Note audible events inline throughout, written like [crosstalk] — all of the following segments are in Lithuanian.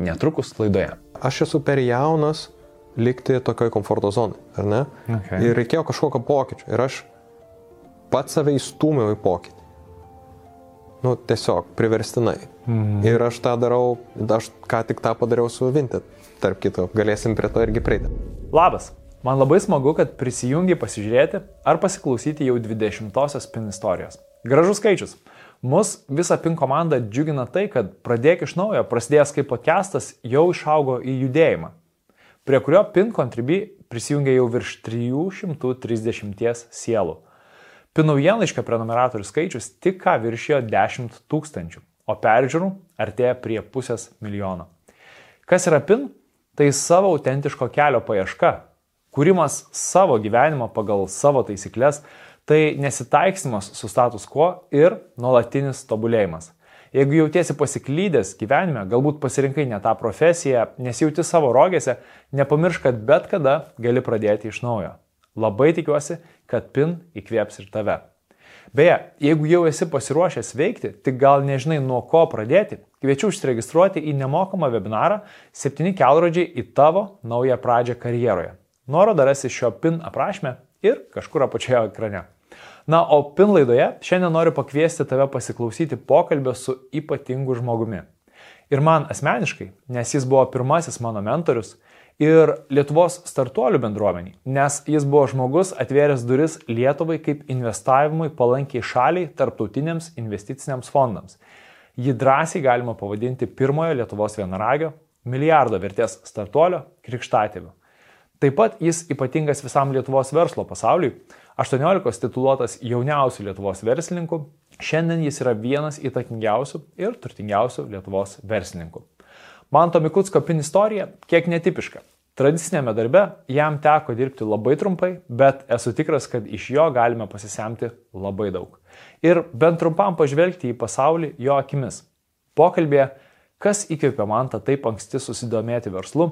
netrukus laidoje. Aš esu per jaunas likti tokioj komforto zonai, ar ne? Okay. Ir reikėjo kažkokio pokyčio. Ir aš pats save įstūmiau į pokytį. Nu, tiesiog, priverstinai. Mhm. Ir aš tą darau, aš ką tik tą padariau su Vinted. Tarp kito, galėsim prie to irgi prieiti. Labas. Man labai smagu, kad prisijungi pasižiūrėti ar pasiklausyti jau 20-osios PIN istorijos. Gražus skaičius. Mus visą PIN komandą džiugina tai, kad pradėk iš naujo, prasidėjęs kaip podcastas, jau išaugo į judėjimą, prie kurio PIN kontribi prisijungia jau virš 330 sielų. PIN naujienlaiškio prenumeratorių skaičius tik ką viršijo 10 tūkstančių, o peržiūrų artėja prie pusės milijono. Kas yra PIN? Tai savo autentiško kelio paieška, kūrimas savo gyvenimo pagal savo taisyklės, tai nesitaiksnimas su status quo ir nuolatinis tobulėjimas. Jeigu jautiesi pasiklydęs gyvenime, galbūt pasirinkai ne tą profesiją, nesijauti savo rogėse, nepamiršk, kad bet kada gali pradėti iš naujo. Labai tikiuosi, kad PIN įkvėps ir tave. Beje, jeigu jau esi pasiruošęs veikti, tik gal nežinai nuo ko pradėti, kviečiu užsiregistruoti į nemokamą webinarą 7 kelrodžiai į tavo naują pradžią karjeroje. Nuorodą rasi šio PIN aprašymę ir kažkur apačioje ekrane. Na, o PIN laidoje šiandien noriu pakviesti tave pasiklausyti pokalbio su ypatingu žmogumi. Ir man asmeniškai, nes jis buvo pirmasis mano mentorius ir Lietuvos startuolių bendruomeniai, nes jis buvo žmogus atvėręs duris Lietuvai kaip investavimui palankiai šaliai tarptautiniams investiciniams fondams. Jį drąsiai galima pavadinti pirmojo Lietuvos vienaragio, milijardo vertės startuolio krikštatėviu. Taip pat jis ypatingas visam Lietuvos verslo pasauliui. 18 tituluotas jauniausių Lietuvos verslininkų, šiandien jis yra vienas įtakingiausių ir turtingiausių Lietuvos verslininkų. Manto Mikutsko pin istorija kiek netipiška. Tradicinėme darbe jam teko dirbti labai trumpai, bet esu tikras, kad iš jo galime pasisemti labai daug. Ir bent trumpam pažvelgti į pasaulį jo akimis. Pokalbėje, kas įkvėpė man tą taip anksti susidomėti verslu,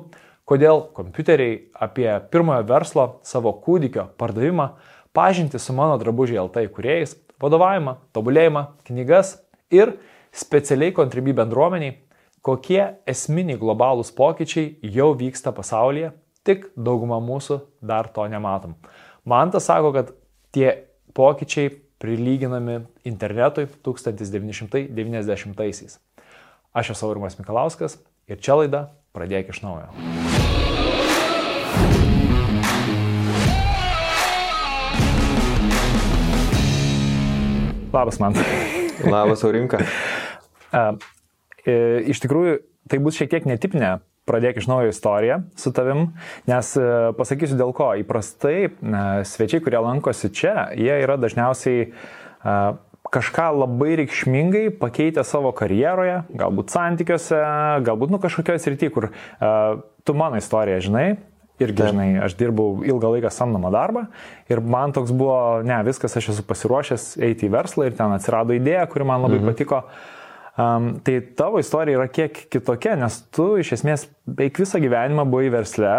kodėl kompiuteriai apie pirmojo verslo savo kūdikio pardavimą, pažinti su mano drabužiai LT įkūrėjais, vadovavimą, tobulėjimą, knygas ir specialiai kontribį bendruomeniai, kokie esminiai globalūs pokyčiai jau vyksta pasaulyje, tik dauguma mūsų dar to nematom. Man tas sako, kad tie pokyčiai prilyginami internetui 1990-aisiais. Aš esu Aurimas Mikalauskas ir čia laida Pradėk iš naujo. Labas man. Labas, Aurinka. [laughs] E, iš tikrųjų, tai bus šiek tiek netipinė pradėk iš naujo istoriją su tavim, nes e, pasakysiu dėl ko. Įprastai svečiai, kurie lankosi čia, jie yra dažniausiai kažką labai reikšmingai pakeitę savo karjeroje, galbūt santykiuose, galbūt nu kažkokioje srityje, kur tu mano istoriją žinai, irgi, žinai, aš dirbau ilgą laiką samdomą darbą ir man toks buvo, ne, viskas, aš esu pasiruošęs eiti į verslą ir ten atsirado idėja, kuri man labai mhm. patiko. Um, tai tavo istorija yra kiek kitokia, nes tu iš esmės beveik visą gyvenimą buvai versle,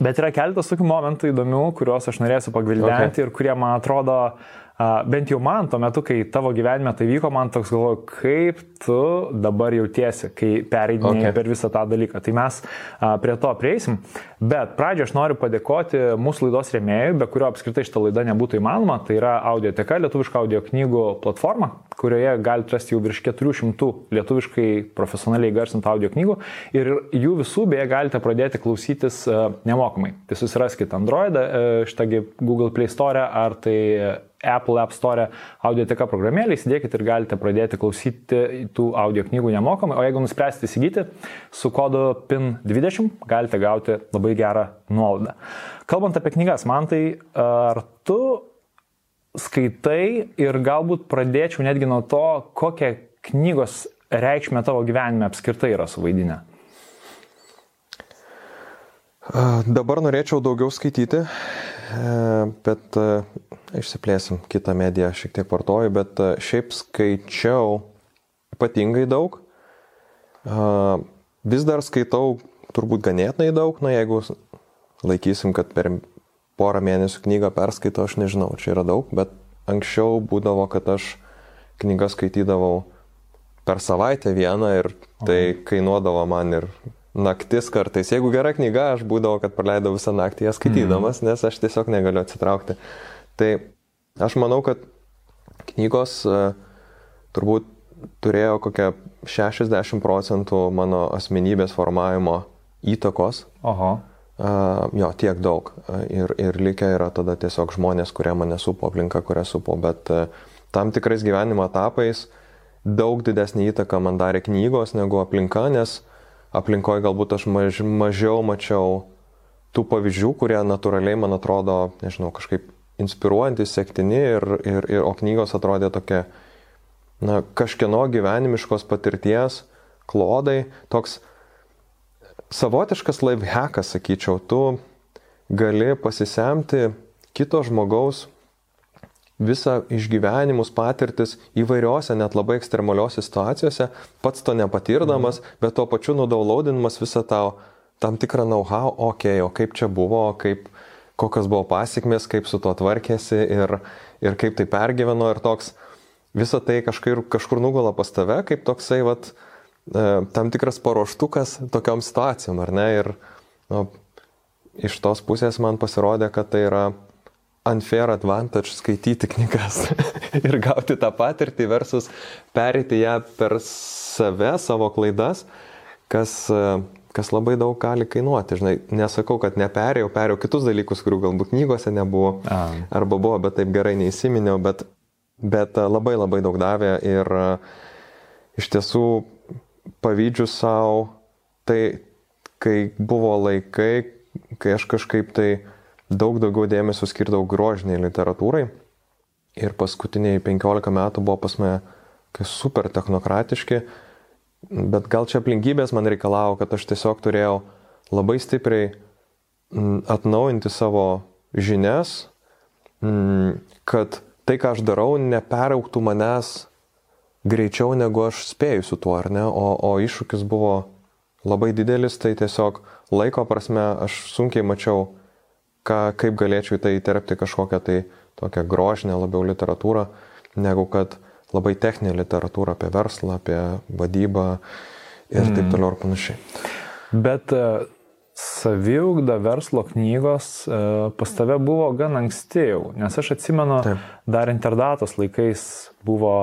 bet yra keletas tokių momentų įdomių, kuriuos aš norėsiu pagvildenti okay. ir kurie man atrodo uh, bent jau man tuo metu, kai tavo gyvenime tai vyko, man toks galvoju, kaip tu dabar jautiesi, kai pereidinėjai okay. per visą tą dalyką. Tai mes a, prie to prieisim. Bet pradžioje aš noriu padėkoti mūsų laidos rėmėjui, be kurio apskritai šitą laidą nebūtų įmanoma. Tai yra audioteka, lietuviška audio knygų platforma, kurioje galite rasti jau virš 400 lietuviškai profesionaliai garsintų audio knygų. Ir jų visų beje galite pradėti klausytis a, nemokamai. Tai susiraskite Android, šitągi Google Play Store ar tai Apple App Store audioteka programėlį, įsidėkit ir galite pradėti klausyti tų audio knygų nemokamai, o jeigu nuspręsite įsigyti, su kodu PIN20 galite gauti labai gerą nuolaidą. Kalbant apie knygas, man tai ar tu skaitai ir galbūt pradėčiau netgi nuo to, kokią knygos reikšmę tavo gyvenime apskritai yra suvaidinę? Dabar norėčiau daugiau skaityti, bet išsiplėsim kitą mediją, šiek tiek vartoju, bet e, šiaip skaičiau ypatingai daug. Vis dar skaitau turbūt ganėtinai daug, na jeigu laikysim, kad per porą mėnesių knygą perskaitau, aš nežinau, čia yra daug, bet anksčiau būdavo, kad aš knygą skaitydavau per savaitę vieną ir tai kainuodavo man ir naktis kartais. Jeigu gera knyga, aš būdavo, kad praleidau visą naktį ją skaitydamas, nes aš tiesiog negaliu atsitraukti. Tai aš manau, kad knygos uh, turbūt turėjo kokią 60 procentų mano asmenybės formavimo įtakos. Oho. Uh, jo, tiek daug. Uh, ir, ir likę yra tada tiesiog žmonės, kurie mane supo, aplinka, kurią supo. Bet uh, tam tikrais gyvenimo etapais daug didesnį įtaką man darė knygos negu aplinka, nes aplinkoje galbūt aš maž, mažiau mačiau tų pavyzdžių, kurie natūraliai, man atrodo, nežinau, kažkaip inspiruojantis, sektini ir, ir, ir o knygos atrodė tokia uh, na, kažkieno gyvenimiškos patirties klodai, toks savotiškas lifehackas, sakyčiau, tu gali pasisemti kito žmogaus visą išgyvenimus, patirtis įvairiose, net labai ekstremaliuose situacijose, pats to nepatirdamas, mhm. bet tuo pačiu nudaulaudinamas visą tau tam tikrą know-how, okei, okay, o kaip čia buvo, kaip, kokios buvo pasiekmes, kaip su tuo tvarkėsi ir, ir kaip tai pergyveno ir toks, visa tai kažkur, kažkur nugula pas tave, kaip toksai, vat, e, tam tikras paruoštukas tokiam situacijom, ar ne? Ir nu, iš tos pusės man pasirodė, kad tai yra unfair advantage skaityti knygas [laughs] ir gauti tą patirtį versus perėti ją per save, savo klaidas, kas, kas labai daug gali kainuoti. Žinai, nesakau, kad neperėjau, perėjau kitus dalykus, kurių galbūt knygose nebuvo, A. arba buvo, bet taip gerai neįsiminiau, bet bet labai labai daug davė ir iš tiesų pavydžiu savo, tai kai buvo laikai, kai aš kažkaip tai daug daugiau dėmesio skirdavau grožiniai literatūrai ir paskutiniai 15 metų buvo pas mane super technokratiški, bet gal čia aplinkybės man reikalavo, kad aš tiesiog turėjau labai stipriai atnaujinti savo žinias, kad tai, ką aš darau, neperauktų manęs greičiau, negu aš spėju su tuo, ar ne? O, o iššūkis buvo labai didelis, tai tiesiog laiko prasme aš sunkiai mačiau, ką, kaip galėčiau į tai įterpti kažkokią tai tokią grožinę labiau literatūrą, negu kad labai techninę literatūrą apie verslą, apie vadybą ir mm. taip toliau ir panašiai. Bet saviugda verslo knygos e, pas tave buvo gan anksti jau, nes aš atsimenu, Taip. dar interdatos laikais buvo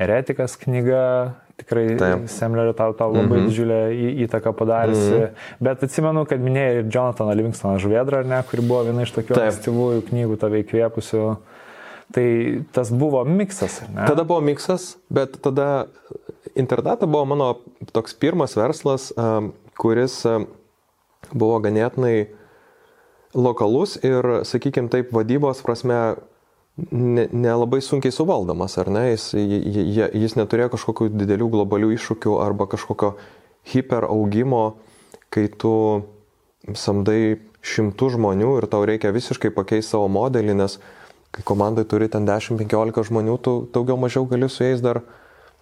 eretikas knyga, tikrai Semlerio tau, tau labai mm -hmm. didžiulę įtaką padariusi, mm -hmm. bet atsimenu, kad minėjai ir Jonathaną Livingstoną Žuvedrą, ne, kuri buvo viena iš tokių ankstyvųjų knygų tave įkvėpusių. Tai tas buvo miksas. Ne? Tada buvo miksas, bet tada Interdata buvo mano toks pirmas verslas, kuris buvo ganėtinai lokalus ir, sakykime taip, vadybos prasme nelabai ne, ne sunkiai suvaldomas, ar ne? Jis, jis neturėjo kažkokių didelių globalių iššūkių arba kažkokio hiperaugimo, kai tu samdai šimtų žmonių ir tau reikia visiškai pakeisti savo modelį, nes kai komandai turi ten 10-15 žmonių, tu daugiau mažiau gali su jais dar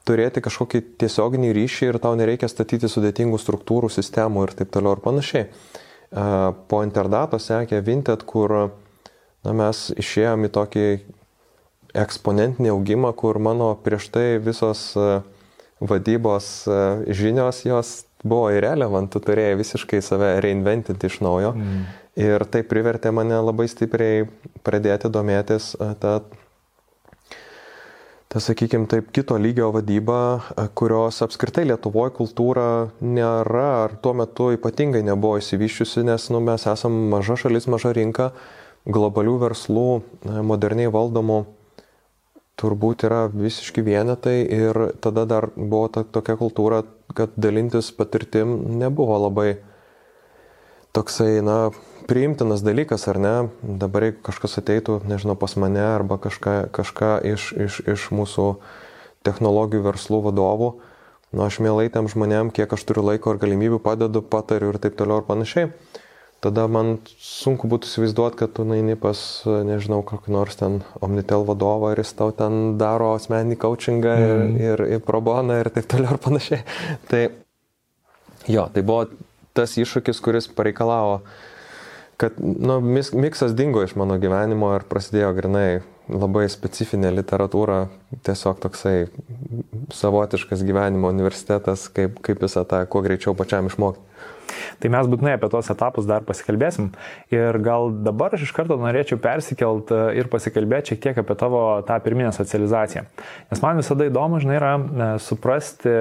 turėti kažkokį tiesioginį ryšį ir tau nereikia statyti sudėtingų struktūrų, sistemų ir taip toliau ir panašiai. Po interdato sekė Vinted, kur na, mes išėjom į tokį eksponentinį augimą, kur mano prieš tai visos vadybos žinios jos buvo irrelevant, tu turėjai visiškai save reinventinti iš naujo. Mm. Ir tai privertė mane labai stipriai pradėti domėtis tą ta, sakykime, taip, kito lygio vadyba, kurios apskritai Lietuvoje kultūra nėra ar tuo metu ypatingai nebuvo įsivyščiusi, nes nu, mes esame maža šalis, maža rinka, globalių verslų, moderniai valdomų turbūt yra visiški vienetai ir tada dar buvo ta, tokia kultūra, kad dalintis patirtim nebuvo labai toksai, na, priimtinas dalykas, ar ne? Dabar jeigu kažkas ateitų, nežinau, pas mane arba kažką, kažką iš, iš, iš mūsų technologijų verslų vadovų, nu, aš mielai tam žmonėm, kiek aš turiu laiko ir galimybių padedu, patariu ir taip toliau ir panašiai. Tada man sunku būtų įsivaizduoti, kad tu naini pas, nežinau, kokį nors ten Omnitel vadovą ir jis tau ten daro asmeninį coachingą mm. ir, ir, ir proboną ir taip toliau ir panašiai. Tai jo, tai buvo tas iššūkis, kuris pareikalavo kad nu, miksas dingo iš mano gyvenimo ir prasidėjo grinai labai specifinė literatūra, tiesiog toksai savotiškas gyvenimo universitetas, kaip, kaip visą tą kuo greičiau pačiam išmokti. Tai mes būtinai apie tos etapus dar pasikalbėsim. Ir gal dabar aš iš karto norėčiau persikelt e, ir pasikalbėti šiek tiek apie tavo tą pirminę socializaciją. Nes man visada įdomu, žinai, yra e, suprasti,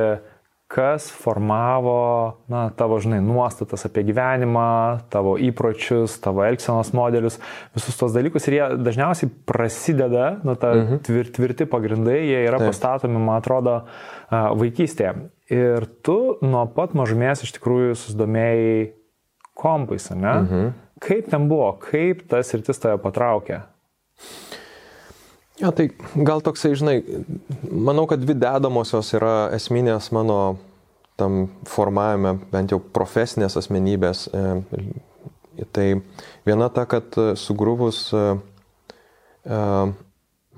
kas formavo na, tavo, žinai, nuostatas apie gyvenimą, tavo įpročius, tavo elgsenos modelius, visus tos dalykus ir jie dažniausiai prasideda, nu, ta mhm. tvir, tvirti pagrindai, jie yra Taip. pastatomi, man atrodo, vaikystėje. Ir tu nuo pat mažumės iš tikrųjų susidomėjai kompais, ne? Mhm. Kaip ten buvo, kaip tas rytis tave patraukė? Ja, tai gal toksai, žinai, manau, kad dvi dedamosios yra esminės mano tam formavime, bent jau profesinės asmenybės. E, tai viena ta, kad sugrūvus e, e,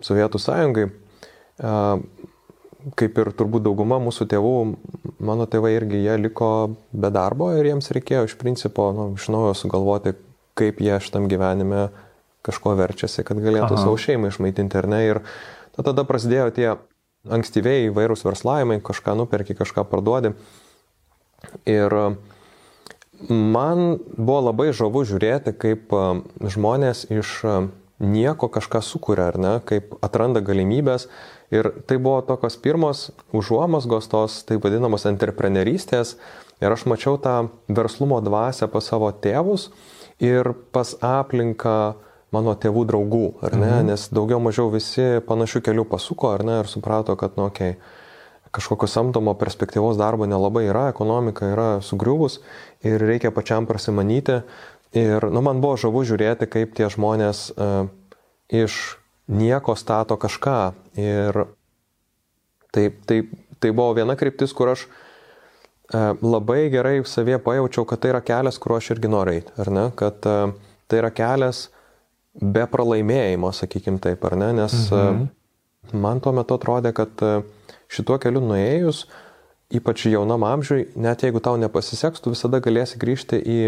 Sovietų sąjungai, kaip ir turbūt dauguma mūsų tėvų, mano tėvai irgi jie liko be darbo ir jiems reikėjo iš principo nu, iš naujo sugalvoti, kaip jie šitam gyvenime kažko verčiasi, kad galėtų Aha. savo šeimą išmaitinti ar ne. Ir tada prasidėjo tie ankstyviai įvairūs verslavimai, kažką nuperki, kažką parduodi. Ir man buvo labai žavu žiūrėti, kaip žmonės iš nieko kažką sukuria, ar ne, kaip atranda galimybės. Ir tai buvo tokios pirmos užuomasgos tos, tai vadinamos entreprenerystės. Ir aš mačiau tą verslumo dvasę pas savo tėvus ir pas aplinką mano tėvų draugų, ar ne, mhm. nes daugiau mažiau visi panašių kelių pasuko, ar ne, ir suprato, kad, nu, okei, okay, kažkokio samdomo perspektyvos darbo nelabai yra, ekonomika yra sugriuvus ir reikia pačiam prasimanyti. Ir, nu, man buvo žavu žiūrėti, kaip tie žmonės uh, iš nieko stato kažką. Ir tai, tai, tai buvo viena kryptis, kur aš uh, labai gerai savie pajaučiau, kad tai yra kelias, kuriuo aš irgi noriu eiti, ar ne, kad uh, tai yra kelias, be pralaimėjimo, sakykim taip, ar ne? Nes mhm. Man tuo metu atrodė, kad e, šituo keliu nuėjus, ypač jaunam amžiui, net jeigu tau nepasiseks, tu visada galėsi grįžti į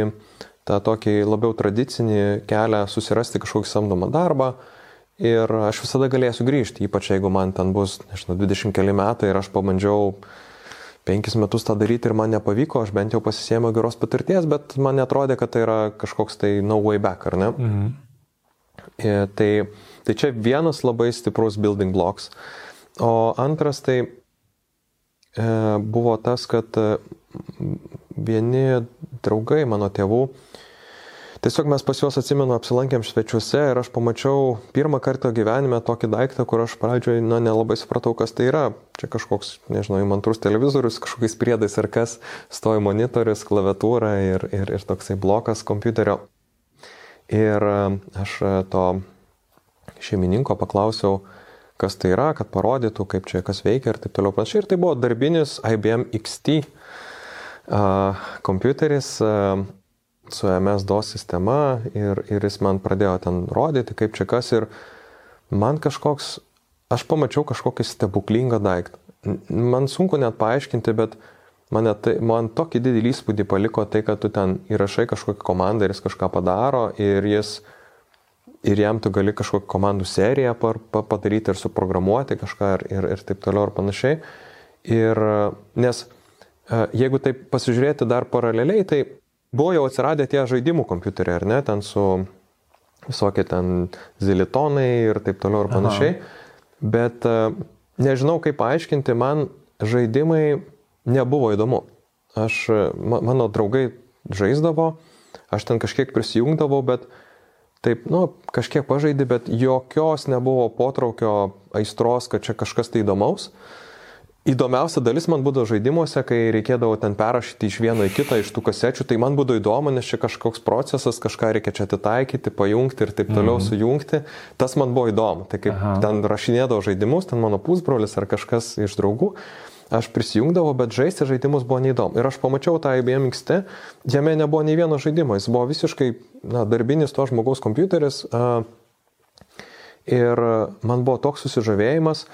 tą tokį labiau tradicinį kelią, susirasti kažkokį samdomą darbą. Ir aš visada galėsiu grįžti, ypač jeigu man ten bus, nežinau, 20 keli metai ir aš pabandžiau penkis metus tą daryti ir man nepavyko, aš bent jau pasisėmiau geros patirties, bet man netrodė, kad tai yra kažkoks tai no way back, ar ne? Mhm. E, tai, tai čia vienas labai stiprus building blocks. O antras tai e, buvo tas, kad e, vieni draugai mano tėvų, tiesiog mes pas juos atsimenu apsilankėm svečiuose ir aš pamačiau pirmą kartą gyvenime tokį daiktą, kur aš pradžioje, na, nelabai supratau, kas tai yra. Čia kažkoks, nežinau, įmantrus televizorius, kažkokiais priedais ar kas, stovi monitorius, klaviatūra ir, ir, ir toksai blokas kompiuterio. Ir e, aš e, to šeimininko paklausiau, kas tai yra, kad parodytų, kaip čia kas veikia ir taip toliau panašiai. Ir tai buvo darbinis IBM XT uh, kompiuteris uh, su MS-DOS sistema ir, ir jis man pradėjo ten rodyti, kaip čia kas ir man kažkoks, aš pamačiau kažkokį stebuklingą daiktą. Man sunku net paaiškinti, bet uh, Mane tai, man tokį didelį įspūdį paliko tai, kad tu ten įrašai kažkokią komandą ir jis kažką padaro ir jis ir jam tu gali kažkokią komandų seriją par, pa, padaryti ir suprogramuoti kažką ir, ir, ir taip toliau ir panašiai. Ir nes e, jeigu taip pasižiūrėti dar paraleliai, tai buvo jau atsiradę tie žaidimų kompiuteriai, ar ne, ten su visokie ten zilitonai ir taip toliau ir panašiai. Aha. Bet e, nežinau kaip paaiškinti, man žaidimai nebuvo įdomu. Aš, mano draugai žaisdavo, aš ten kažkiek prisijungdavau, bet taip, nu, kažkiek pažaidė, bet jokios nebuvo potraukio aistros, kad čia kažkas tai įdomaus. Įdomiausia dalis man būdavo žaidimuose, kai reikėdavo ten perrašyti iš vieno į kitą iš tų kasečių, tai man būdavo įdomu, nes čia kažkoks procesas, kažką reikia čia atitaikyti, pajungti ir taip toliau mm. sujungti. Tas man buvo įdomu. Tai kaip Aha. ten rašinėdavo žaidimus, ten mano pusbrolis ar kažkas iš draugų, aš prisijungdavau, bet žaisti žaidimus buvo neįdomu. Ir aš pamačiau tą IBM XT, jame nebuvo nei vieno žaidimo, jis buvo visiškai na, darbinis to žmogaus kompiuteris. A, ir man buvo toks susižavėjimas.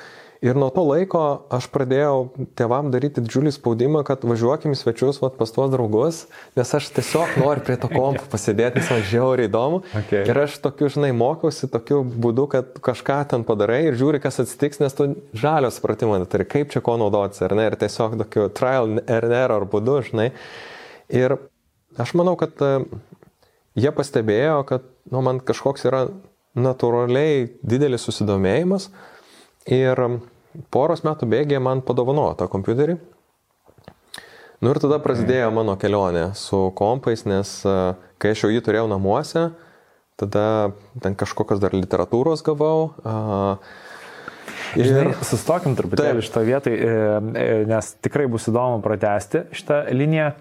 Ir nuo to laiko aš pradėjau tėvam daryti didžiulį spaudimą, kad važiuokim į svečius vat, pas tuos draugus, nes aš tiesiog noriu prie to kompo [laughs] pasėdėti, nes man žiauriai įdomu. Okay. Ir aš tokiu, žinai, mokiausi tokiu būdu, kad kažką ten padarai ir žiūri, kas atsitiks, nes tu žalio supratimo neturi, kaip čia ko naudotis, ar ne, ir tiesiog tokiu trial and error būdu, žinai. Ir aš manau, kad e, jie pastebėjo, kad nu, man kažkoks yra natūraliai didelis susidomėjimas ir poros metų bėgėje man padovanojo tą kompiuterį. Nu ir tada prasidėjo mano kelionė su kompais, nes e, kai aš jau jį turėjau namuose, tada ten kažkokios dar literatūros gavau. Ir Žinai, sustokim truputėlį šitą vietą, e, e, nes tikrai bus įdomu pratesti šitą liniją,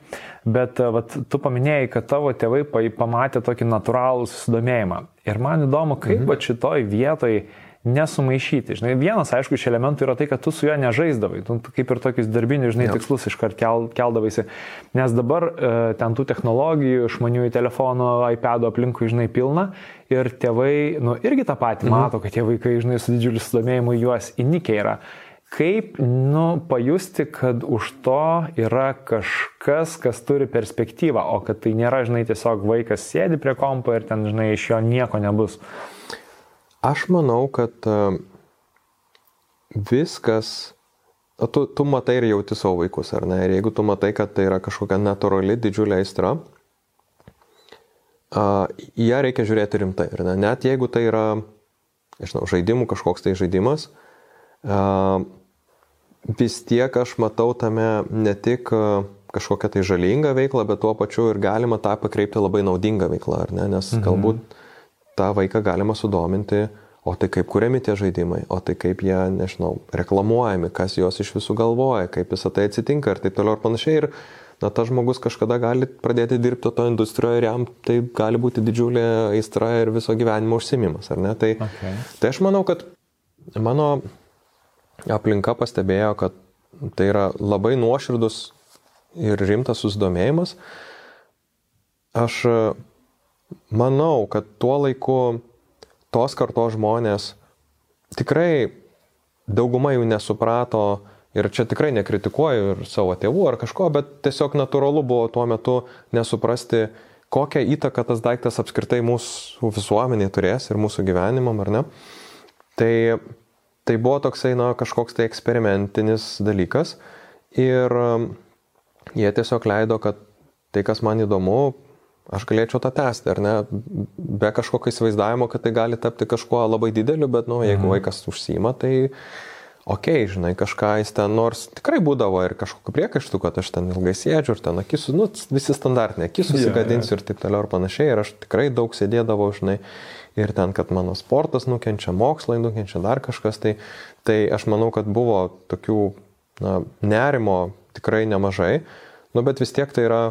bet vat, tu paminėjai, kad tavo tėvai pamatė tokį natūralų susidomėjimą. Ir man įdomu, kaip mhm. šitoj vietoj nesumaišyti. Žinai, vienas, aišku, iš elementų yra tai, kad tu su juo nežaisdavai, tu kaip ir tokius darbinius, žinai, Jop. tikslus iškart kel, keldavaisi. Nes dabar e, ten tų technologijų, išmaniųjų telefonų, iPad aplinkui, žinai, pilna ir tėvai, nu, irgi tą patį mhm. mato, kad tie vaikai, žinai, su didžiuliu sudomėjimu juos įnikę yra. Kaip, nu, pajusti, kad už to yra kažkas, kas turi perspektyvą, o kad tai nėra, žinai, tiesiog vaikas sėdi prie kompo ir ten, žinai, iš jo nieko nebus. Aš manau, kad e, viskas, tu, tu matai ir jauti savo vaikus, ar ne? Ir jeigu tu matai, kad tai yra kažkokia natūrali didžiulė aistra, ją reikia žiūrėti rimtai. Ir ne? net jeigu tai yra, nežinau, žaidimų kažkoks tai žaidimas, vis tiek aš matau tame ne tik kažkokią tai žalingą veiklą, bet tuo pačiu ir galima tą pakreipti labai naudingą veiklą, ar ne? Nes mhm. Tą vaiką galima sudominti, o tai kaip kuriami tie žaidimai, o tai kaip jie, nežinau, reklamuojami, kas juos iš visų galvoja, kaip visą tai atsitinka ir taip toliau ir panašiai. Ir na, tas žmogus kažkada gali pradėti dirbti to industrijoje ir jam tai gali būti didžiulė aistra ir viso gyvenimo užsimimas, ar ne? Tai, okay. tai aš manau, kad mano aplinka pastebėjo, kad tai yra labai nuoširdus ir rimtas susidomėjimas. Aš manau, kad tuo laiku tos kartos žmonės tikrai dauguma jų nesuprato ir čia tikrai nekritikuoju ir savo tėvų ar kažko, bet tiesiog natūralu buvo tuo metu nesuprasti, kokią įtaką tas daiktas apskritai mūsų visuomeniai turės ir mūsų gyvenimam, ar ne. Tai, tai buvo toksai, na, kažkoks tai eksperimentinis dalykas ir um, jie tiesiog leido, kad tai, kas man įdomu, aš galėčiau tą tęsti, ar ne, be kažkokio įsivaizdavimo, kad tai gali tapti kažkuo labai dideliu, bet, nu, jeigu mhm. vaikas užsima, tai okei, okay, žinai, kažką jis ten, nors tikrai būdavo ir kažkokiu priekaištu, kad aš ten ilgai sėdžiu ir ten akis, nu, visi standartiniai, akis susigadinsiu yeah, yeah. ir taip toliau ir panašiai, ir aš tikrai daug sėdėdavau, žinai, ir ten, kad mano sportas nukenčia, mokslai nukenčia, dar kažkas, tai, tai aš manau, kad buvo tokių, na, nerimo tikrai nemažai, nu, bet vis tiek tai yra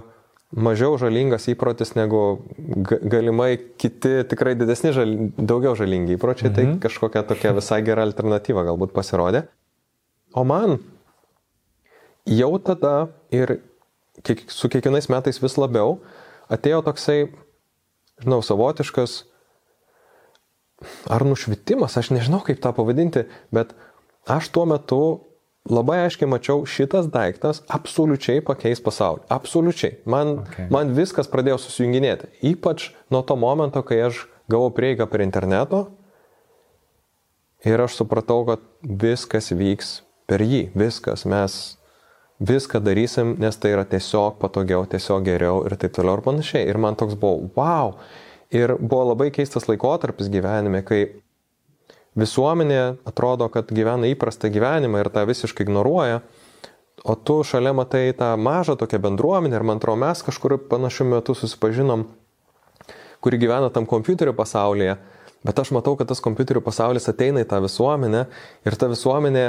mažiau žalingas įprotis negu galimai kiti tikrai didesni, žal, daugiau žalingi įpročiai, tai mhm. tai kažkokia tokia visai gera alternatyva galbūt pasirodė. O man jau tada ir kiek, su kiekvienais metais vis labiau atėjo toksai, žinau, savotiškas ar nušvitimas, aš nežinau kaip tą pavadinti, bet aš tuo metu labai aiškiai mačiau, šitas daiktas absoliučiai pakeis pasaulį. Absoliučiai. Man, okay. man viskas pradėjo susijunginėti. Ypač nuo to momento, kai aš gavau prieigą prie interneto ir aš supratau, kad viskas vyks per jį. Viskas. Mes viską darysim, nes tai yra tiesiog patogiau, tiesiog geriau ir taip toliau ir panašiai. Ir man toks buvo, wow. Ir buvo labai keistas laikotarpis gyvenime, kai visuomenė atrodo, kad gyvena įprastą gyvenimą ir tą visiškai ignoruoja, o tu šalia matai tą mažą tokią bendruomenę ir man atrodo mes kažkur panašiu metu susipažinom, kuri gyvena tam kompiuterių pasaulyje, bet aš matau, kad tas kompiuterių pasaulis ateina į tą visuomenę ir ta visuomenė,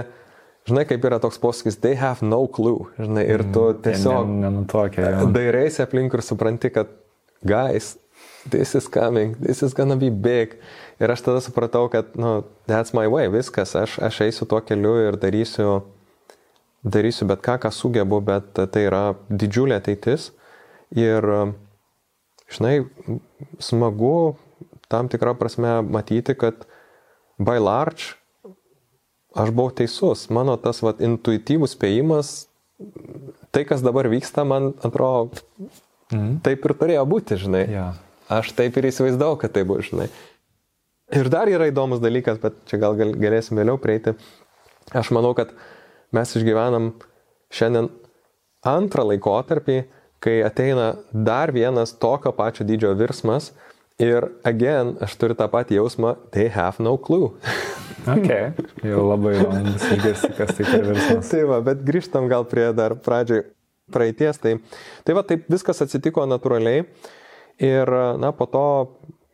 žinai, kaip yra toks posakis, they have no clue, žinai, ir tu mm, tiesiog ja, dairaisi aplink ir supranti, kad guys, this is coming, this is gonna be big. Ir aš tada supratau, kad, nu, that's my way, viskas, aš, aš eisiu tuo keliu ir darysiu, darysiu bet ką, ką sugebu, bet tai yra didžiulė ateitis. Ir, žinai, smagu tam tikrą prasme matyti, kad by large aš buvau teisus, mano tas vat, intuityvus spėjimas, tai kas dabar vyksta, man atrodo, mm. taip ir turėjo būti, žinai. Yeah. Aš taip ir įsivaizdavau, kad tai bus, žinai. Ir dar yra įdomus dalykas, bet čia gal galėsim vėliau prieiti. Aš manau, kad mes išgyvenam šiandien antrą laikotarpį, kai ateina dar vienas tokio pačio dydžio virsmas ir, again, aš turiu tą patį jausmą, they have no clue. [laughs] ok, jau labai įdomu išgirsti, kas tai per virsmas. tai va, bet grįžtam gal prie dar pradžioj praeities. Tai, tai va, taip viskas atsitiko natūraliai ir, na, po to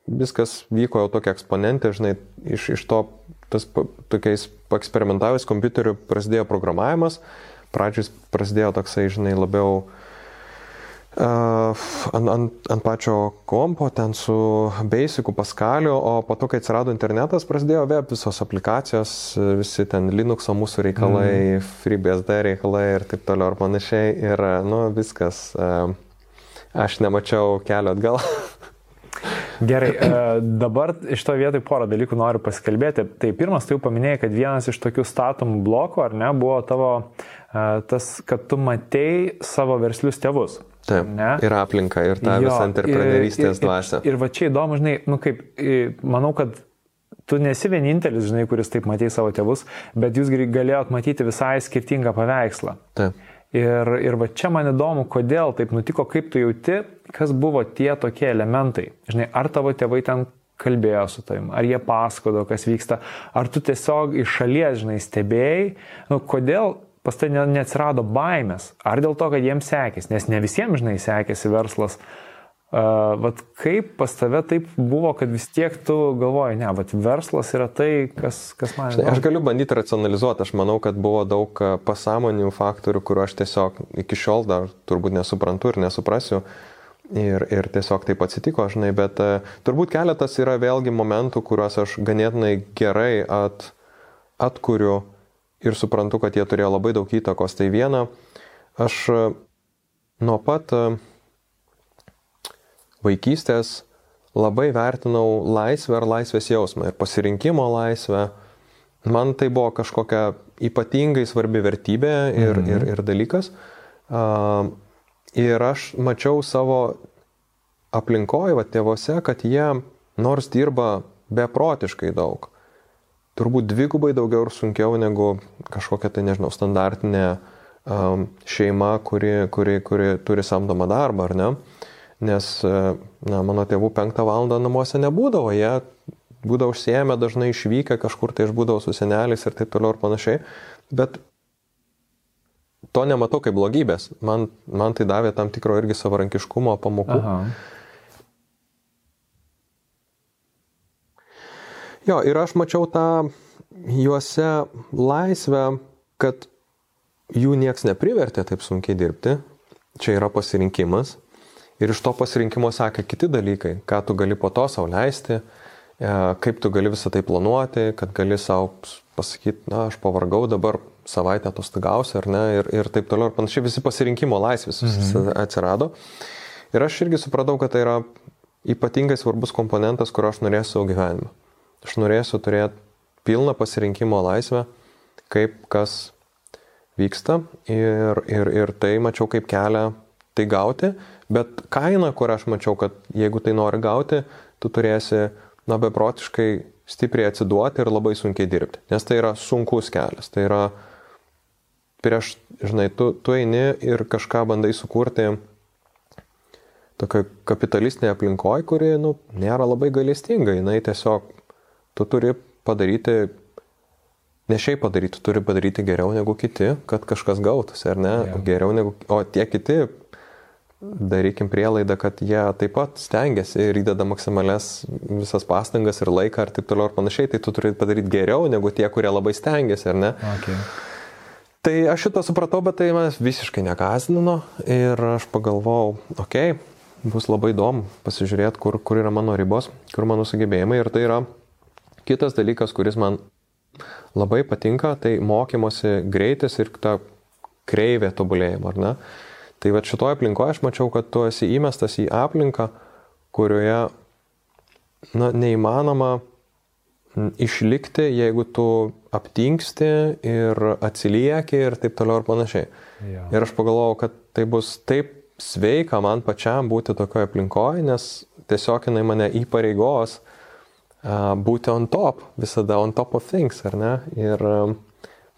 viskas vyko jau tokia eksponentė, žinai, iš, iš to, tas tokiais eksperimentavęs kompiuteriu prasidėjo programavimas, pradžiais prasidėjo toksai, žinai, labiau uh, ant, ant, ant pačio kompo, ten su Basic'u, Pascaliu, o po to, kai atsirado internetas, prasidėjo web visos aplikacijos, visi ten Linux'o mūsų reikalai, mm. FreeBSD reikalai ir taip toliau ir panašiai. Ir, nu, viskas. Uh, aš nemačiau kelio atgal. [laughs] Gerai, e, dabar iš to vietoj porą dalykų noriu pasikalbėti. Tai pirmas, tu jau paminėjai, kad vienas iš tokių statomų blokų, ar ne, buvo tavo e, tas, kad tu matei savo verslius tėvus. Taip, ne? ir aplinka, ir tą jo, visą entrepreneurystės dvasę. Ir, ir, ir va čia įdomu, žinai, nu kaip, manau, kad tu nesi vienintelis, žinai, kuris taip matei savo tėvus, bet jūs galėjot matyti visai skirtingą paveikslą. Taip. Ir, ir va čia man įdomu, kodėl taip nutiko, kaip tu jauti, kas buvo tie tokie elementai. Žinai, ar tavo tėvai ten kalbėjo su tavim, ar jie pasakodo, kas vyksta, ar tu tiesiog iš šalies, žinai, stebėjai, nu, kodėl pas tai neatsirado baimės, ar dėl to, kad jiems sekėsi, nes ne visiems, žinai, sekėsi verslas, uh, vat kaip pas tave taip buvo, kad vis tiek tu galvoji, ne, vat verslas yra tai, kas, kas man. Žinai, aš galiu bandyti racionalizuoti, aš manau, kad buvo daug pasąmoninių faktorių, kuriuo aš tiesiog iki šiol dar turbūt nesuprantu ir nesuprasiu. Ir, ir tiesiog taip atsitiko, žinai, bet uh, turbūt keletas yra vėlgi momentų, kuriuos aš ganėtinai gerai at, atkuriu ir suprantu, kad jie turėjo labai daug įtakos. Tai viena, aš uh, nuo pat uh, vaikystės labai vertinau laisvę ar laisvės jausmą ir pasirinkimo laisvę. Man tai buvo kažkokia ypatingai svarbi vertybė ir, mhm. ir, ir dalykas. Uh, ir aš mačiau savo aplinkoje, va tėvose, kad jie nors dirba beprotiškai daug, turbūt dvigubai daugiau ir sunkiau negu kažkokia tai, nežinau, standartinė um, šeima, kuri, kuri, kuri turi samdomą darbą, ar ne? Uh, nes na, mano tėvų penktą valandą namuose nebūdavo, jie būdavo užsiemę, dažnai išvykę kažkur, tai aš būdavau su seneliais ir taip toliau ir panašiai, bet to nematau kaip blogybės, man, man tai davė tam tikro irgi savarankiškumo pamokų. Aha. Jo, ir aš mačiau tą juose laisvę, kad jų nieks neprivertė taip sunkiai dirbti, čia yra pasirinkimas, Ir iš to pasirinkimo sakė kiti dalykai, ką tu gali po to savo leisti, e, kaip tu gali visą tai planuoti, kad gali savo pasakyti, na, aš pavargau, dabar savaitę atostogausiu ar ne, ir, ir taip toliau ir panašiai, visi pasirinkimo laisvės mhm. atsirado. Ir aš irgi supratau, kad tai yra ypatingai svarbus komponentas, kurio aš norėsiu savo gyvenime. Aš norėsiu turėti pilną pasirinkimo laisvę, kaip kas vyksta ir, ir, ir tai mačiau kaip kelią tai gauti Bet kaina, kur aš mačiau, kad jeigu tai nori gauti, tu turėsi, na, beprotiškai stipriai atsiduoti ir labai sunkiai dirbti. Nes tai yra sunkus kelias. Tai yra prieš, žinai, tu, tu eini ir kažką bandai sukurti tokio kapitalistinėje aplinkoje, kuri, nu, nėra labai galestinga. Jis tiesiog, tu turi padaryti, ne šiaip padaryti, tu turi padaryti geriau negu kiti, kad kažkas gautųsi, ar ne? Yeah. Geriau negu, o tie kiti darykim prielaidą, kad jie taip pat stengiasi ir įdeda maksimales visas pastangas ir laiką ir taip toliau ir panašiai, tai tu turi padaryti geriau negu tie, kurie labai stengiasi, ar ne? Okay. Tai aš šito supratau, bet tai manęs visiškai negazdino ir aš pagalvojau, okei, okay, bus labai įdomu pasižiūrėti, kur, kur yra mano ribos, kur mano sugebėjimai ir tai yra kitas dalykas, kuris man labai patinka, tai mokymosi greitis ir ta kreivė tobulėjimo, ar ne? Tai va šitoje aplinkoje aš mačiau, kad tu esi įmestas į aplinką, kurioje na, neįmanoma išlikti, jeigu tu aptinksti ir atsilieki ir taip toliau ir panašiai. Jo. Ir aš pagalvojau, kad tai bus taip sveika man pačiam būti tokioje aplinkoje, nes tiesiog jinai mane įpareigos būti on top, visada on top of things, ar ne? Ir uh,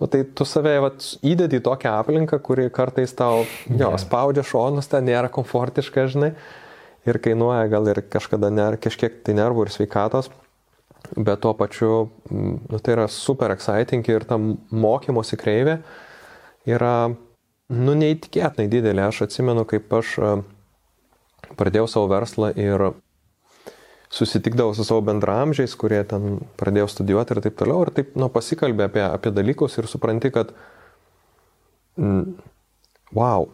nu, tai tu save vat, įdedi į tokią aplinką, kuri kartais tau, jo, spaudžia šonus, ten nėra komfortiška, žinai, ir kainuoja gal ir kažkada ner, kažkiek tai nervų ir sveikatos. Bet tuo pačiu, mm, nu, tai yra super exciting ir ta mokymosi kreivė yra, nu, neįtikėtinai didelė. Aš atsimenu, kaip aš a, pradėjau savo verslą ir susitikdavau su savo bendramžiais, kurie ten pradėjo studijuoti ir taip toliau. Ir taip, nu, pasikalbė apie, apie dalykus ir supranti, kad, mm, wow,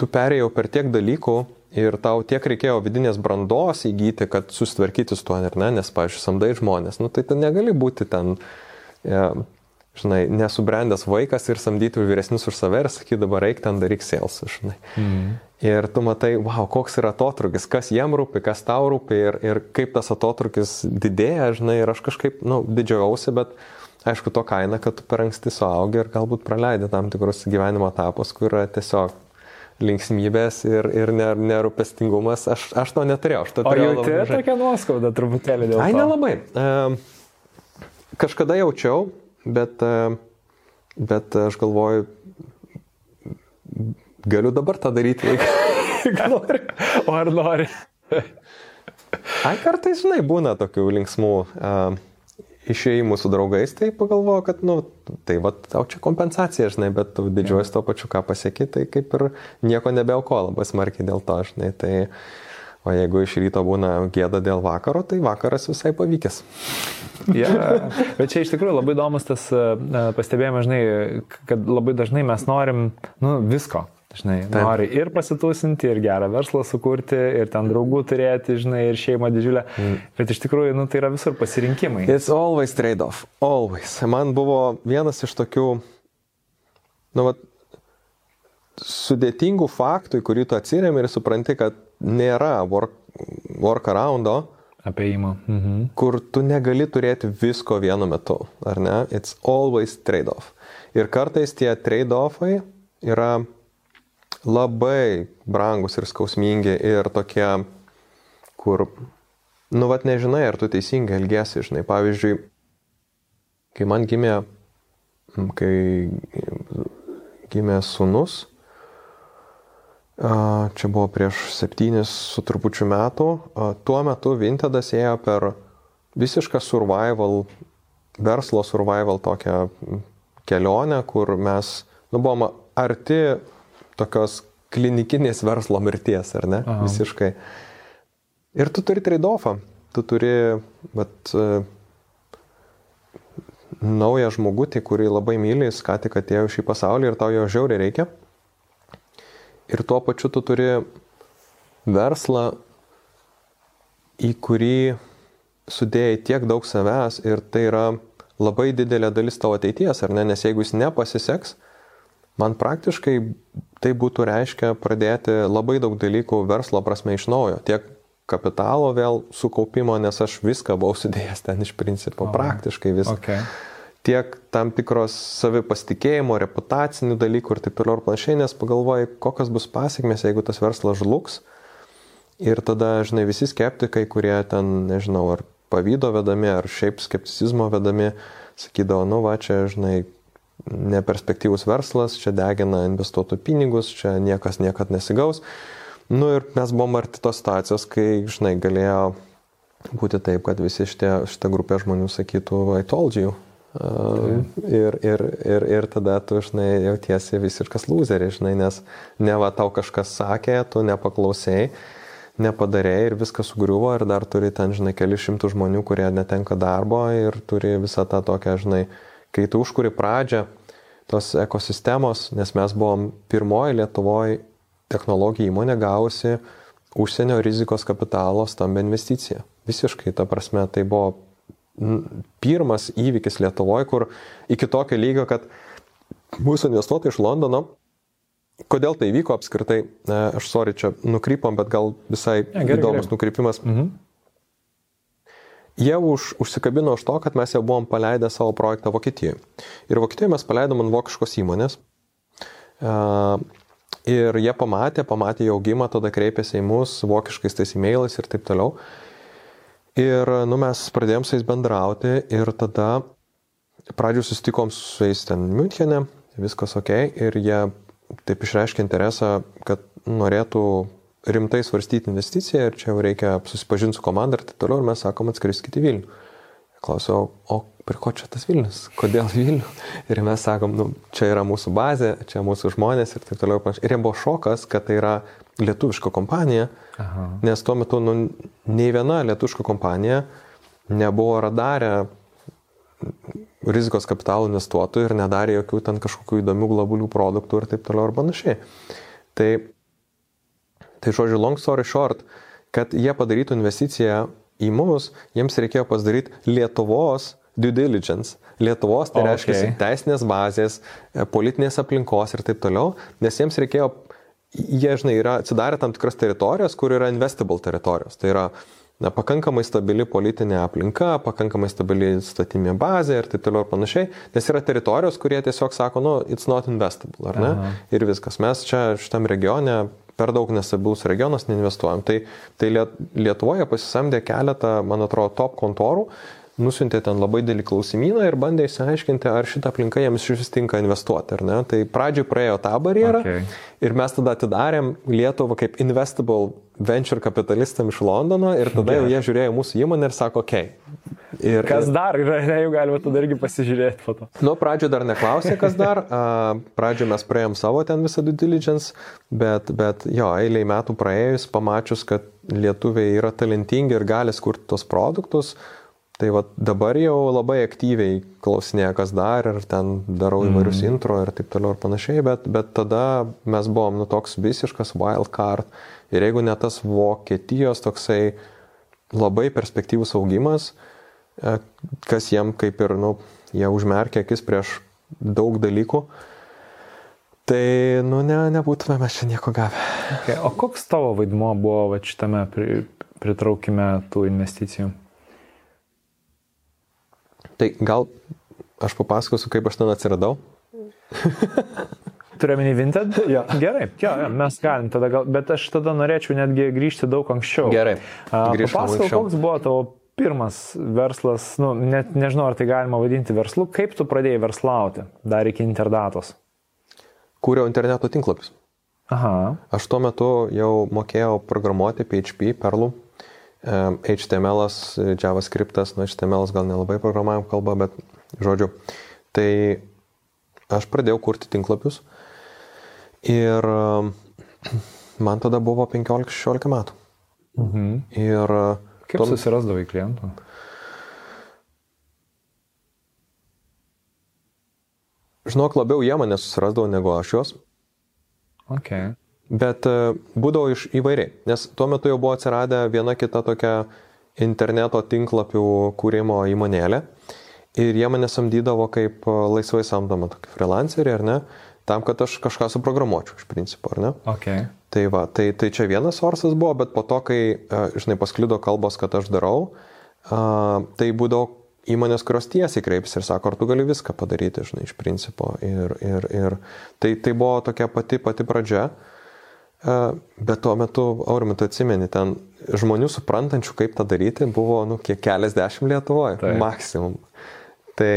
tu perėjau per tiek dalykų ir tau tiek reikėjo vidinės brandos įgyti, kad susitvarkyti su tuo, ar ne, nes, pavyzdžiui, samdai žmonės, nu tai tu negali būti ten, e, žinai, nesubrendęs vaikas ir samdyti vyresnius už save ir sakyti, dabar eik ten daryk sales, žinai. Mhm. Ir tu matai, wow, koks yra atotrukis, kas jiem rūpi, kas tau rūpi ir, ir kaip tas atotrukis didėja, žinai, ir aš kažkaip, na, nu, didžiauausi, bet aišku, to kaina, kad tu per anksti suaugi ir galbūt praleidi tam tikrus gyvenimo etapus, kur yra tiesiog linksmybės ir, ir ner- nerūpestingumas. Aš, aš to neturėjau, aš to turėjau jauti labai mažai. tokią nuoskaudą truputėlį dėl Ai, to? nelabai. E, kažkada jaučiau, bet, e, bet aš galvoju, galiu dabar tą daryti. jeigu [laughs] noriu. O ar nori? Ai, kartais, žinai, būna tokių linksmų uh, išėjimų su draugais, tai pagalvoju, kad, nu, tai va, tau čia kompensacija, žinai, bet tu didžiuojas to pačiu, ką pasiekė, tai kaip ir nieko nebeauko labai smarkiai dėl to, žinai. Tai, o jeigu iš ryto būna gėda dėl vakaro, tai vakaras visai pavykęs. Ja, bet čia iš tikrųjų labai įdomus tas e, pastebėjimas, žinai, kad labai dažnai mes norim nu, visko. Žinai, Taip. nori ir pasitusinti, ir gerą verslą sukurti, ir ten draugų turėti, žinai, ir šeimą didžiulę. Mm. Bet iš tikrųjų, nu, tai yra visur pasirinkimai. It's always trade-off. Always. Man buvo vienas iš tokių, nu, vat, sudėtingų faktų, į kurį tu atsiriami ir supranti, kad nėra work, workaroundo, Apie įmą. Mhm. kur tu negali turėti visko vienu metu, ar ne? It's always trade-off. Ir kartais tie trade-offai yra labai brangus ir skausmingi ir tokie, kur, nu, vat nežinai, ar tu teisingai elgesi, žinai. Pavyzdžiui, kai man gimė, kai gimė sunus, čia buvo prieš septynis su trupučiu metų, tuo metu Vintedas ėjo per visišką survival, verslo survival tokią kelionę, kur mes, nu, buvom arti tokios klinikinės verslo mirties, ar ne? Aha. Visiškai. Ir tu turi trade-offą. Tu turi, bet naują žmogutį, kurį labai myli, jis ką tik atėjo šį pasaulį ir tau jo žiauriai reikia. Ir tuo pačiu tu turi verslą, į kurį sudėjai tiek daug savęs ir tai yra labai didelė dalis tavo ateities, ar ne? Nes jeigu jis nepasiseks, man praktiškai tai būtų reiškia pradėti labai daug dalykų verslo prasme iš naujo. Tiek kapitalo vėl sukaupimo, nes aš viską buvau sudėjęs ten iš principo, praktiškai viską Okay. Tiek tam tikros savipasitikėjimo, reputacinių dalykų ir taip toliau ir panašiai, nes pagalvoji, kokios bus pasiekmes, jeigu tas verslas žlugs. Ir tada, žinai, visi skeptikai, kurie ten, nežinau, ar pavydo vedami, ar šiaip skepticizmo vedami, sakydavo, nu va, čia, žinai, neperspektyvus verslas, čia degina investuotų pinigus, čia niekas niekad nesigaus. Nu ir mes buvom arti tos situacijos, kai, žinai, galėjo būti taip, kad visi šitie, šitą grupę žmonių sakytų, I told you. Ir, ir, ir, ir tada tu, žinai, jautiesi visiškas loseris, žinai, nes ne va tau kažkas sakė, tu nepaklausėjai, nepadarėjai ir viskas sugriuvo ir dar turi ten, žinai, keli šimtų žmonių, kurie netenka darbo ir turi visą tą tokią, žinai, kai tu užkuri pradžią tos ekosistemos, nes mes buvom pirmoji Lietuvoje technologijų įmonė gavusi užsienio rizikos kapitalo stambę investiciją. Visiškai, ta prasme, tai buvo pirmas įvykis Lietuvoje, kur iki tokio lygio, kad mūsų investuotojai iš Londono, kodėl tai vyko apskritai, aš sorry, čia nukrypom, bet gal visai Ne, gerai, įdomus gerai. nukrypimas. Mhm. jie už, užsikabino už to, kad mes jau buvom paleidę savo projektą Vokietijoje. Ir Vokietijoje mes paleidom ant vokiškos įmonės. Uh, ir jie pamatė, pamatė jau augimą, tada kreipėsi į mus vokiškais tais e-mailais ir taip toliau. Ir nu, mes pradėjom su jais bendrauti ir tada pradžių susitikom su jais ten Münchenė, viskas ok, ir jie taip išreiškė interesą, kad norėtų rimtai svarstyti investiciją ir čia jau reikia susipažinti su komanda ir taip toliau, ir mes sakom, atskriskite į Vilnių. Klausiau, o prie ko čia tas Vilnius, kodėl Vilnių? Ir mes sakom, nu, čia yra mūsų bazė, čia mūsų žmonės ir taip toliau. Ir jie buvo šokas, kad tai yra lietuviška kompanija, Aha. nes tuo metu nu, nei viena lietuviška kompanija nebuvo radarę rizikos kapitalų investuotojų ir nedarė jokių ten kažkokių įdomių globalių produktų ir taip toliau ir panašiai. Tai, tai žodžiu, long story short, kad jie padarytų investiciją į mus, jiems reikėjo pasidaryti Lietuvos due diligence. Lietuvos tai okay. reiškia teisinės bazės, politinės aplinkos ir taip toliau, nes jiems reikėjo, jie, žinai, yra atsidarę tam tikras teritorijas, kur yra investable teritorijos. Tai yra na, pakankamai stabili politinė aplinka, pakankamai stabili statinė bazė ir taip toliau ir panašiai, nes yra teritorijos, kurie tiesiog sako, nu, it's not investable, ar ne? Aha. Ir viskas. Mes čia šitam regione per daug nestabilus regionas neinvestuojam. Tai, tai Lietuvoje pasisamdė keletą, man atrodo, top kontorų, nusintė ten labai didelį klausimyną ir bandė įsiaiškinti, ar šitą aplinką jiems iš vis tinka investuoti, ar ne. Tai pradžioj praėjo tą barjerą okay. ir mes tada atidarėm Lietuvą kaip investable venture kapitalistam iš Londono ir tada jau jie žiūrėjo mūsų įmonę ir sako, okei. Okay. Ir, kas dar yra, ne, jau galima tada irgi pasižiūrėti po to. Nu, pradžio dar neklausė, kas dar. Pradžio mes praėjom savo ten visą due diligence, bet, bet jo, eiliai metų praėjus, pamačius, kad lietuviai yra talentingi ir gali skurti tos produktus, Tai va dabar jau labai aktyviai klausinėja, kas dar ir ten darau įvairius mm. intro ir taip toliau ir panašiai, bet, bet tada mes buvom nu toks visiškas wild card ir jeigu ne tas Vokietijos toksai labai perspektyvus augimas, e, kas jiem kaip ir, nu, jie užmerkė akis prieš daug dalykų, tai, nu, ne, nebūtume mes čia nieko gavę. Okay. O koks tavo vaidmuo buvo va, šitame pritraukime tų investicijų? Tai gal aš papasakosiu, kaip aš ten atsiradau. Turiuomenį Vinted? [laughs] Ja. Gerai, jo, ja, mes galim tada gal, bet aš tada norėčiau netgi grįžti daug anksčiau. Gerai. Papasakok, koks buvo tavo pirmas verslas, nu, net nežinau, ar tai galima vadinti verslu, kaip tu pradėjai verslauti dar iki interdatos? Kūriau interneto tinklapius. Aha. Aš tuo metu jau mokėjau programuoti PHP, Perlų HTML, JavaScript, nu HTML gal nelabai programavimo kalba, bet žodžiu. Tai aš pradėjau kurti tinklapius ir man tada buvo 15-16 metų. Mhm. Ir kaip tom... susirasdavai klientų? Žinok, labiau jie mane susirasdavo negu aš juos. Okay. Bet e, būdavo iš įvairiai, nes tuo metu jau buvo atsiradę viena kita tokia interneto tinklapių kūrimo įmonėlė ir jie mane samdydavo kaip e, laisvai samdoma tokį freelancerį, ar ne, tam, kad aš kažką suprogramuočiau iš principo, ar ne? Okay. Tai va, tai, tai čia vienas sorsas buvo, bet po to, kai, e, žinai, pasklido kalbos, kad aš darau, tai būdavo įmonės, kurios tiesiai kreipėsi ir sako, ar tu gali viską padaryti, žinai, iš principo. Ir, ir, ir tai, tai buvo tokia pati, pati pradžia. Uh, Bet tuo metu, Aurimai, tu atsimeni, ten žmonių suprantančių, kaip tą daryti, buvo, nu, kiek keliasdešimt Lietuvoje, tai. maksimum. Tai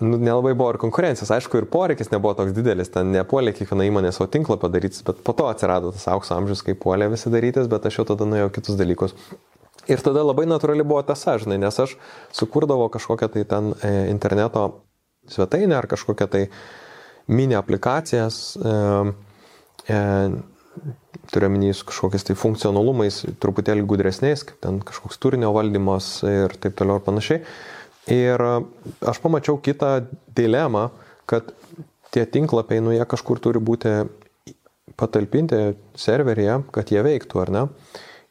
nu, nelabai buvo ir konkurencijos, aišku, ir poreikis nebuvo toks didelis, ten nepuolė kiekviena įmonė savo tinklą padarytis, bet po to atsirado tas aukso amžius, kai puolė visi darytis, bet aš jau tada nuėjau kitus dalykus. Ir tada labai natūrali buvo tas žinai, nes aš sukurdavau kažkokią tai ten e, interneto svetainę ar kažkokią tai mini aplikacijas. E, e, turiuomenį su kažkokiais tai funkcionalumais, truputėlį gudresniais, kaip ten kažkoks turinio valdymas ir taip toliau ir panašiai. Ir aš pamačiau kitą dilemą, kad tie tinklapiai, nu jie kažkur turi būti patalpinti serveryje, kad jie veiktų, ar ne?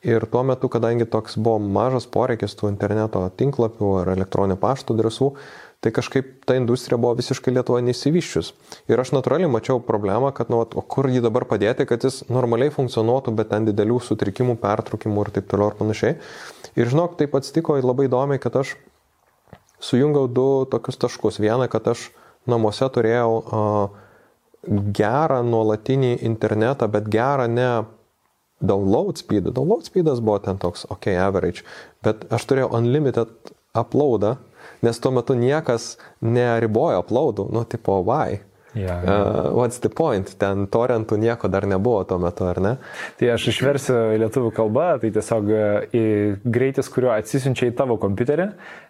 Ir tuo metu, kadangi toks buvo mažas poreikis tų interneto tinklapių ar elektroninio pašto adresų, tai kažkaip ta industrija buvo visiškai Lietuvoje neįsivyščius. Ir aš natūraliai mačiau problemą, kad, nu, o kur jį dabar padėti, kad jis normaliai funkcionuotų, bet ten didelių sutrikimų, pertraukimų ir taip toliau ir panašiai. Ir žinok, taip atsitiko labai įdomiai, kad aš sujungiau du tokius taškus. Vieną, kad aš namuose turėjau uh, gerą nuolatinį internetą, bet gerą ne download speed. Download speedas buvo ten toks, ok, average, bet aš turėjau unlimited uploadą, nes tuo metu niekas neribojo uploadų, nu, tipo, why? Yeah, yeah. Uh, what's the point? Ten torentų nieko dar nebuvo tuo metu, ar ne? Tai aš išversiu lietuvių kalbą, tai tiesiog e, greitis, kuriuo atsisiunčia į tavo kompiuterį,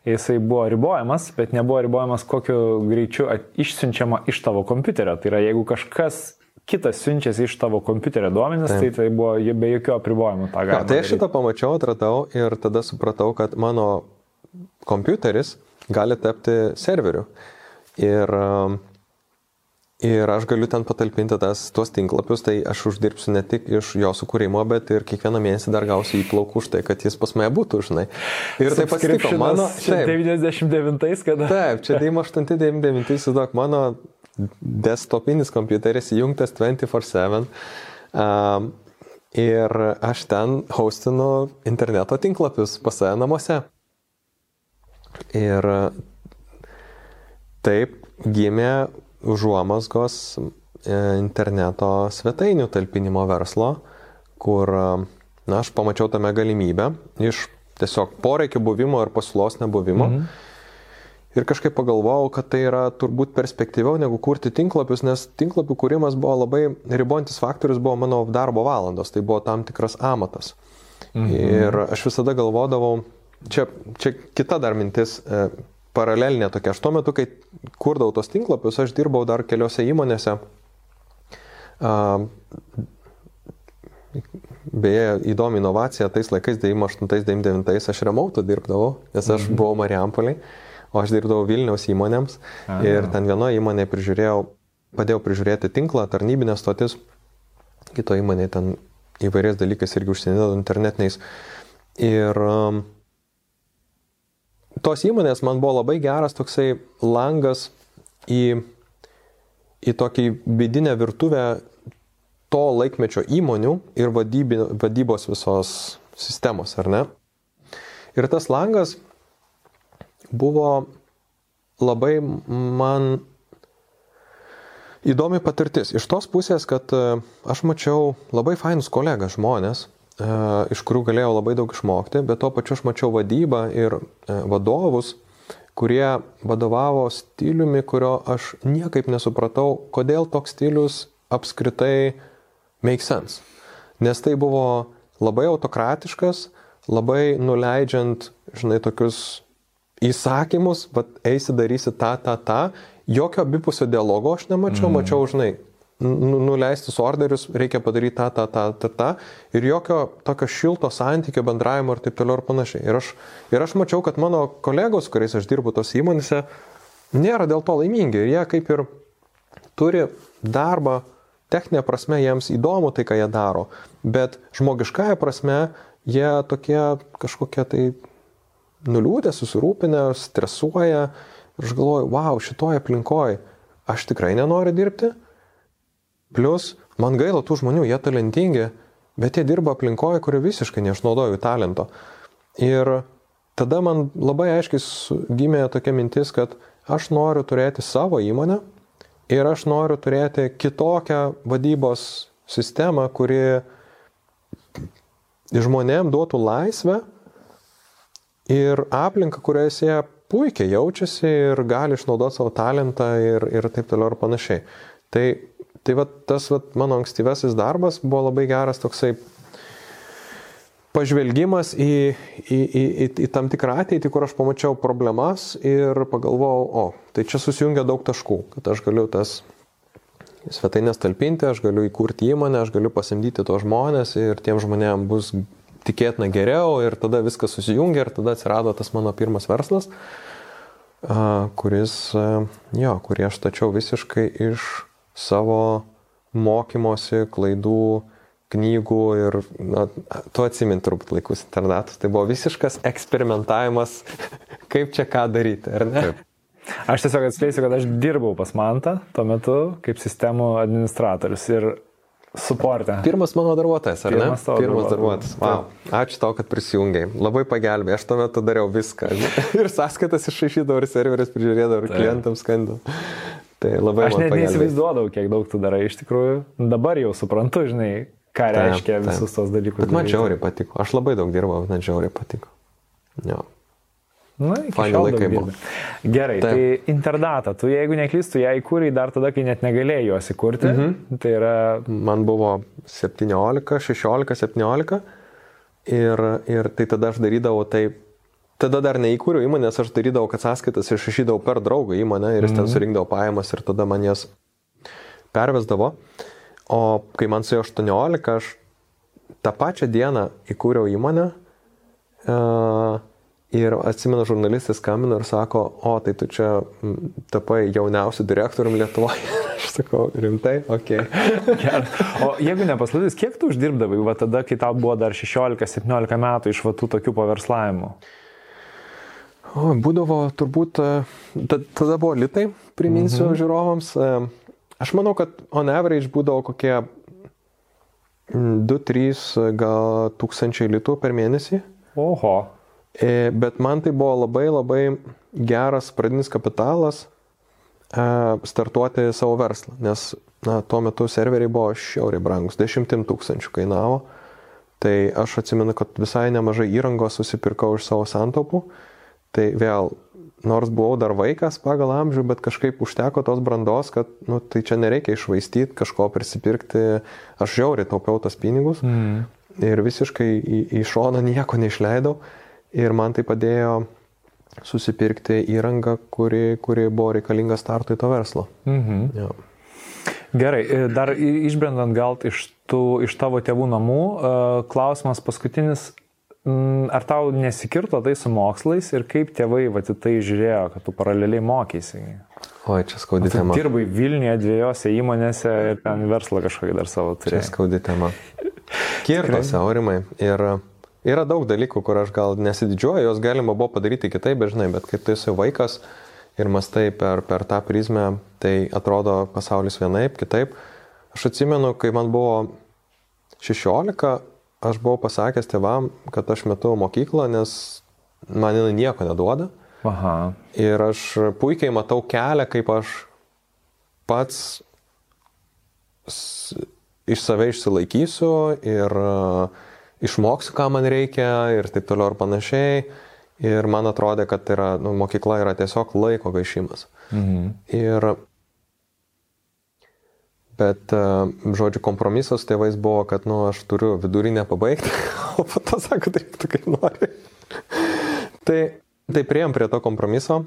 jisai buvo ribojamas, bet nebuvo ribojamas kokiu greičiu išsiunčiama iš tavo kompiuterio. Tai yra, jeigu kažkas kitas siunčiasi iš tavo kompiuterio duomenis, tai tai buvo be jokių apribojimų. Ja, tai aš šitą pamačiau, atradau ir tada supratau, kad mano kompiuteris gali tapti serveriu. Ir um, Ir aš galiu ten patalpinti tas, tuos tinklapius, tai aš uždirbsiu ne tik iš jo sukūrimo, bet ir kiekvieną mėnesį dar gausiu įplaukų už tai, kad jis pas mane būtų, žinai. Ir taip atsitiko mano... Taip, 99, kada? Taip, čia 98-99, įsivaizduok, mano desktopinis kompiuteris įjungtas 24-7. Um, ir aš ten hostinu interneto tinklapius pas save namuose. Ir taip gimė užuomasgos e, interneto svetainių talpinimo verslo, kur na, aš pamačiau tame galimybę iš tiesiog poreikio buvimo ir pasiūlos nebuvimo. Mhm. Ir kažkaip pagalvojau, kad tai yra turbūt perspektyviau negu kurti tinklapius, nes tinklapių kūrimas buvo labai ribojantis faktorius, buvo mano darbo valandos, tai buvo tam tikras amatas. Mhm. Ir aš visada galvodavau, čia, čia kita dar mintis, e, paralelinė tokia. Aš tuo metu, kai kurdavau tos tinklapius, aš dirbau dar keliose įmonėse. Beje, įdomi inovacija, tais laikais 98-99 aš remautų dirbdavau, nes aš mhm. buvau Mariampoliai, o aš dirbdavau Vilniaus įmonėms Aha. ir ten vienoje įmonėje prižiūrėjau, padėjau prižiūrėti tinklą, tarnybinės stotis, kito įmonėje ten įvairiais dalykais irgi užsienėdavo internetiniais. Ir um, tos įmonės man buvo labai geras toksai langas į, į tokį vidinę virtuvę to laikmečio įmonių ir vadybi, vadybos visos sistemos, ar ne? Ir tas langas buvo labai man įdomi patirtis. Iš tos pusės, kad e, aš mačiau labai fainus kolegas žmonės, iš kurių galėjau labai daug išmokti, bet tuo pačiu aš mačiau vadybą ir e, vadovus, kurie vadovavo stiliumi, kurio aš niekaip nesupratau, kodėl toks stilius apskritai make sense. Nes tai buvo labai autokratiškas, labai nuleidžiant, žinai, tokius įsakymus, bet eisi darysi tą, tą, tą, jokio abipusio dialogo aš nemačiau, mm. mačiau, žinai, Nu, nuleistus orderius, reikia padaryti tą, tą, tą, tą, tą. Ir jokio tokio šilto santykio, bendravimo ir taip toliau ir panašiai. Ir aš, ir aš mačiau, kad mano kolegos, kuriais aš dirbu tos įmonėse, nėra dėl to laimingi. Ir jie kaip ir turi darbą, techninė prasme jiems įdomu tai, ką jie daro. Bet žmogiškąją prasme jie tokie kažkokie tai nuliūdę, susirūpinę, stresuoja. Ir aš galvoju, wow, šitoje aplinkoje aš tikrai nenoriu dirbti Plus, man gaila tų žmonių, jie talentingi, bet jie dirba aplinkoje, kuri visiškai neišnaudoja jų talento. Ir tada man labai aiškiai gimė tokia mintis, kad aš noriu turėti savo įmonę ir aš noriu turėti kitokią vadybos sistemą, kuri žmonėm duotų laisvę ir aplinką, kurioje jie puikiai jaučiasi ir gali išnaudoti savo talentą ir, ir taip toliau ir panašiai. Tai Tai va, tas va, mano ankstyvasis darbas buvo labai geras toksai pažvelgimas į, į, į, į, į tam tikrą ateitį, kur aš pamačiau problemas ir pagalvojau, o, tai čia susijungia daug taškų, kad aš galiu tas svetainės talpinti, aš galiu įkurti įmonę, aš galiu pasamdyti tos žmonės ir tiem žmonėm bus tikėtina geriau ir tada viskas susijungia ir tada atsirado tas mano pirmas verslas, kuris, jo, kurį aš tačiau visiškai iš savo mokymosi, klaidų, knygų ir, na, tu atsimint turbūt laikus internatus, tai buvo visiškas eksperimentavimas, [laughs] kaip čia ką daryti, ar ne? Taip. Aš tiesiog atskleisiu, kad aš dirbau pas Mantą tuo metu kaip sistemų administratorius ir suportę. Pirmas mano darbuotojas, ar Pirmas ne? Pirmas darbuotojas. Wow. Ačiū tau, kad prisijungiai. Labai pagelbėjai. Aš tuo metu dariau viską. [laughs] ir sąskaitas išrašydavau, ir serveris prižiūrėdavau, ir klientams skandau. Tai labai Aš net pagelbėjai. neįsivaizduodavau, kiek daug tu darai iš tikrųjų. Dabar jau suprantu, žinai, ką Taip, reiškia taip. visus tos dalykus. Bet man daryti. žiauriai patiko. Aš labai daug dirbau, man žiauriai patiko. Jo. Na, Faini laikai buvo. Gerai, Taip. tai Interdata, tu jeigu neklystu, ją įkūrei dar tada, kai net negalėjai jos įkurti. Mhm. Tai yra, Man buvo 17, 16, 17 ir, ir tai tada aš darydavau taip. Tada dar neįkūriau įmonės, aš darydavau, kad sąskaitas išrašydavau per draugą įmonę ir jis ten surinkdavo pajamas ir tada man jas pervesdavo. O kai man suėjo 18, aš tą pačią dieną įkūriau įmonę e, ir atsimenu, žurnalistas skambino ir sako, o tai tu čia mm, tapai jauniausiu direktorium Lietuvoje. [laughs] aš sakau, rimtai. Okay. [laughs] geras. O jeigu nepaslaptis, kiek tu uždirbdavai, va tada, kai tau buvo dar 16-17 metų iš va tų tokių paverslavimų? O, būdavo turbūt, e, ta- tada buvo litai, priminsiu mhm. žiūrovams. E, Aš manau, kad on average būdavo kokie 2-3 gal tūkstančiai litų per mėnesį. Oho. E, Bet man tai buvo labai labai geras pradinis kapitalas startuoti savo verslą, nes na, tuo metu serveriai buvo šiauriai brangus, 10 tūkstančių kainavo. Tai aš atsimenu, kad visai nemažai įrangos susipirkau iš savo santaupų. Tai vėl, nors buvau dar vaikas pagal amžių, bet kažkaip užteko tos brandos, kad nu, tai čia nereikia išvaistyti, kažko prisipirkti. Aš žiauriai taupiau tas pinigus Mm. ir visiškai į, į šoną nieko neišleidau. Ir man tai padėjo susipirkti įrangą, kuri, kuri buvo reikalinga startui to verslo. Mhm. Jo. Gerai, e, dar išbrendant gal iš, tų, iš tavo tėvų namų, e, klausimas paskutinis. Mm, Ar tau nesikirto tai su mokslais ir kaip tėvai va, į tai žiūrėjo, kad tu paraleliai mokysi? Oi, čia skaudi tema. dirbai Vilniuje dviejose įmonėse ir ten verslą kažkokį dar savo Čia turėjai. skaudi tema. Kirtosi, aurimai. Ir yra daug dalykų, kur aš gal nesididžiuoju, jos galima buvo padaryti kitaip, bet žinai, bet kai tu esi vaikas ir mastai per, per tą prizmę, tai atrodo pasaulis vienaip, kitaip. Aš atsimenu, kai man buvo 16, aš buvau pasakęs tėvam, kad aš metu mokyklą, nes man jinai nieko neduoda. Aha. Ir aš puikiai matau kelią, kaip aš pats iš save išsilaikysiu ir uh, išmoksiu, ką man reikia ir taip toliau ir panašiai. Ir man atrodė, kad yra, nu, mokykla yra tiesiog laiko gaišimas. Mhm. Ir Bet, uh, žodžiu, kompromisas su tėvais buvo, kad, nu, aš turiu vidurinę pabaigti, [laughs] o po to sako, daryk tu kaip nori. tai, tai prieėm prie to kompromiso.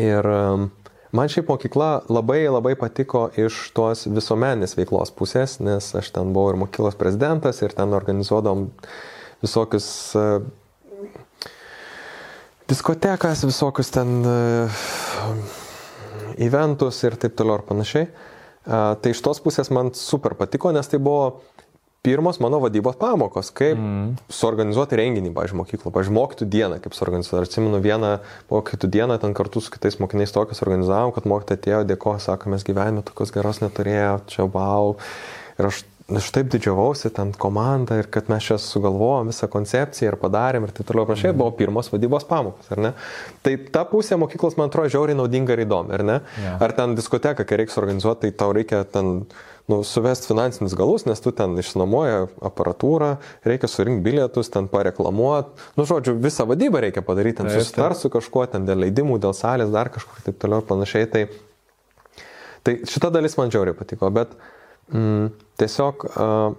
Ir um, man šiaip mokykla labai labai patiko iš tos visuomenės veiklos pusės, nes aš ten buvau ir mokyklos prezidentas ir ten organizuodom visokius uh, diskotekas, visokius ten eventus ir taip toliau ir panašiai. Tai iš tos pusės man super patiko, nes tai buvo pirmos mano vadybos pamokos, kaip mm. suorganizuoti renginį, pažiūrėjau, mokyklą, pažiūrėjau, mokytų dieną, kaip suorganizuoti. Ar atsimenu vieną mokytų dieną, ten kartu su kitais mokiniais tokius organizavom, kad mokytojai atėjo, dėkoju, sako, mes gyvenime tokios geros neturėjome, čia wow. Ir aš, aš taip didžiavausi, ten komanda ir kad mes čia sugalvojom visą koncepciją ir padarėm ir taip toliau panašiai, buvo pirmos vadybos pamokos, ar ne? Tai ta pusė mokyklos man atrodo žiauriai naudinga ir įdomi, ar ne? Jo. Ar ten diskoteka, kai reikia suorganizuoti, tai tau reikia ten nu, suvesti finansinius galus, nes tu ten išnuomoji aparatūrą, reikia surinkti bilietus, ten pareklamuoti. Nu, žodžiu, visą vadybą reikia padaryti, ten susitar su kažkuo, ten dėl leidimų, dėl salės, dar kažkur taip toliau ir panašiai. Tai, tai šita dalis man žiauriai patiko, bet mm, tiesiog uh,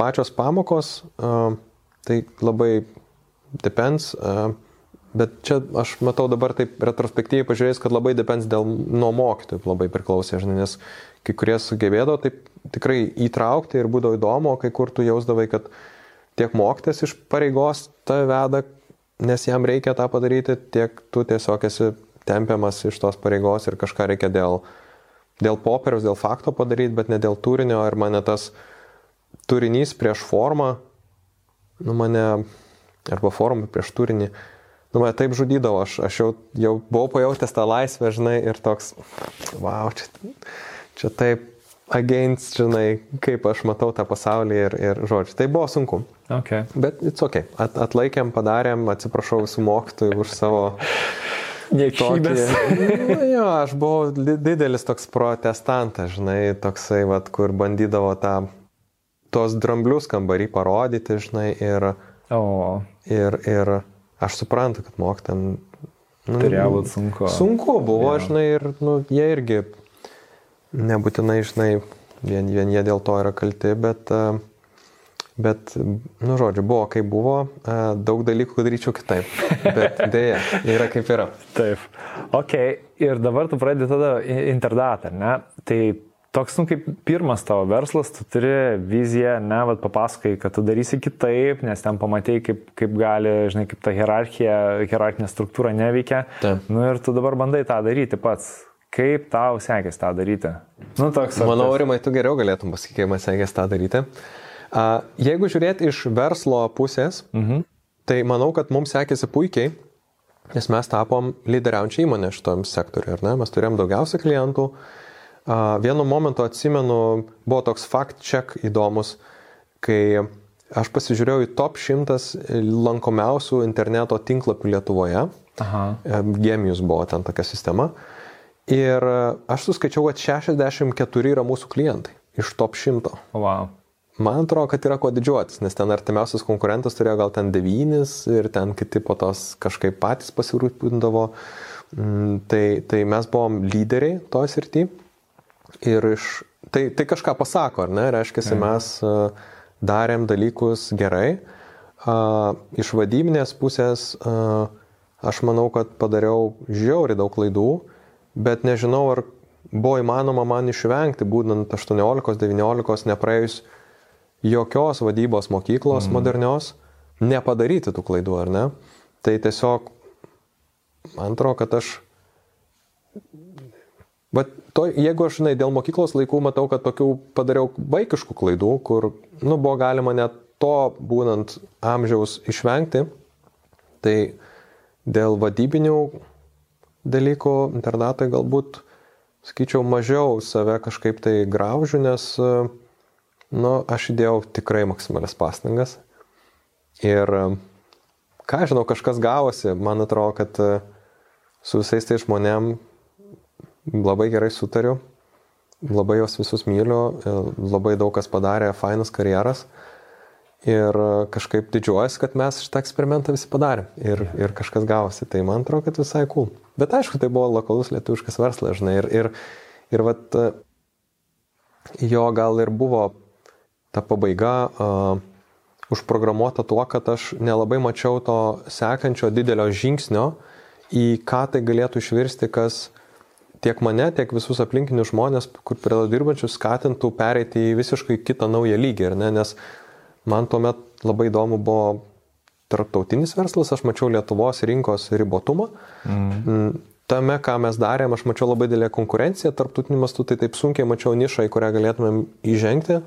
pačios pamokos, uh, tai labai depends. Uh, Bet čia aš matau dabar taip retrospektyviai pažiūrėjus, kad labai depends dėl nuo mokytojų labai priklausė, žinai, nes kai kurie sugebėdavo taip tikrai įtraukti ir būdavo įdomu, kai kur tu jausdavai, kad tiek mokytas iš pareigos tave veda, nes jam reikia tą padaryti, tiek tu tiesiog esi tempiamas iš tos pareigos ir kažką reikia dėl, dėl popieriaus, dėl fakto padaryti, bet ne dėl turinio ir mane tas turinys prieš formą, nu mane, arba formą prieš turinį, nu, mane taip žudydavo, aš, aš jau, jau buvau pajautęs tą laisvę, žinai, ir toks, wow, čia, čia taip against, žinai, kaip aš matau tą pasaulį ir, ir žodžiu. Tai buvo sunku. Okay. Bet it's ok. At, atlaikėm, padarėm, atsiprašau visų mokytojų už savo Niekšybės. Nu, jo, aš buvau di- didelis toks protestantas, žinai, toksai, vat, kur bandydavo tą, tos dramblius kambarį parodyti, žinai, ir, O, ir, ir aš suprantu, kad mokytam. Nu, turėjo būti sunku. Sunku buvo, yeah. žinai, ir nu, jie irgi nebūtinai, žinai, vien, vien jie dėl to yra kalti, bet, a, bet nu, žodžiu, buvo kaip buvo, a, daug dalykų daryčiau kitaip. Bet [laughs] dėja, yra kaip yra. Taip. Ok, ir dabar tu pradedi tada internatą, ne? Tai toks, nu, kaip pirmas tavo verslas, tu turi viziją, ne, vad papasakai, kad tu darysi kitaip, nes ten pamatėjai, kaip, kaip gali, žinai, kaip ta hierarchija, hierarchinė struktūra neveikia. Taip. Nu ir tu dabar bandai tą daryti pats. Kaip tau sekėsi tą daryti? Nu, toks. Manau, Rimai, tu geriau galėtum pasakyti, kaip man sekėsi tą daryti. A, Jeigu žiūrėti iš verslo pusės, mhm. tai manau, kad mums sekėsi puikiai, nes mes tapom lyderiaujančią įmonę šitam sektoriui, ar ne? Mes turėjom daugiausia klientų. Vienu momentu atsimenu, buvo toks fact check įdomus, kai aš pasižiūrėjau į top 100 lankomiausių interneto tinklapių Lietuvoje. Aha. E, Gemius buvo ten tokia sistema. Ir aš suskaičiau, kad 64 yra mūsų klientai iš top 100. Wow. Man atrodo, kad yra ko didžiuotis, nes ten artimiausias konkurentas turėjo gal ten 9 ir ten kiti po tos kažkaip patys pasirūpindavo. Mm, Tai, tai mes buvom lyderiai toje srity. Ir iš, tai, tai kažką pasako, ar ne? Reiškia, mes e, darėm dalykus gerai. A, Iš vadybinės pusės a, aš manau, kad padariau žiauri daug klaidų, bet nežinau, ar buvo įmanoma man išvengti, būtent 18-19, nepraėjus jokios vadybos mokyklos mm. modernios, nepadaryti tų klaidų, ar ne? Tai tiesiog, man atrodo, kad aš Bet to, jeigu aš, žinai, dėl mokyklos laikų matau, kad tokių padariau vaikiškų klaidų, kur, nu, buvo galima net to būnant amžiaus išvengti, tai dėl vadybinių dalykų internatai galbūt, sakyčiau, mažiau save kažkaip tai graužiu, nes, nu, aš įdėjau tikrai maksimalias pastangas. Ir, ką žinau, kažkas gavosi, man atrodo, kad e, su visais tai žmonėm labai gerai sutariu, labai juos visus myliu, e, labai daug kas padarė fainas karjeras. Ir e, kažkaip didžiuojas, kad mes šitą eksperimentą visi padarėm. Ir, ir kažkas gavosi. Tai man atrodo, kad visai cool. Bet aišku, tai buvo lokalus lietuviškas verslas, žinai, ir, ir, ir vat, jo gal ir buvo ta pabaiga uh, užprogramuota tuo, kad aš nelabai mačiau to sekančio didelio žingsnio, į ką tai galėtų išvirsti, kas tiek mane, tiek visus aplinkinius žmonės, kur prie to dirbančius, skatintų pereiti į visiškai kitą naują lygį. Ne? Nes man tuomet labai įdomu buvo tarptautinis verslas, aš mačiau Lietuvos rinkos ribotumą. Mm. Tame, ką mes darėm, aš mačiau labai didelę konkurenciją tarptautiniu mastu, tai taip sunkiai mačiau nišą, į kurią galėtumėm įžengti.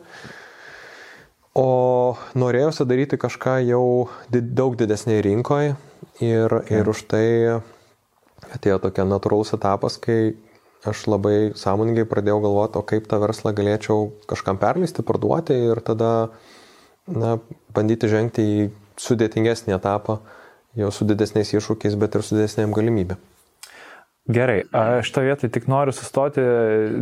O norėjausi daryti kažką jau daug didesnėje rinkoje ir, ir už tai atėjo tokia natūralus etapas, kai aš labai sąmoningai pradėjau galvoti, o kaip tą verslą galėčiau kažkam perleisti, parduoti ir tada na, bandyti žengti į sudėtingesnį etapą, jau su didesniais iššūkiais, bet ir su didesnėm galimybėm. Gerai, aš to vietoj tik noriu sustoti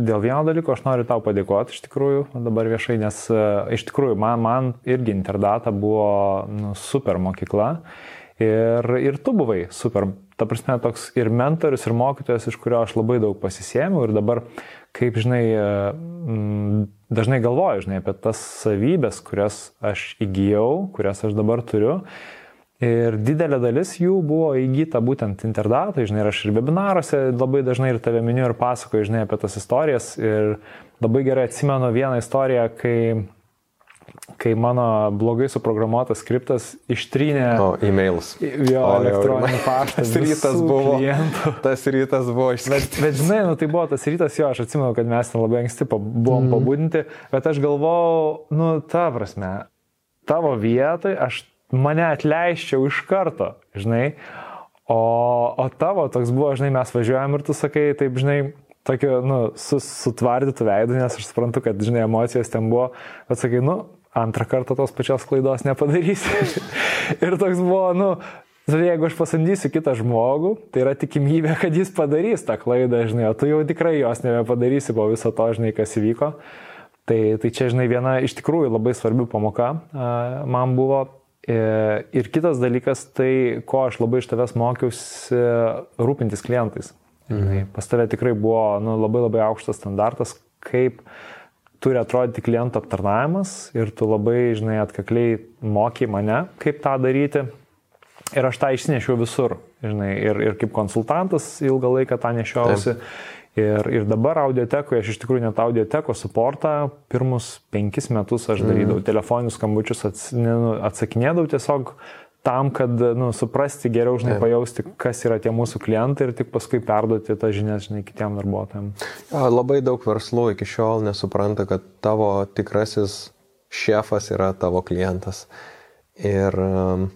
dėl vieno dalyko, aš noriu tau padėkoti iš tikrųjų dabar viešai, nes e, iš tikrųjų man, man irgi interdata buvo nu, super mokykla ir, ir tu buvai super, ta prasme, toks ir mentorius, ir mokytojas, iš kurio aš labai daug pasisėmiau ir dabar, kaip žinai, e, dažnai galvoju, žinai, apie tas savybės, kurias aš įgyjau, kurias aš dabar turiu. Ir didelė dalis jų buvo įgyta būtent interdatai, žinai, ir aš ir webinaruose labai dažnai ir tave miniu ir pasakoju, žinai, apie tas istorijas. Ir labai gerai atsimenu vieną istoriją, kai, kai mano blogai suprogramuotas skriptas ištrynė O, e-mailus. jo O, elektroninį [laughs] paštą. Tas rytas buvo. klientų. Tas rytas buvo Bet, išskirtas. bet žinai, nu, tai buvo tas rytas, jo, aš atsimenu, kad mes ten labai anksti buvom mm. pabudinti, bet aš galvojau, nu, ta prasme, tavo vietoj aš mane atleiščiau iš karto, žinai, O, o tavo toks buvo, žinai, mes važiuojam ir tu sakai, taip, žinai, tokio, nu, su, sutvardytų veidų, nes aš suprantu, kad, žinai, emocijos ten buvo, bet sakai, nu, antrą kartą tos pačios klaidos nepadarysi. [laughs] ir toks buvo, nu, jeigu aš pasamdysiu kitą žmogų, tai yra tikimybė, kad jis padarys tą klaidą, žinai, o tu jau tikrai jos nebepadarysi po viso to, žinai, kas įvyko. Tai, tai čia, žinai, viena iš tikrųjų labai svarbi pamoka man buvo ir kitas dalykas, tai ko aš labai iš tavęs mokiausi, rūpintis klientais. Mhm. Pas tave tikrai buvo nu, labai labai aukštas standartas, kaip turi atrodyti kliento aptarnavimas ir tu labai, žinai, atkakliai moky mane, kaip tą daryti. Ir aš tą išsinešiau visur, žinai, ir, ir kaip konsultantas ilgą laiką tą nešiausi. Taip. Ir, ir dabar audiotekoje, aš iš tikrųjų net audioteko suportą, pirmus penkis metus aš darydavau mm. telefoninius skambučius, ats, nu, atsakinėdavau tiesiog tam, kad nu, suprasti geriau, žinai, pajausti, kas yra tie mūsų klientai ir tik paskui perduoti tą žinią, žinai, kitiem darbuotojams. Ja, labai daug verslų iki šiol nesupranta, kad tavo tikrasis šefas yra tavo klientas. Ir um,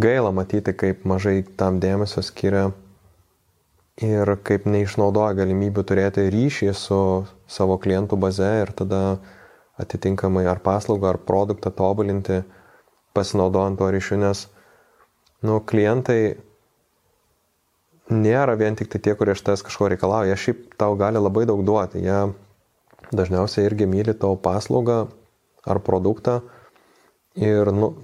gaila matyti, kaip mažai tam dėmesio skiria ir kaip neišnaudoja galimybių turėti ryšį su savo klientų baze ir tada atitinkamai ar paslaugą, ar produktą tobulinti, pasinaudojant to ryšiu, nes nu, klientai nėra vien tik tai tie, kurie iš tavęs kažko reikalauja, jie šiaip tau gali labai daug duoti, jie dažniausiai irgi myli tavo paslaugą ar produktą ir nu,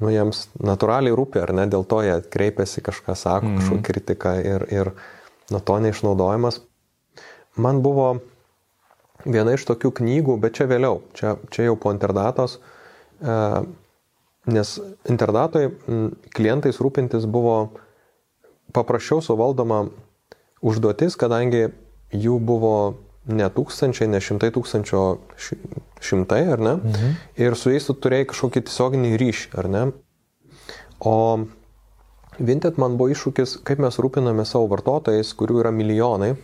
nu, jiems natūraliai rūpi, ar ne, dėl to jie kreipiasi kažką, sako, mm -hmm. kažkokią kritiką ir, ir nuo to neišnaudojimas. Man buvo viena iš tokių knygų, bet čia vėliau, čia, čia jau po interdatos, e, nes interdatoj klientais rūpintis buvo paprasčiau suvaldoma užduotis, kadangi jų buvo ne tūkstančiai, ne šimtai tūkstančio, šimtai, ar ne? Mhm. Ir su jais tu turėjai kažkokį tiesioginį ryšį, ar ne? O Vinted man buvo iššūkis, kaip mes rūpiname savo vartotojais, kurių yra milijonai.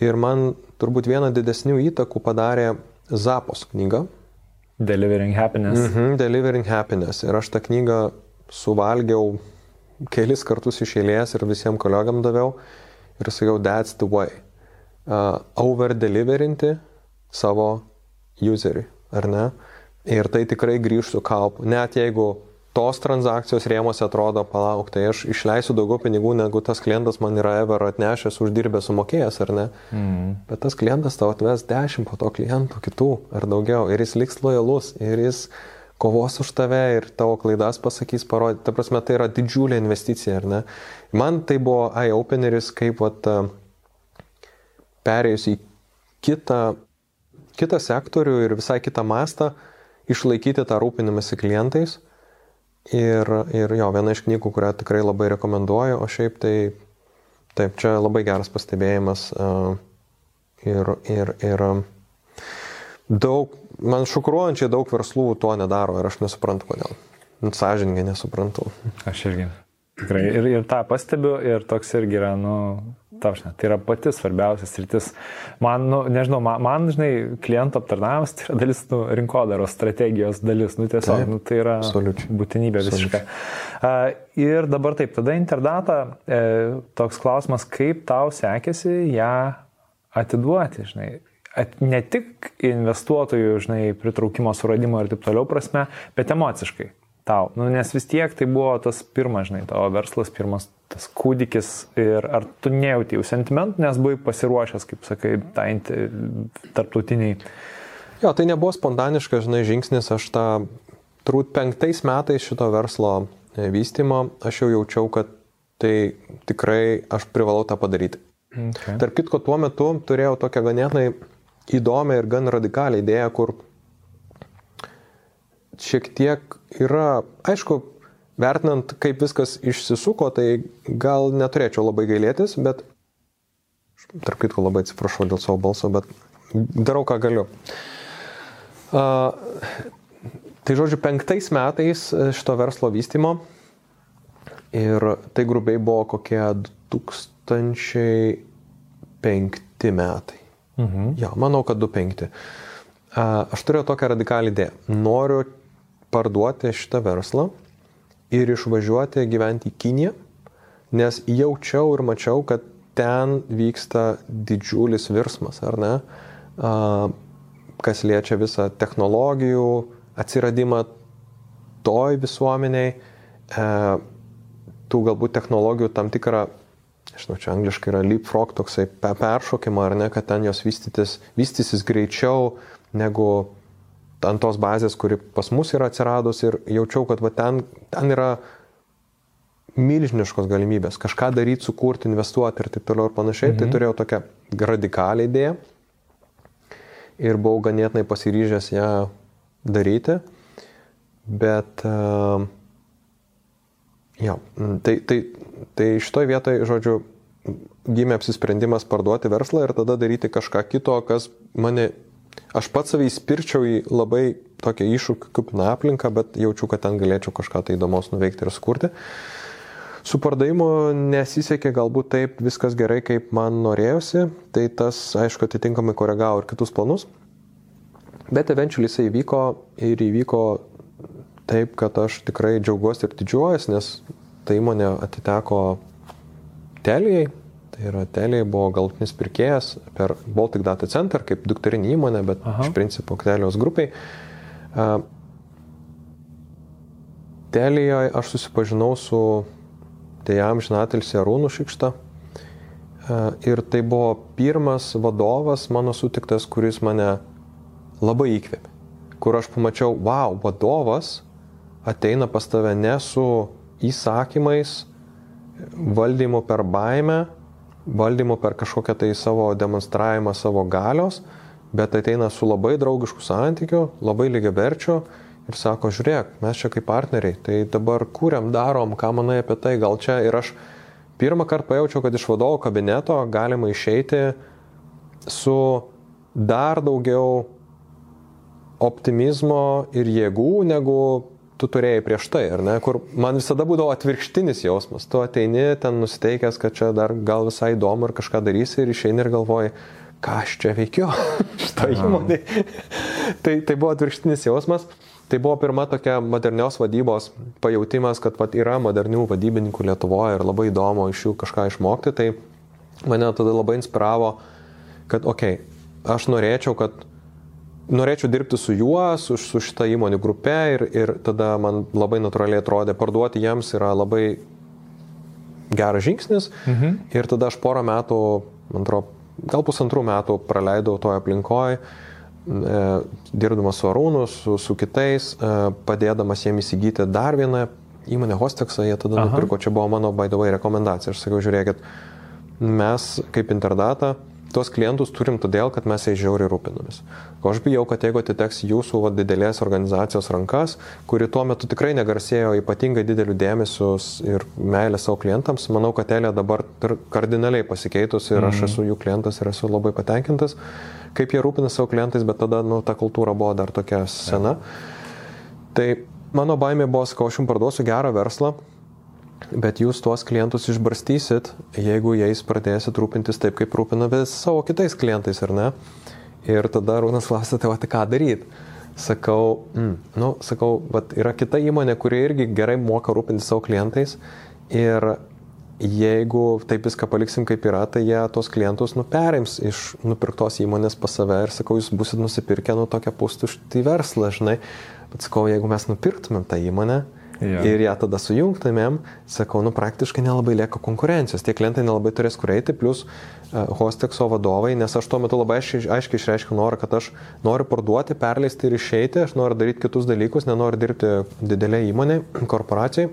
Ir man turbūt vieną didesnių įtakų padarė Zapos knyga. Delivering Happiness. Mhm, Delivering Happiness. Ir aš tą knygą suvalgiau kelis kartus iš eilės ir visiems kolegam daviau. Ir sakiau, that's the way. Uh, over deliverinti savo useriui, ar ne? Ir tai tikrai grįžtų kaupu. Net jeigu tos transakcijos rėmose atrodo, palauk, tai aš išleisiu daugiau pinigų, negu tas klientas man yra ever atnešęs, uždirbęs, sumokėjęs, ar ne? Mm. Bet tas klientas tau atves dešimt po to klientų kitų ar daugiau ir jis liks lojalus ir jis kovos už tave ir tavo klaidas pasakys, parodyti. Ta prasme, tai yra didžiulė investicija, ar ne? Man tai buvo eye-openeris, kaip vat, perėjus į kitą, kitą sektorių ir visai kitą mastą, išlaikyti tą rūpinimąsi klientais Ir, ir jo, viena iš knygų, kurią tikrai labai rekomenduoju, o šiaip tai, taip, čia labai geras pastebėjimas. Ir, ir, ir daug, man šokruojančiai daug verslų to nedaro ir aš nesuprantu, kodėl. Sąžininkai nesuprantu. Aš irgi. Tikrai. Ir, ir tą pastebiu ir toks irgi yra, nu, Taušne, tai yra pati svarbiausias rytis. Man, nu, nežinau, man, man, žinai, klientų aptarnavimas tai yra dalis nu, rinkodaros strategijos dalis. Nu, tiesiog, taip, nu, tai yra absoliučiai. būtinybė visiškai. Uh, ir dabar taip, tada interdata, e, toks klausimas, kaip tau sekėsi ją atiduoti, žinai. At, ne tik investuotojų, žinai, pritraukimo, suradimo ir taip toliau prasme, bet emociškai tau. Nu, nes vis tiek tai buvo tas pirmas, žinai, tavo verslas, pirmas tas kūdikis ir ar tu nejauti jau sentimentų, nes buvai pasiruošęs, kaip sakai, tai tarptautiniai. Jo, tai nebuvo spontaniškas, žinai, žingsnis, aš tą, turbūt penktais metais šito verslo e, vystimo, aš jau jaučiau, kad tai tikrai aš privalau tą padaryti. Okay. Tarp kitko, tuo metu turėjau tokią ganėtinai įdomią ir gan radikalią idėją, kur šiek tiek yra, aišku, vertinant, kaip viskas išsisuko, tai gal neturėčiau labai gailėtis, bet, tarp kitko, labai atsiprašau dėl savo balso, bet darau, ką galiu. Uh, tai žodžiu, penktais metais šito verslo vystimo ir tai grubiai buvo kokie 2005 metai. Mhm. Ja, manau, kad 2005. Uh, aš turėjau tokią radikalią idėją. Noriu parduoti šitą verslą ir išvažiuoti gyventi į Kiniją, nes jaučiau ir mačiau, kad ten vyksta didžiulis virsmas, ar ne? Kas liečia visą technologijų atsiradimą toj visuomeniai, e, tų galbūt technologijų tam tikrą, žinau, čia angliškai yra leapfrog toksai peršokimą, ar ne, kad ten jos vystytis, vystysis greičiau negu ant tos bazės, kuri pas mus yra atsiradus ir jaučiau, kad va, ten, ten yra milžiniškos galimybės kažką daryti, sukurti, investuoti ir taip toliau ir panašiai. Tai mhm. Tai turėjau tokią radikalią idėją ir buvau ganėtinai pasiryžęs ją daryti. Bet, uh, jo, tai, tai, tai šitoj vietoje, žodžiu, gimė apsisprendimas parduoti verslą ir tada daryti kažką kito, kas mane, aš pats savai įspirčiau į labai tokią iššūkį kaip na aplinką, bet jaučiu, kad ten galėčiau kažką tai įdomaus nuveikti ir sukurti. Uh, Su pardavimu nesisekė galbūt taip viskas gerai, kaip man norėjosi, tai tas, aišku, atitinkamai koregavo ir kitus planus. Bet eventually jisai įvyko ir įvyko taip, kad aš tikrai džiaugiuosi ir didžiuojuosi, nes ta įmonė atiteko Telijai, yra Telijai buvo galutinis pirkėjas per Baltic Data Center kaip dukterinį įmonę, bet Aha. iš principo Telijos grupiai. Telijoje aš susipažinau su tai jam žinatilsi Arūnų Šikšta. Ir tai buvo pirmas vadovas mano sutiktas, kuris mane labai įkvėpė. Kur aš pamačiau, wow, vadovas ateina pas tave ne su įsakymais, valdymu per baimę, valdymu per kažkokią tai savo demonstravimą savo galios, bet ateina su labai draugišku santykiu, labai lygiaverčiu ir sako, žiūrėk, mes čia kaip partneriai, tai dabar kūriam, darom, ką manai apie tai, gal čia ir aš pirmą kartą pajaučiau, kad iš vadovo kabineto galima išeiti su dar daugiau optimizmo ir jėgų, negu tu turėjai prieš tai, ar ne? Kur man visada būdavo atvirkštinis jausmas. Tu ateini ten nusiteikęs, kad čia dar gal visai įdomu ir kažką darysi ir išeini ir galvoji, ką aš čia veikiu [laughs] šitą įmonę. tai, tai buvo atvirkštinis jausmas. Tai buvo pirma tokia modernios vadybos pajūtimas, kad vat, yra modernių vadybininkų Lietuvoje ir labai įdomu iš jų kažką išmokti. Tai mane tada labai inspiravo, kad, okei, okay, aš norėčiau, kad norėčiau dirbti su juo, su, su šita įmonių grupe ir, ir tada man labai natūraliai atrodė, parduoti jiems yra labai geras žingsnis. Mhm. Ir tada aš porą metų, man atrodo, gal pusantrų metų praleidau toje aplinkoje E, dirbdamas su Arūnu, su, su kitais, e, padėdamas jiems įsigyti dar vieną įmonę Hosteksą, jie tada Aha. nupirko, čia buvo mano baidovai rekomendacija. Aš sakiau, žiūrėkit, mes kaip interdata tuos klientus turim todėl, kad mes jais žiauriai rūpinamės. Ko aš bijau, kad jeigu atiteks jūsų va, didelės organizacijos rankas, kuri tuo metu tikrai negarsėjo ypatingai dideliu dėmesiu ir meilę savo klientams, manau, kad Elė dabar kardinaliai pasikeitus ir aš mhm. esu jų klientas ir esu labai patenkintas. Kaip jie rūpina savo klientais, bet tada nu, ta kultūra buvo dar tokia sena. Tai mano baimė buvo, sakau, aš jums parduosiu gerą verslą, bet jūs tuos klientus išbarstysit, jeigu jais pradėsit rūpintis taip, kaip rūpina vis savo kitais klientais, ar ne? Ir tada Rūnas klausė, tai va, tai ką daryti? Sakau, mm, nu, sakau, bet yra kita įmonė, kuri irgi gerai moka rūpinti savo klientais ir jeigu taip viską paliksim kaip yra, tai jie tos klientus nuperims iš nupirktos įmonės pas save ir sakau, jūs busit nusipirkę nu tokią pustuštį verslą, žinai. Bet sakau, jeigu mes nupirktumėm tą įmonę, Ja. Ir ją tada sujungtumėm, sakau, nu praktiškai nelabai lieka konkurencijos, tie klientai nelabai turės kur eiti, plus uh, Hostexo vadovai, nes aš tuo metu labai aiškiai, aiškiai išreiškiau norą, kad aš noriu parduoti, perleisti ir išeiti, aš noriu daryti kitus dalykus, nenoriu dirbti didelė įmonė, korporacijai.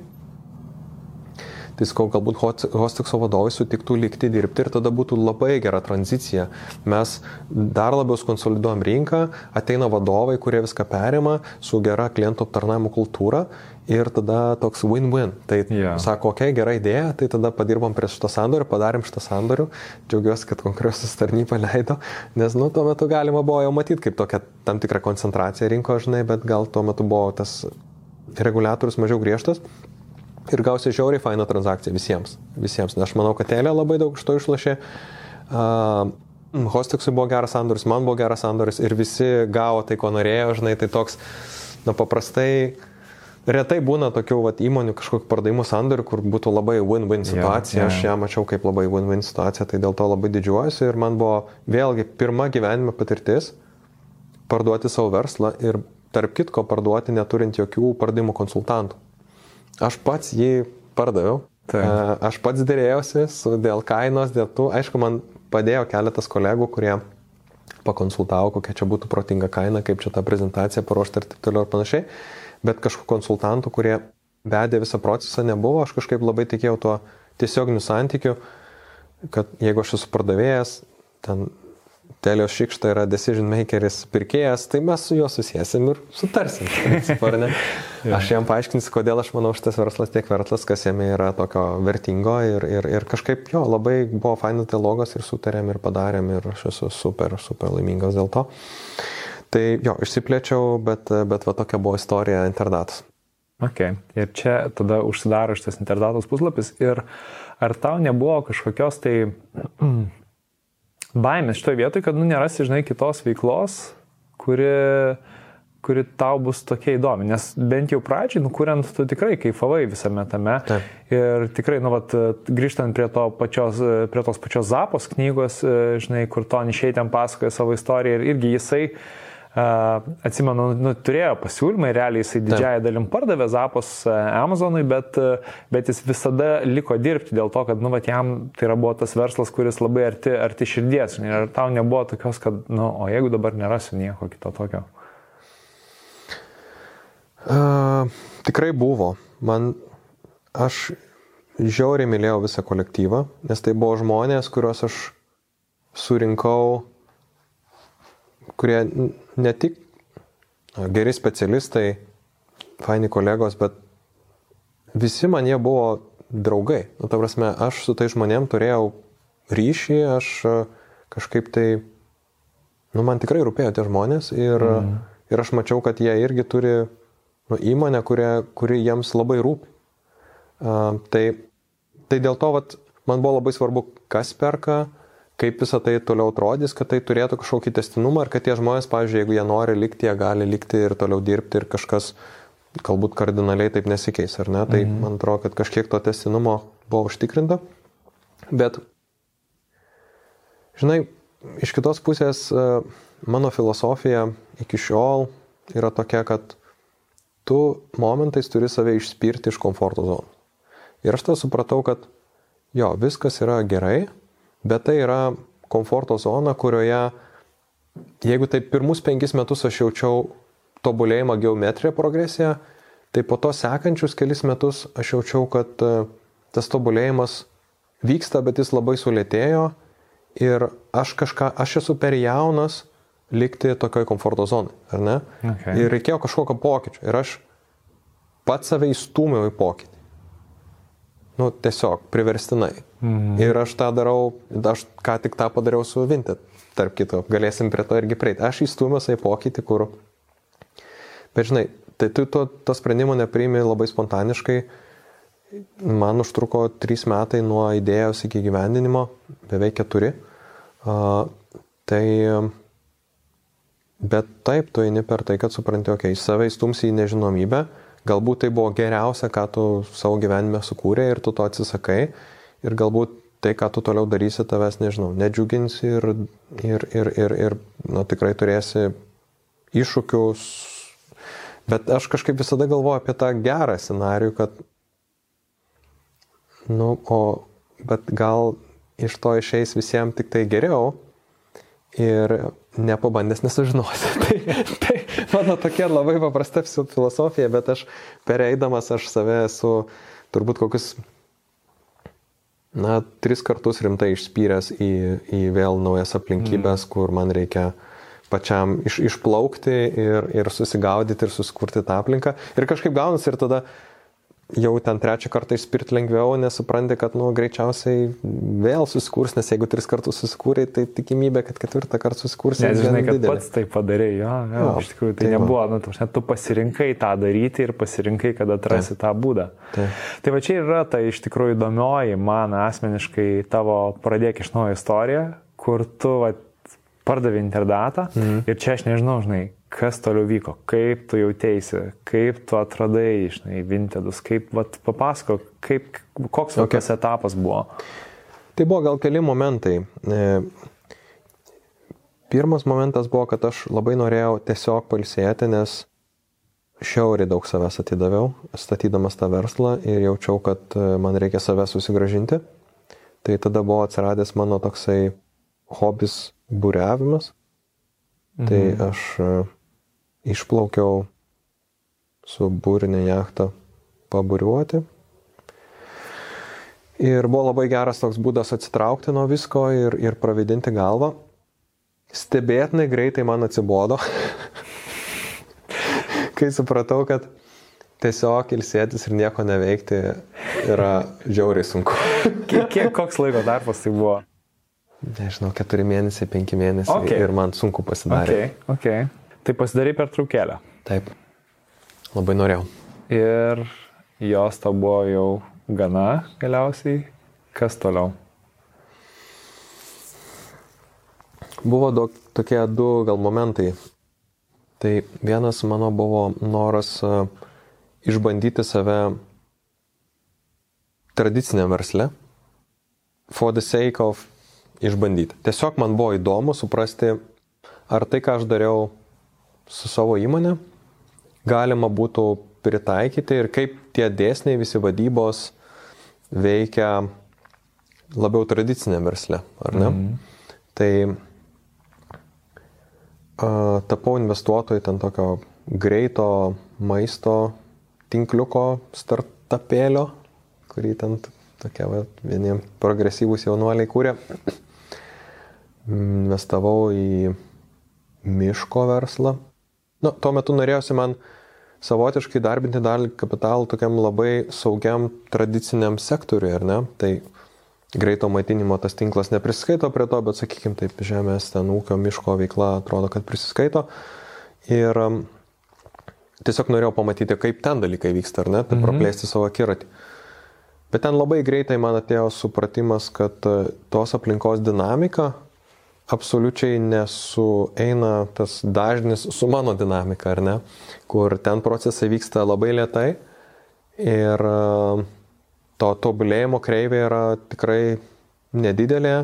Tai sakau, galbūt Hostexo vadovai sutiktų likti dirbti ir tada būtų labai gera tranzicija. Mes dar labiau skonsoliduojam rinką, ateina vadovai, kurie viską perima su gera klientų aptarnavimo kultūra ir tada toks win-win. Tai yeah. sako, okei, okay, gera idėja, tai tada padirbom prie šito sandorių, padarėm šitą sandorių, džiaugiuosi, kad konkurencijos tarnyba leido, nes, nu, tuo metu galima buvo jau matyti kaip tokia tam tikra koncentracija rinkoje, žinai, bet gal tuo metu buvo tas reguliatorius mažiau griežtas, ir gausi žiauriai fainą transakciją visiems. Visiems. Nes aš manau, kad Telė labai daug iš to išlošė. Uh, Hostexui buvo geras sandoris, man buvo geras sandoris ir visi gavo tai, ko norėjo, žinai, tai toks, na paprastai retai būna tokių vat, įmonių kažkokių pardavimų sandorių, kur būtų labai win-win situacija. Yeah, yeah. Aš ją mačiau kaip labai win-win situacija, tai dėl to labai didžiuojuosi ir man buvo vėlgi pirma gyvenime patirtis parduoti savo verslą ir tarp kitko parduoti neturint jokių pardavimų konsultantų. Aš pats jį pardaviau. Tai. Aš pats dėrėjausi su, dėl kainos, dėl tų. Aišku, man padėjo keletas kolegų, kurie pakonsultavo, kokia čia būtų protinga kaina, kaip čia tą prezentaciją paruošti ir taip toliau ir panašiai bet kažkokių konsultantų, kurie vedė visą procesą nebuvo, aš kažkaip labai tikėjau tuo tiesioginiu santykiu, kad jeigu aš esu pardavėjas, ten Telios Šikšta yra decision makeris pirkėjas, tai mes su juo susėsim ir sutarsim. [laughs] Aš jam paaiškinsiu, kodėl aš manau šitas verslas tiek vertas, kas jame yra tokio vertingo ir, ir, ir kažkaip jo labai buvo fainas dialogas ir sutarėm ir padarėm ir aš esu super, super laimingas dėl to. Tai jo, išsiplėčiau, bet, bet va tokia buvo istorija interdatas. Ok, ir čia tada užsidaro šitas interdatos puslapis ir ar tau nebuvo kažkokios tai baimės šitoje vietoje, kad nu nerasi, žinai, kitos veiklos, kuri, kuri tau bus tokia įdomi, nes bent jau pradžiai, nukuriant, tu tikrai kaifavai visame tame. Taip. Ir tikrai, nu, vat, grįžtant prie, to pačios, prie tos pačios Zapos knygos, žinai, kur Tony Šeitėm pasakoja savo istoriją ir irgi jisai uh, atsimenu, nu, turėjo pasiūlymą, realiai jisai didžiąją dalim pardavė Zapos Amazonui, bet, bet jis visada liko dirbti dėl to, kad, nu, va, jam tai yra buvo tas verslas, kuris labai arti, arti širdies. Ir tau nebuvo tokios, kad, nu, o jeigu dabar nerasiu nieko kito tokio? Uh, tikrai buvo. Man, aš žiauriai mylėjau visą kolektyvą, nes tai buvo žmonės, kuriuos aš surinkau kurie ne tik geri specialistai, faini kolegos, bet visi man jie buvo draugai. Nu, ta prasme, aš su tai žmonėm turėjau ryšį, aš kažkaip tai, nu, man tikrai rūpėjo tie žmonės ir, mm. ir aš mačiau, kad jie irgi turi nu, įmonę, kurie, kuri jiems labai rūpi. Uh, tai, tai dėl to, vat, man buvo labai svarbu, kas perka, kaip visą tai toliau atrodys, kad tai turėtų kažkokį testinumą ir kad tie žmonės, pavyzdžiui, jeigu jie nori likti, jie gali likti ir toliau dirbti ir kažkas galbūt kardinaliai taip nesikeis, ar ne? Tai mhm. man atrodo, kad kažkiek to testinumo buvo užtikrinta. Bet, žinai, iš kitos pusės e, mano filosofija iki šiol yra tokia, kad tu momentais turi save išspirti iš komforto zonos. Ir aš tą supratau, kad jo, viskas yra gerai, bet tai yra komforto zona, kurioje, jeigu tai pirmus penkis metus aš jaučiau tobulėjimą geometriją progresiją, tai po to sekančius kelis metus aš jaučiau, kad e, tas tobulėjimas vyksta, bet jis labai sulėtėjo ir aš kažką, aš esu per jaunas likti tokioj komforto zonai, ar ne? Okay. Ir reikėjo kažkokio pokyčio. Ir aš pats save įstūmiau į pokytį. Nu, tiesiog priverstinai. Mhm. Ir aš tą darau, aš ką tik tą padariau su Vinted, tarp kito, galėsim prie to irgi prieiti. Aš įstūmiau į pokytį, kur... Bet žinai, tai tu to, to sprendimo nepriimi labai spontaniškai. Man užtruko trys metai nuo idėjos iki gyvendinimo, beveik keturi. Uh, tai... Bet taip, tu eini per tai, kad supranti, okei, okay, save įstumsi į nežinomybę, galbūt tai buvo geriausia, ką tu savo gyvenime sukūrė ir tu to atsisakai ir galbūt tai, ką tu toliau darysi, tavęs, nežinau, nedžiugins ir, ir, ir, ir, ir nu, tikrai turėsi iššūkius. Bet aš kažkaip visada galvoju apie tą gerą scenarių, kad, nu, o, bet gal iš to išeis visiems tik tai geriau ir nepabandęs nesužinosi. [laughs] tai, tai mano tokia labai paprasta filosofija, bet aš pereidamas aš save esu turbūt kokius na, tris kartus rimtai išspyręs į, į vėl naujas aplinkybės, mm. kur man reikia pačiam iš, išplaukti ir, ir susigaudyti ir susikurti tą aplinką. Ir kažkaip gaunasi ir tada jau ten trečią kartą išspirt lengviau, nesupranti, kad, nu, greičiausiai vėl susikurs, nes jeigu tris kartus susikūrė, tai tikimybė, kad ketvirtą kartą susikurs. Nes žinai, kad didelė. pats tai padarė, jo, jo, jo iš tikrųjų tai, tai nebuvo, nu, tu, tu pasirinkai tą daryti ir pasirinkai, kad atrasi tai. tą būdą. Tai. tai va čia yra ta iš tikrųjų įdomioji man asmeniškai tavo pradėk iš naujo istorija, kur tu va, pardavė interdatą mm. ir čia aš nežinau, žinai, kas toliau vyko, kaip tu jautėsi, kaip tu atradai, žinai, Vintedus, kaip, vat, papasako, kaip, koks okay. tas etapas buvo. Tai buvo gal keli momentai. E, pirmas momentas buvo, kad aš labai norėjau tiesiog palsėti, nes šiauriai daug savęs atidaviau, statydamas tą verslą ir jaučiau, kad e, man reikia save susigražinti. Tai tada buvo atsiradęs mano toksai hobis būriavimas. Tai mhm. Tai aš e, išplaukiau su būrinė jachta paburiuoti. Ir buvo labai geras toks būdas atsitraukti nuo visko ir, ir pravidinti galvą. Stebėtinai greitai man atsibodo, [laughs] kai supratau, kad tiesiog ilsėtis ir nieko neveikti yra žiauriai sunku. [laughs] kiek, kiek koks laiko tarpas tai buvo? Nežinau, keturi mėnesiai, penki mėnesiai okay. ir man sunku pasidarė. Okay, okay. Tai pasidarai per traukėlę. Taip. Labai norėjau. Ir jos to buvo jau gana galiausiai. Kas toliau? Buvo daug, tokie du gal momentai. Tai vienas mano buvo noras uh, išbandyti save tradiciniam versle. For the sake of išbandyti. Tiesiog man buvo įdomu suprasti, ar tai, ką aš dariau su savo įmonė galima būtų pritaikyti ir kaip tie dėsniai visi vadybos veikia labiau tradicinė versle, ar ne? Mm. Tai a, tapau investuotojai ten tokio greito maisto tinkliuko startupėlio, kurį ten tokie va, vieni progresyvūs jaunuoliai kūrė. Investavau į miško verslą, Nu, tuo metu norėjosi man savotiškai darbinti dalį kapitalų tokiam labai saugiam tradiciniam sektoriui, ar ne? Tai greito maitinimo tas tinklas nepriskaito prie to, bet sakykime taip, žemės ten ūkio miško veikla atrodo, kad prisiskaito. Ir um, tiesiog norėjau pamatyti, kaip ten dalykai vyksta, ar ne, tai mhm. praplėsti savo akiratį. Bet ten labai greitai man atėjo supratimas, kad uh, tos aplinkos dinamika absoliučiai nesueina tas dažnis su mano dinamika, ar ne? Kur ten procesai vyksta labai lietai ir e, to tobulėjimo kreivė yra tikrai nedidelė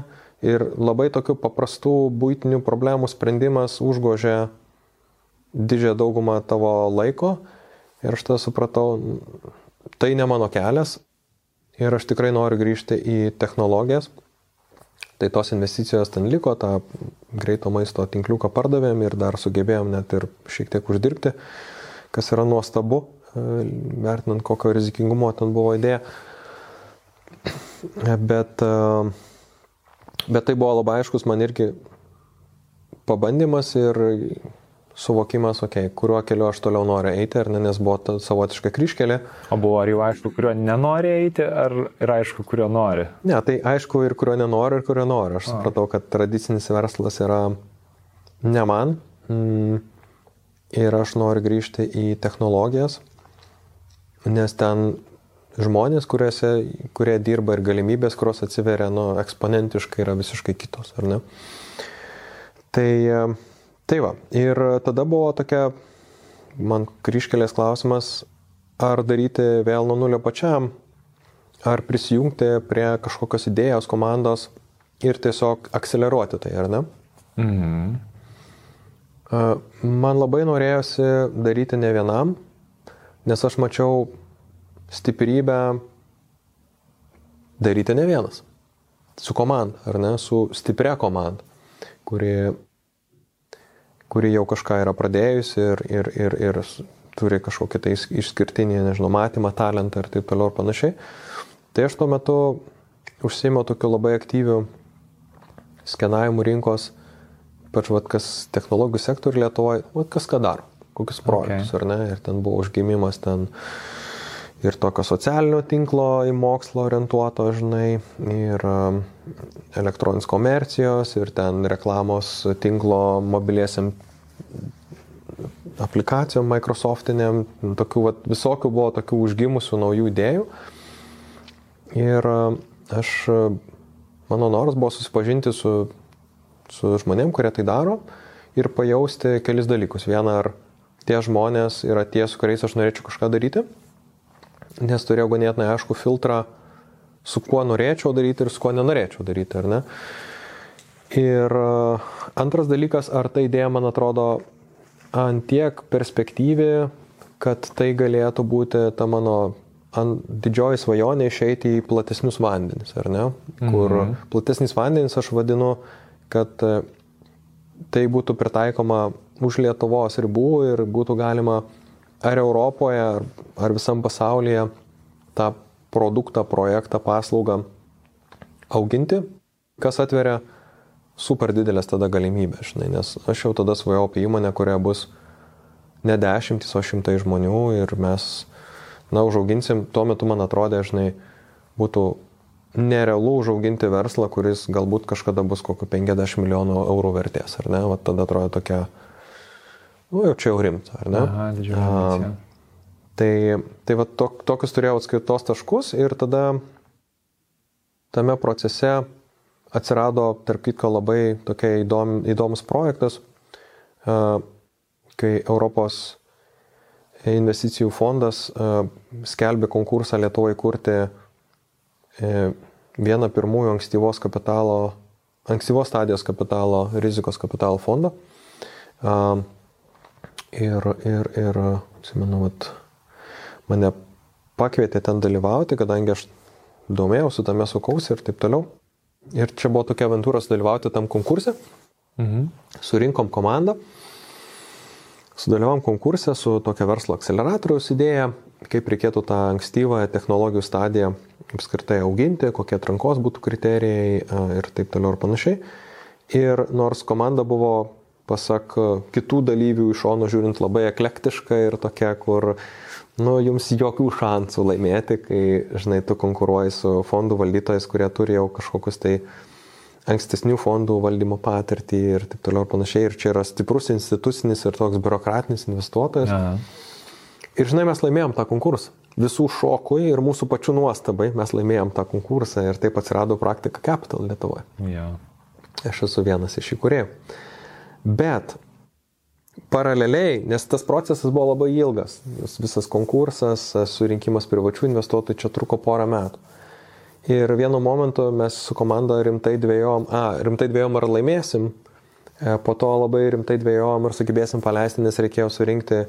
ir labai tokių paprastų būtinių problemų sprendimas užgožia didžiąją daugumą tavo laiko ir aš tada supratau, tai ne mano kelias ir aš tikrai noriu grįžti į technologijas Tai tos investicijos ten liko, tą greito maisto tinkliuką pardavėm ir dar sugebėjom net ir šiek tiek uždirbti, kas yra nuostabu, e, vertinant kokio rizikingumo ten buvo idėja. Bet, e, bet tai buvo labai aiškus man irgi pabandymas ir suvokimas, okei, okay, kuriuo keliu aš toliau noriu eiti, ar ne, nes buvo ta savotiška kryškelė. O buvo ar jau aišku, kuriuo nenori eiti, ar ir aišku, kuriuo nori? Ne, tai aišku ir kuriuo nenori, ir kuriuo nori. Aš A. supratau, kad tradicinis verslas yra ne man. Mm, ir aš noriu grįžti į technologijas, nes ten žmonės, kuriuose, kurie dirba ir galimybės, kurios atsiveria, nu, eksponentiškai yra visiškai kitos, ar ne? Tai Tai va, ir tada buvo tokia man kryškelės klausimas, ar daryti vėl nuo nulio pačiam, ar prisijungti prie kažkokios idėjos komandos ir tiesiog akceleruoti tai, ar ne? Mhm. Man labai norėjosi daryti ne vienam, nes aš mačiau stiprybę daryti ne vienas. Su komanda, ar ne? Su stipria komanda, kuri kuri jau kažką yra pradėjusi ir, ir, ir, ir turi kažkokį tai išskirtinį, nežinau, matymą, talentą ir taip toliau ir panašiai. Tai aš tuo metu užsėmiau tokiu labai aktyviu skenavimu rinkos, pač vad kas technologijų sektorių Lietuvoje, vad kas ką daro, kokius projektus okay. ar ne, ir ten buvo užgimimas ten ir tokio socialinio tinklo į mokslą orientuoto, žinai, ir um, elektroninės komercijos, ir ten reklamos tinklo mobiliesiam aplikacijom Microsoftiniam, tokių vat, visokių buvo tokių užgimusių naujų idėjų. Ir um, aš, mano noras buvo susipažinti su, su žmonėm, kurie tai daro ir pajausti kelis dalykus. Viena, ar tie žmonės yra tie, su kuriais aš norėčiau kažką daryti, nes turėjau ganėtinai aišku filtrą, su kuo norėčiau daryti ir su kuo nenorėčiau daryti, ar ne? Ir e, antras dalykas, ar ta idėja, man atrodo, antiek perspektyvi, kad tai galėtų būti ta mano didžioji svajonė išeiti į platesnius vandenis, ar ne? Kur mhm. platesnis vandenis aš vadinu, kad e, tai būtų pritaikoma už Lietuvos ribų ir būtų galima ar Europoje, ar, ar visam pasaulyje tą produktą, projektą, paslaugą auginti, kas atveria super didelės tada galimybės, žinai, nes aš jau tada svajau apie įmonę, kurioje bus ne dešimtis, o šimtai žmonių ir mes, na, užauginsim, tuo metu man atrodė, žinai, būtų nerealu užauginti verslą, kuris galbūt kažkada bus kokiu 50 milijonų eurų vertės, ar ne? Vat tada atrodo tokia, nu jau čia jau rimta, ar ne? Aha, didžiulė. Tai, tai va, to, tokius turėjau atskaitos taškus ir tada tame procese atsirado, tarp kitko, labai tokia įdom, įdomus projektas, kai Europos investicijų fondas skelbė konkursą Lietuvoje kurti e, vieną pirmųjų ankstyvos kapitalo, ankstyvos stadijos kapitalo, rizikos kapitalo fondą. Ir, ir, ir atsimenu, vat, mane pakvietė ten dalyvauti, kadangi aš domėjausi tame sukausi ir taip toliau. Ir čia buvo tokia aventūra dalyvauti tam konkurse. Mhm. Surinkom komandą, sudalyvavom konkurse su tokia verslo akceleratoriaus idėja, kaip reikėtų tą ankstyvą technologijų stadiją apskritai auginti, kokie atrankos būtų kriterijai ir taip toliau ir panašiai. Ir nors komanda buvo, pasak kitų dalyvių iš šono žiūrint, labai eklektiška ir tokia, kur nu, jums jokių šansų laimėti, kai, žinai, tu konkuruoji su fondų valdytojais, kurie turi jau kažkokius tai ankstesnių fondų valdymo patirtį ir taip toliau ir panašiai. Ir čia yra stiprus institucinis ir toks biurokratinis investuotojas. Aha. Ir žinai, mes laimėjom tą konkursą. Visų šokui ir mūsų pačių nuostabai mes laimėjom tą konkursą ir taip atsirado praktika Capital Lietuvoje. Ja. Aš esu vienas iš įkūrėjų. Bet paraleliai, nes tas procesas buvo labai ilgas, visas konkursas, surinkimas privačių investuotojų čia truko porą metų. Ir vienu momentu mes su komanda rimtai dvėjom, a, rimtai dvėjom ar laimėsim, e, po to labai rimtai dvėjom ar sugebėsim paleisti, nes reikėjo surinkti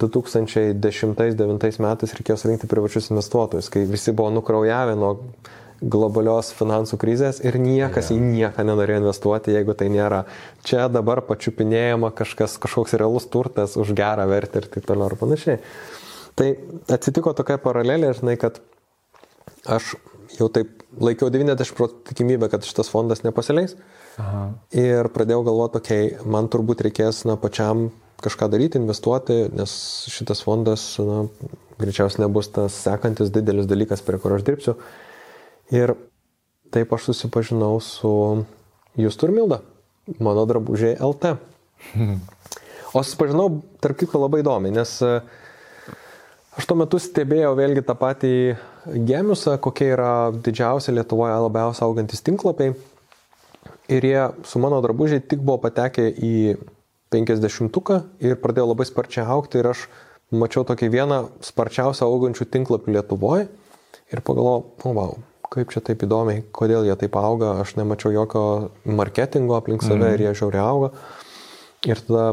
2010-2009 metais reikėjo surinkti privačius investuotojus, kai visi buvo nukraujavę nuo globalios finansų krizės ir niekas yeah. į nieką nenorėjo investuoti, jeigu tai nėra čia dabar pačiupinėjama kažkas, kažkoks realus turtas už gerą vertę ir taip toliau ir panašiai. Tai atsitiko tokia paralelė, žinai, kad aš jau taip laikiau 90 procentų tikimybę, kad šitas fondas nepasileis. Aha. Ir pradėjau galvoti, okei, okay, man turbūt reikės na, pačiam kažką daryti, investuoti, nes šitas fondas, na, greičiausiai nebus tas sekantis didelis dalykas, prie kurio aš dirbsiu. Ir taip aš susipažinau su Justu ir Milda, mano drabužiai LT. [laughs] O susipažinau, tarp kitko, labai įdomi, nes e, aš tuo metu stebėjau vėlgi tą patį Gemiusą, kokie yra didžiausi Lietuvoje labiausiai augantis tinklapiai. Ir jie su mano drabužiai tik buvo patekę į 50-uką ir pradėjo labai sparčiai aukti ir aš mačiau tokį vieną sparčiausią augančių tinklapių Lietuvoje ir pagalvojau, oh, wow, kaip čia taip įdomiai, kodėl jie taip auga, aš nemačiau jokio marketingo aplink save mm. ir jie žiauriai auga. Ir tada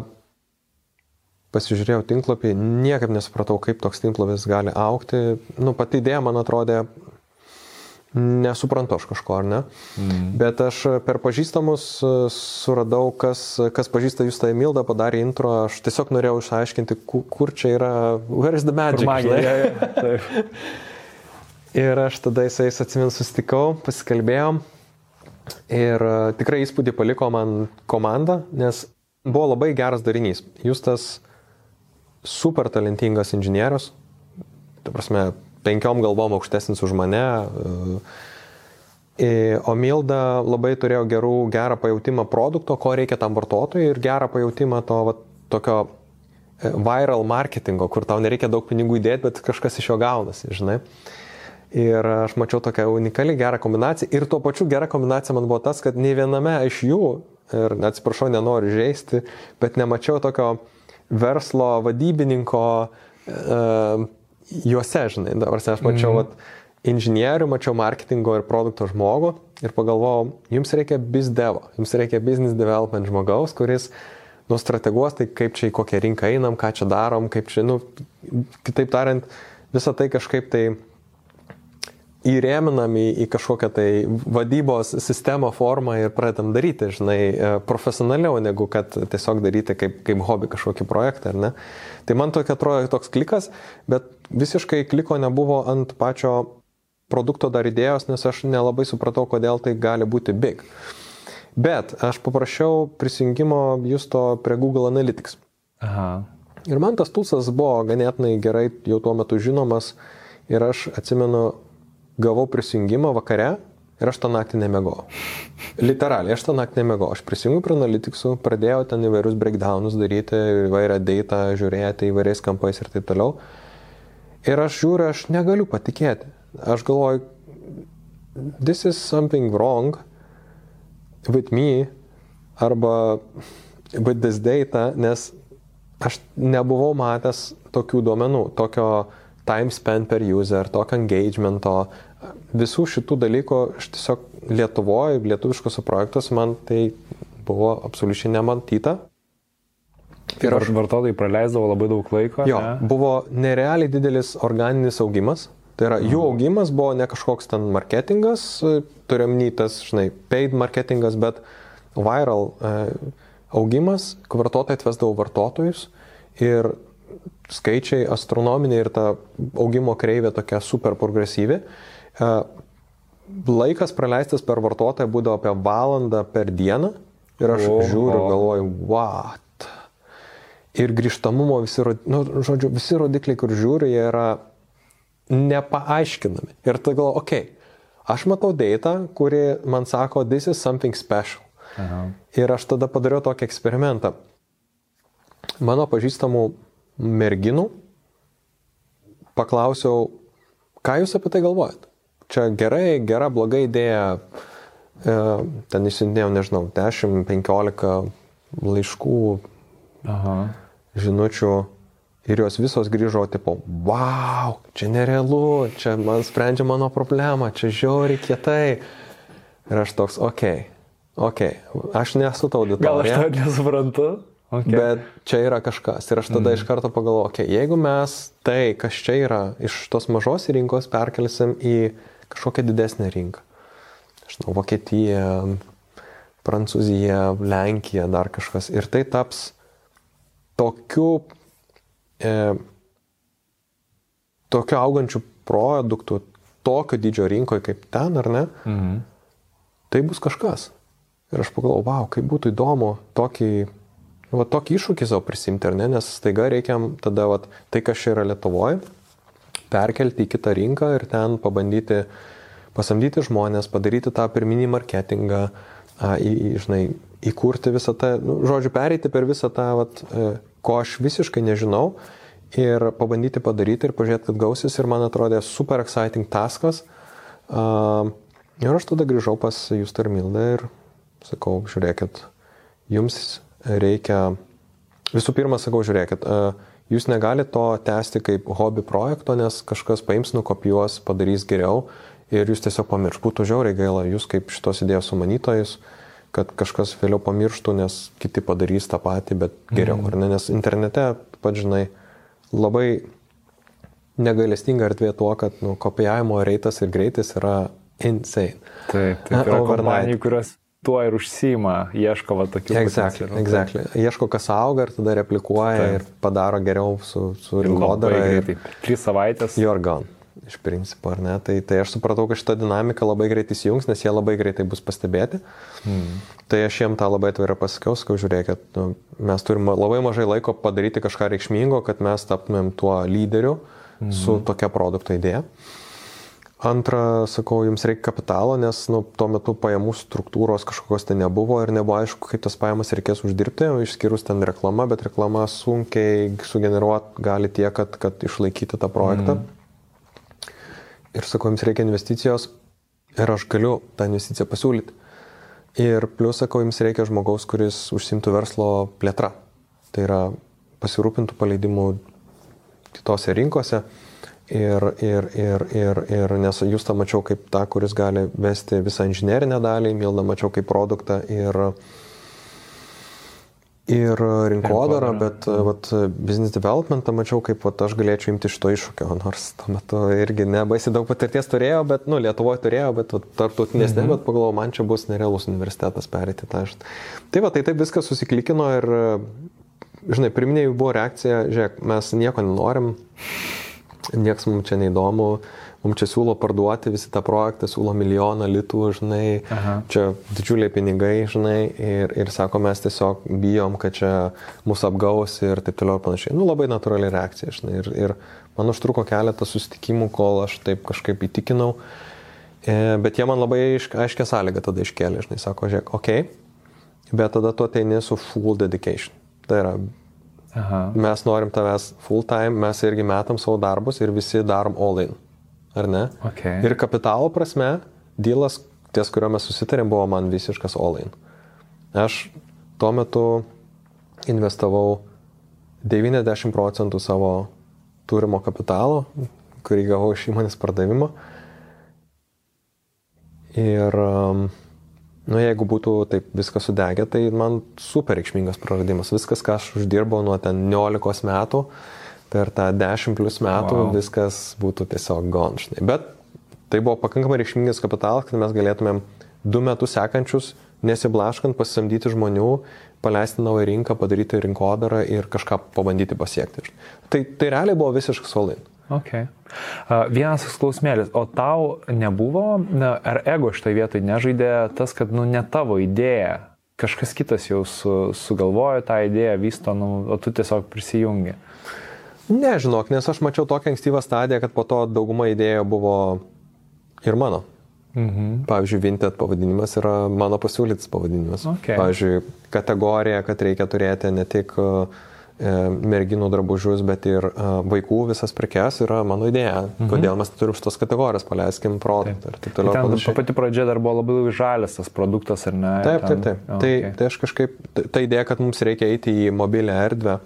pasižiūrėjau tinklapį, niekaip nesupratau, kaip toks tinklapis gali aukti. Nu, pati idėja man atrodė, nesuprantu aš kažko, ar ne. Mm. Bet aš per pažįstamus e, suradau, kas, kas pažįsta Justą Emildą, padarė intro, aš tiesiog norėjau išaiškinti, kur, kur čia yra, where is the magic. Magija, ja, ja. [laughs] Ir aš tada su jais atsimenu susitikau, pasikalbėjom ir e, tikrai įspūdį paliko man komanda, nes buvo labai geras darinys. Justas super talentingas inžinierius, ta prasme, penkiom galvom aukštesnis už mane. E, o Milda labai turėjo gerų, gerą pajūtimą produkto, ko reikia tam vartotojui ir gerą pajūtimą to va, tokio e, viral marketingo, kur tau nereikia daug pinigų įdėti, bet kažkas iš jo gaunasi, žinai. Ir aš mačiau tokią unikaliai gerą kombinaciją. Ir tuo pačiu gera kombinacija man buvo tas, kad nei viename iš jų ir atsiprašau, nenoriu žaisti, bet nemačiau tokio verslo vadybininko uh, juose, žinai, dabar aš mačiau, mm. vat, inžinierių, mačiau marketingo ir produkto žmogų ir pagalvojau, jums reikia bizdevo, jums reikia business development žmogaus, kuris nu, strateguos, tai kaip čia į kokią rinką einam, ką čia darom, kaip čia, nu, kitaip tariant, visą tai kažkaip tai įrėminam į, kažkokią tai vadybos sistemą, formą ir pradedam daryti, žinai, e, profesionaliau, negu kad tiesiog daryti kaip, kaip hobi kažkokį projektą, ar ne? Tai man tokia atrodo toks klikas, bet visiškai kliko nebuvo ant pačio produkto dar idėjos, nes aš nelabai supratau, kodėl tai gali būti big. Bet aš paprašiau prisijungimo justo prie Google Analytics. Aha. Ir man tas tulsas buvo ganėtinai gerai jau tuo metu žinomas ir aš atsimenu, gavau prisijungimą vakare ir aš tą naktį nemegojau. Literaliai, aš tą naktį nemegojau. Aš prisijungiu prie Analyticsų, pradėjau ten įvairius breakdownus daryti, įvairią datą žiūrėti įvairiais kampais ir taip toliau. Ir aš žiūriu, aš negaliu patikėti aš galvoju, this is something wrong with me arba with this data, nes aš nebuvau matęs tokių duomenų, tokio time spent per user, tokio engagemento, visų šitų dalykų aš tiesiog Lietuvoje, lietuviškose projektuose man tai buvo absoliučiai nematyta. Ir aš vartotojai praleisdavo labai daug laiko. Jo, ne? buvo nerealiai didelis organinis augimas, Tai yra, jų augimas buvo ne kažkoks ten marketingas, turiuomenį tas, žinai, paid marketingas, bet viral e, augimas, vartotojai atvesdavo vartotojus ir skaičiai astronominiai ir ta augimo kreivė tokia super progresyvi. E, laikas praleistas per vartotoją būdavo apie valandą per dieną ir aš o, žiūriu ir galvoju, what? Ir grįžtamumo visi, nu, žodžiu, visi rodikliai, kur žiūriu, jie yra nepaaiškinami. Ir tai galvoju, okei, okay, aš matau data, kuri man sako, this is something special. Aha. Ir aš tada padariau tokį eksperimentą. Mano pažįstamų merginų paklausiau, ką jūs apie tai galvojat? Čia gerai, gera, bloga idėja. E, ten išsiuntinėjau, nežinau, 10-15 laiškų, Aha. žinučių Ir jos visos grįžo, tipo, wow, čia nerealu, čia man sprendžia mano problemą, čia žiauri kietai. Ir aš toks, okei, okay, okei, okay. aš nesu tau auditorija. Gal aš to nesuprantu? Okay. Bet čia yra kažkas. Ir aš tada mm. iš karto pagalvoju, okay, jeigu mes tai, kas čia yra, iš tos mažos rinkos perkelsim į kažkokią didesnę rinką. Žinau, Vokietija, Prancūzija, Lenkija, dar kažkas. Ir tai taps tokiu e, tokio augančių produktų, tokio didžio rinkoje kaip ten, ar ne, mhm. tai bus kažkas. Ir aš pagalvoju, wow, kaip būtų įdomu tokį, va, tokį iššūkį savo prisimti, ar ne, nes staiga reikia tada va, tai, kas čia yra Lietuvoje, perkelti į kitą rinką ir ten pabandyti pasamdyti žmonės, padaryti tą pirminį marketingą, a, į, žinai, įkurti visą tą, nu, žodžiu, pereiti per visą tą vat, e, ko aš visiškai nežinau ir pabandyti padaryti ir pažiūrėti, kad gausis ir man atrodė super exciting taskas. Uh, ir aš tada grįžau pas jūs Tarmildą ir sakau, žiūrėkit, jums reikia, visų pirma sakau, žiūrėkit, uh, jūs negalite to tęsti kaip hobi projekto, nes kažkas paims, nukopijuos, padarys geriau ir jūs tiesiog pamirš. Būtų žiauriai gaila, jūs kaip šitos idėjos sumanytojus, kad kažkas vėliau pamirštų, nes kiti padarys tą patį, bet geriau, mm. ar ne? Nes internete, pat žinai, labai negalestinga erdvė tuo, kad nu, kopijavimo reitas ir greitis yra insane. Taip, taip. Yra kompanijų, kurios tuo ir užsima, ieško va tokių. Exactly, exactly. Ieško, kas auga ir tada replikuoja taip. ir padaro geriau su, su rinkodara. Ir... Trys savaitės. You're gone iš principo, ar ne? Tai, tai aš supratau, kad šita dinamika labai greitai įsijungs, nes jie labai greitai bus pastebėti. Hmm. Tai aš jiem tą labai atvirai pasakiau, sakau, žiūrėkit, nu, mes turime labai mažai laiko padaryti kažką reikšmingo, kad mes taptumėm tuo lyderiu hmm. su tokia produkto idėja. Antra, sakau, jums reikia kapitalo, nes nu, tuo metu pajamų struktūros kažkokios tai nebuvo ir nebuvo aišku, kaip tas pajamas reikės uždirbti, išskyrus ten reklamą, bet reklama sunkiai sugeneruoti gali tiek, kad, kad išlaikyti tą projektą. Mm ir sakau, jums reikia investicijos ir aš galiu tą investiciją pasiūlyti. Ir plus, sakau, jums reikia žmogaus, kuris užsimtų verslo plėtra. Tai yra pasirūpintų paleidimu kitose rinkose. Ir, ir, ir, ir, ir nes jūs tą mačiau kaip tą, kuris gali vesti visą inžinerinę dalį, Mildą mačiau kaip produktą ir, ir rinkodarą, bet vat, business development mačiau kaip vat, aš galėčiau imti šito iššūkio, nors tuo metu irgi nebaisi daug patirties turėjau, bet, nu, Lietuvoje turėjau, bet tarptautinės mhm. ne, bet pagalvojau, man čia bus nerealus universitetas perėti tą. Tai va, tai taip viskas susiklikino ir žinai, pirminė jų buvo reakcija, žiūrėk, mes nieko nenorim, nieks mums čia neįdomu, mums čia siūlo parduoti visą tą projektą, siūlo milijoną litų, žinai, Aha. čia didžiuliai pinigai, žinai, ir, ir sako, mes tiesiog bijom, kad čia mus apgaus ir taip toliau ir panašiai. Nu, labai natūrali reakcija, žinai, ir, ir man užtruko keletą susitikimų, kol aš taip kažkaip įtikinau, e, bet jie man labai aiškia sąlyga tada iškėlė, žinai, sako, žiūrėk, okei, okay, bet tada tu ateini su full dedication. Tai yra, Aha. mes norim tavęs full time, mes irgi metam savo darbus ir visi darom all in. Ar ne? Okay. Ir kapitalo prasme, dylas, ties kurio mes susitarėm, buvo man visiškas all in. Aš tuo metu investavau 90 procentų savo turimo kapitalo, kurį gavau iš įmonės pardavimo. Ir um, Nu, jeigu būtų taip viskas sudegę, tai man super reikšmingas praradimas. Viskas, ką aš uždirbau nuo ten 19 metų, per tą 10 plus metų, wow. viskas būtų tiesiog gonšnai. Bet tai buvo pakankamai reikšmingas kapitalas, kad mes galėtumėm du metus sekančius, nesiblaškant, pasisamdyti žmonių, paleisti naują rinką, padaryti rinkodarą ir kažką pabandyti pasiekti. Tai, tai realiai buvo visiškas solin. Okay. Vienas klausimėlis, o tau nebuvo, ar ego šitoje vietoje nežaidė tas, kad nu, ne tavo idėja, kažkas kitas jau su, sugalvojo tą idėją, vysto, nu, o tu tiesiog prisijungi? Nežinok, nes aš mačiau tokią ankstyvą stadiją, kad po to dauguma idėjų buvo ir mano. Mhm. Pavyzdžiui, Vinted pavadinimas yra mano pasiūlytas pavadinimas. Okay. Pavyzdžiui, kategorija, kad reikia turėti ne tik uh, merginų drabužius, bet ir e, vaikų visas prekes yra mano idėja. Mhm. Kodėl mes turim šitos kategorijos, paleiskim produktą ir taip toliau. Tai ten pati pradžia dar buvo labai žalias tas produktas, ar ne? Taip, taip, taip. Oh, tai, okay. tai aš kažkaip, ta, idėja, kad mums reikia eiti į mobilę erdvę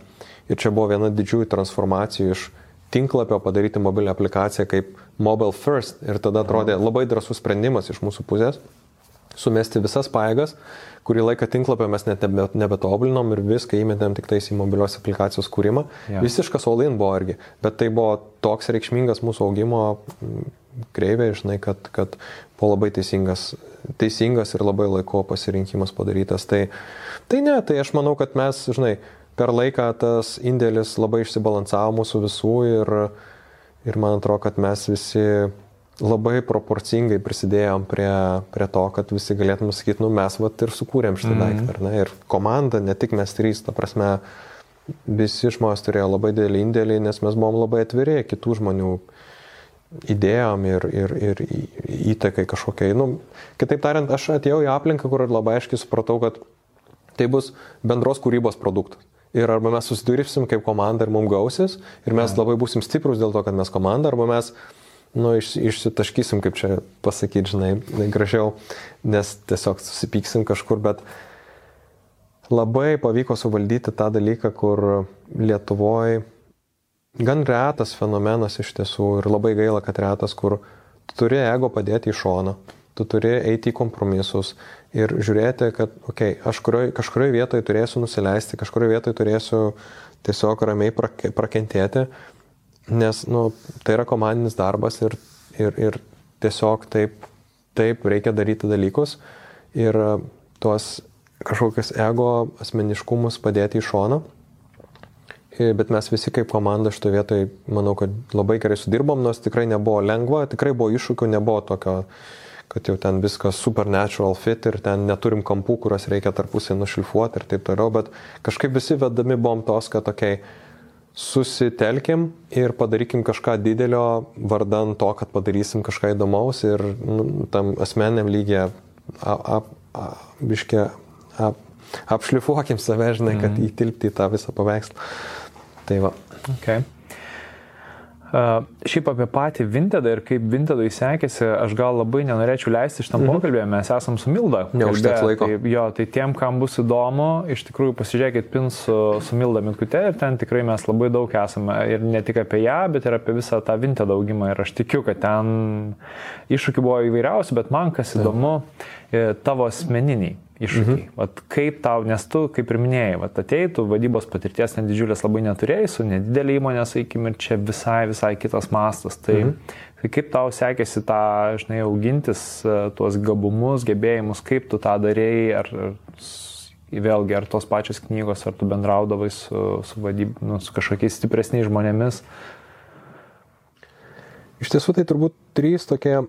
ir čia buvo viena didžiųjų transformacijų iš tinklapio padaryti mobilią aplikaciją kaip mobile first ir tada atrodė labai drasus sprendimas iš mūsų pusės sumesti visas paėgas kurį laiką tinklapio mes net nebe, nebetobulinom ir viską įmetėm tik tais į mobilios aplikacijos kūrimą. Yeah. Visiškas all-in buvo irgi, bet tai buvo toks reikšmingas mūsų augimo kreivė, žinai, kad, kad buvo labai teisingas, teisingas ir labai laiko pasirinkimas padarytas. Tai, tai ne, tai aš manau, kad mes, žinai, per laiką tas indėlis labai išsibalansavo mūsų visų ir, ir man atrodo, kad mes visi labai proporcingai prisidėjom prie, prie to, kad visi galėtume sakyti, nu mes vat ir sukūrėm šitą mm -hmm. daiktą. Ne? Ir komanda, ne tik mes trys, ta prasme, visi žmonės turėjo labai didelį indėlį, nes mes buvom labai atviri kitų žmonių idėjom ir, ir, ir įtakai kažkokiai. Nu, kitaip tariant, aš atėjau į aplinką, kur labai aiškiai supratau, kad tai bus bendros kūrybos produktas. Ir arba mes susidursim kaip komanda ir mums gausis, ir mes ja. labai būsim stiprus dėl to, kad mes komanda, arba mes nu, iš, išsitaškysim, kaip čia pasakyti, žinai, gražiau, nes tiesiog susipyksim kažkur, bet labai pavyko suvaldyti tą dalyką, kur Lietuvoje gan retas fenomenas iš tiesų ir labai gaila, kad retas, kur tu turi ego padėti į šoną, tu turi eiti į kompromisus ir žiūrėti, kad, okei, okay, aš kurioje kažkurioje vietoje turėsiu nusileisti, kažkurioje vietoje turėsiu tiesiog ramiai prakentėti, nes nu, tai yra komandinis darbas ir, ir, ir tiesiog taip, taip reikia daryti dalykus ir e, tuos kažkokius ego asmeniškumus padėti į šoną. Bet mes visi kaip komanda šitoje vietoje, manau, kad labai gerai sudirbom, nors tikrai nebuvo lengva, tikrai buvo iššūkių, nebuvo tokio, kad jau ten viskas supernatural fit ir ten neturim kampų, kuriuos reikia tarpusai nušlifuoti ir taip toliau, bet kažkaip visi vedami buvom tos, kad tokiai, okay, susitelkim ir padarykim kažką didelio vardan to, kad padarysim kažką įdomaus ir nu, tam asmeniam lygiai ap, ap, biškia ap, apšlifuokim save, žinai, kad mm. įtilpti į tą visą paveikslą. Tai va. Okay. Šiaip apie patį Vintedą ir kaip Vintedui sekėsi, aš gal labai nenorėčiau leisti šitam mhm. pokalbė, mes esam su Milda. Neužteks laiko. Tai, jo, tai tiem, kam bus įdomu, iš tikrųjų pasižiūrėkit pin su, su Milda Mitkute ir ten tikrai mes labai daug esame ir ne tik apie ją, bet ir apie visą tą Vintedą augimą ir aš tikiu, kad ten iššūkių buvo įvairiausių, bet man kas įdomu, ja. tavo asmeniniai iššūkiai. Mhm. Vat kaip tau, nes tu, kaip ir minėjai, vat ateitų, vadybos patirties net didžiulės labai neturėjai, su nedidelė įmonė, sakykim, ir čia visai, visai kitas mastas. Tai, mhm. tai kaip tau sekėsi tą, žinai, augintis e, tuos gabumus, gebėjimus, kaip tu tą darėjai, ar, ar vėlgi, ar tos pačios knygos, ar tu bendraudavai su, su, vadyb, nu, su kažkokiais stipresniais žmonėmis. Iš tiesų tai turbūt trys tokie